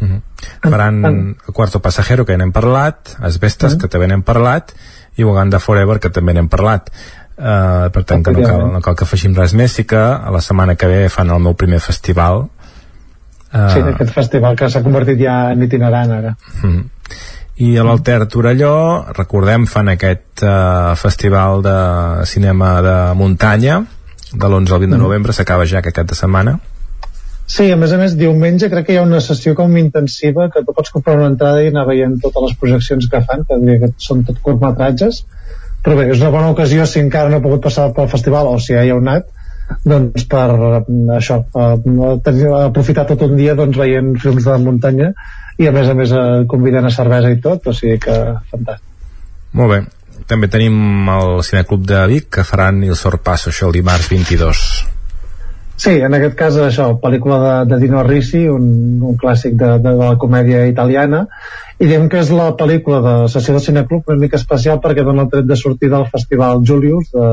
Uh -huh. Faran el Quarto Pasajero, que n'hem parlat, Asbestes, uh -huh. que també n'hem parlat, i Uganda Forever, que també n'hem parlat. Uh, per tant, que no cal, no cal que afegim res més, sí que a la setmana que ve fan el meu primer festival. Uh, sí, aquest festival que s'ha convertit ja en itinerant ara. Uh -huh. I a l'Alter Torelló, recordem, fan aquest uh, festival de cinema de muntanya, de l'11 al 20 de novembre, s'acaba ja aquest cap de setmana. Sí, a més a més, diumenge crec que hi ha una sessió com intensiva que tu pots comprar una entrada i anar veient totes les projeccions que fan, que diria que són tot curtmetratges, però bé, és una bona ocasió si encara no he pogut passar pel festival o si ja hi heu anat, doncs per mm, això, eh, tenir- aprofitar tot un dia doncs, veient films de muntanya i a més a més eh, convidant a cervesa i tot, o sigui que fantàstic. Molt bé. També tenim el Cineclub de Vic, que faran Il Sorpasso, això el dimarts 22. Sí, en aquest cas això, pel·lícula de, de Dino Risi, un, un clàssic de, de, de la comèdia italiana, i diem que és la pel·lícula de sessió de Cineclub una mica especial perquè dona el tret de sortida al Festival Julius de,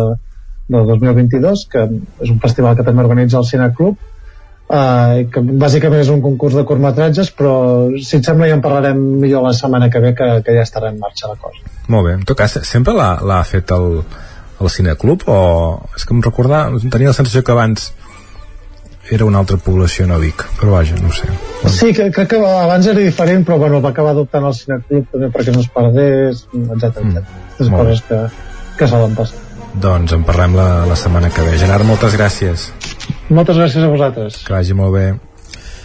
del 2022, que és un festival que també organitza el Cineclub, eh, que bàsicament és un concurs de curtmetratges, però si et sembla ja en parlarem millor la setmana que ve, que, que ja estarà en marxa la cosa. Molt bé. En tot cas, sempre l'ha fet el, el Cineclub o... És que em recordava, tenia la sensació que abans era una altra població no Vic, però vaja, no sé. Sí, que, crec que abans era diferent, però bueno, va acabar adoptant el Cineclub també perquè no es perdés, etc. Mm, Les coses que, que solen passar. Doncs en parlem la, la setmana que ve. Gerard, moltes gràcies. Moltes gràcies a vosaltres. Que vagi molt bé.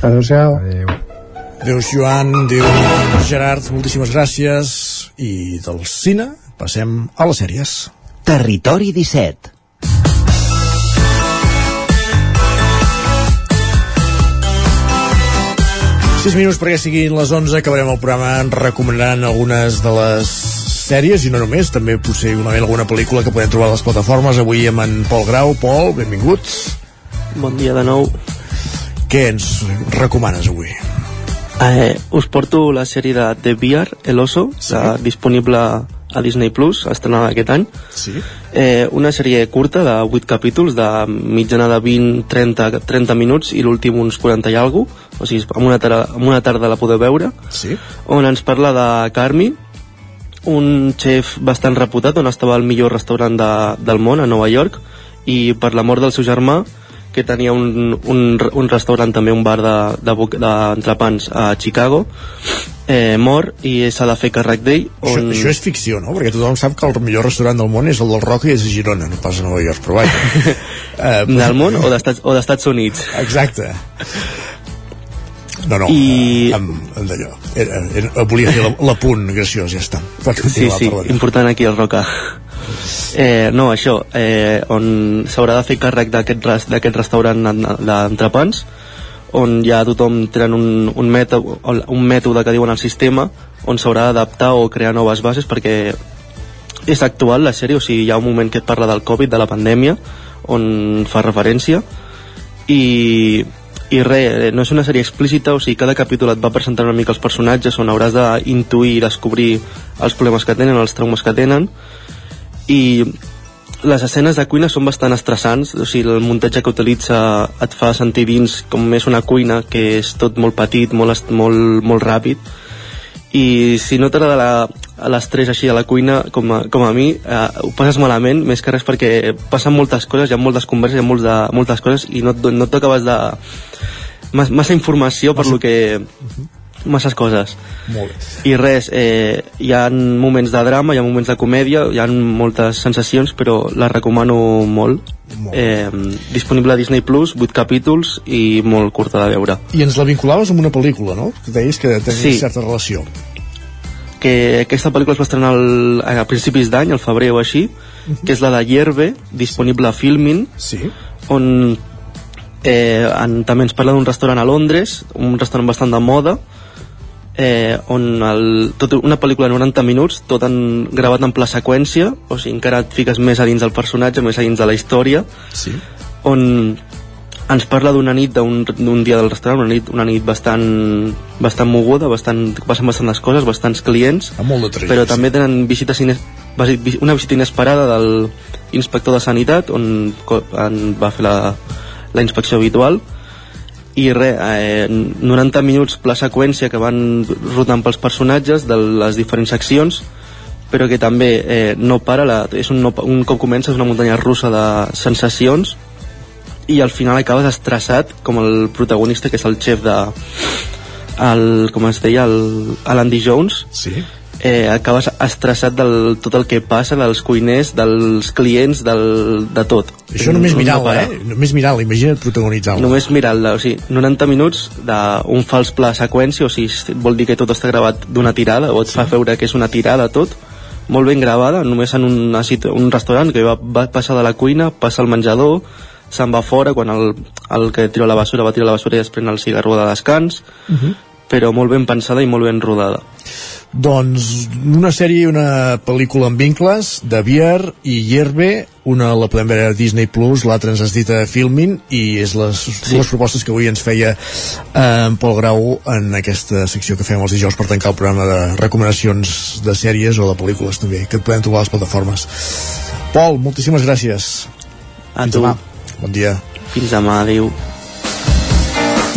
Adéu-siau. Adéu. Adéu, Joan, adéu, Gerard, moltíssimes gràcies. I del cine passem a les sèries. Territori 17. Sis minuts perquè siguin les 11, acabarem el programa recomanant algunes de les sèries i no només, també potser una, alguna pel·lícula que podem trobar a les plataformes. Avui amb en Pol Grau. Pol, benvinguts. Bon dia de nou. Què ens recomanes avui? Eh, us porto la sèrie de The Bear, El Oso, sí. disponible a Disney Plus, estrenada aquest any. Sí. Eh, una sèrie curta de 8 capítols, de mitjana de 20-30 30 minuts i l'últim uns 40 i alguna o sigui, amb una, tarda, amb una tarda la podeu veure, Sí. on ens parla de Carmi, un xef bastant reputat on estava el millor restaurant de, del món a Nova York i per la mort del seu germà que tenia un, un, un restaurant també, un bar d'entrepans de, de, a Chicago eh, mor i s'ha de fer càrrec d'ell Això, on... això és ficció, no? Perquè tothom sap que el millor restaurant del món és el del Roca i és a Girona, no pas a Nova York, però vaja. eh, del món o d'Estats o d'Estats Units Exacte. No, no, I- amb, amb d'allò. Volia fer la- l'apunt graciós, ja està. Pots Sí, sí, important aquí el Roca. Eh, no, això, eh, on s'haurà de fer càrrec d'aquest res- d'aquest restaurant en- d'entrepans, on ja tothom tenen un, un, mètode, un mètode que diuen al sistema, on s'haurà d'adaptar o crear noves bases perquè és actual la sèrie, o sigui, hi ha un moment que et parla del Covid, de la pandèmia, on fa referència, i, i res, no és una sèrie explícita, o sigui, cada capítol et va presentar una mica els personatges on hauràs d'intuir i descobrir els problemes que tenen, els traumes que tenen, i les escenes de cuina són bastant estressants, o sigui, el muntatge que utilitza et fa sentir dins com més una cuina, que és tot molt petit, molt, molt, molt ràpid, i si no t'agrada l'estrès així a la cuina, com a, com a mi, eh, ho passes malament, més que res perquè passen moltes coses, hi ha moltes converses, hi ha molts de, moltes coses, i no, no t'acabes de... Mas, massa informació per lo que... Masses coses. Molt. I res, eh, hi ha moments de drama, hi ha moments de comèdia, hi ha moltes sensacions, però la recomano molt. Eh, disponible a Disney Plus, 8 capítols i molt curta de veure. I ens la vinculaves amb una pel·lícula, no? Que deies que tenia Sí. certa relació. que aquesta pel·lícula es va estrenar al, a principis d'any, al febrer o així, que és la de Hierve, disponible a Filmin, sí. on eh, en, també ens parla d'un restaurant a Londres, un restaurant bastant de moda, eh, on el, tot una pel·lícula de 90 minuts, tot en, gravat en pla seqüència, o sigui, encara et fiques més a dins del personatge, més a dins de la història, Sí. on ens parla d'una nit, d'un dia del restaurant, una nit, una nit bastant, bastant moguda, bastant, passen bastantes coses, bastants clients, Amb molt de però també tenen visites ines, una visita inesperada del inspector de sanitat, on en va fer la, la inspecció habitual, i res, eh, 90 minuts pla seqüència que van rotant pels personatges de les diferents accions però que també eh, no para la, és un, no, un cop comença és una muntanya russa de sensacions i al final acabes estressat com el protagonista que és el xef de el, com es deia l'Andy Jones sí. Eh, acabes estressat del tot el que passa dels cuiners, dels clients del, de tot Això només No- no mirant-la, eh? Només mirant-la, imagina't protagonitzar-la. Només mirant-la, o sigui, 90 minuts d'un fals pla seqüència, o sigui, vol dir que tot està gravat d'una tirada, o et fa veure que és una tirada tot, molt ben gravada, només en una situ un restaurant que va, va passar de la cuina, passa al menjador, se'n va fora, quan el, el que tira la basura va tirar la basura i es pren el cigarro de descans, Uh -huh. però molt ben pensada i molt ben rodada. Doncs una sèrie i una pel·lícula amb vincles de Bier i Hierbe una la podem veure a Disney Plus l'altra ens has dit a Filmin i és les sí. dues propostes que avui ens feia eh, en Pol Grau en aquesta secció que fem els dijous per tancar el programa de recomanacions de sèries o de pel·lícules també que et podem trobar a les plataformes Pol, moltíssimes gràcies A tu. bon dia Fins demà, adéu.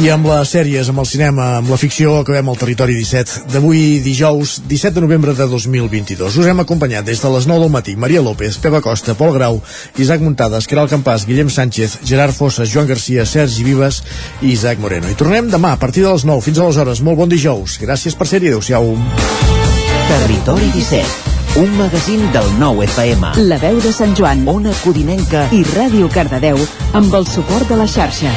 I amb les sèries, amb el cinema, amb la ficció, acabem el Territori 17 d'avui dijous 17 de novembre de 2022. Us hem acompanyat des de les 9 del matí Maria López, Pepa Costa, Pol Grau, Isaac Muntades, Caral Campàs, Guillem Sánchez, Gerard Fossa, Joan Garcia, Sergi Vives i Isaac Moreno. I tornem demà a partir de les 9. Fins aleshores, molt bon dijous. Gràcies per ser-hi. Adéu-siau. Territori 17, un magazín del nou FM. La veu de Sant Joan, Ona Codinenca i Ràdio Cardedeu amb el suport de la xarxa.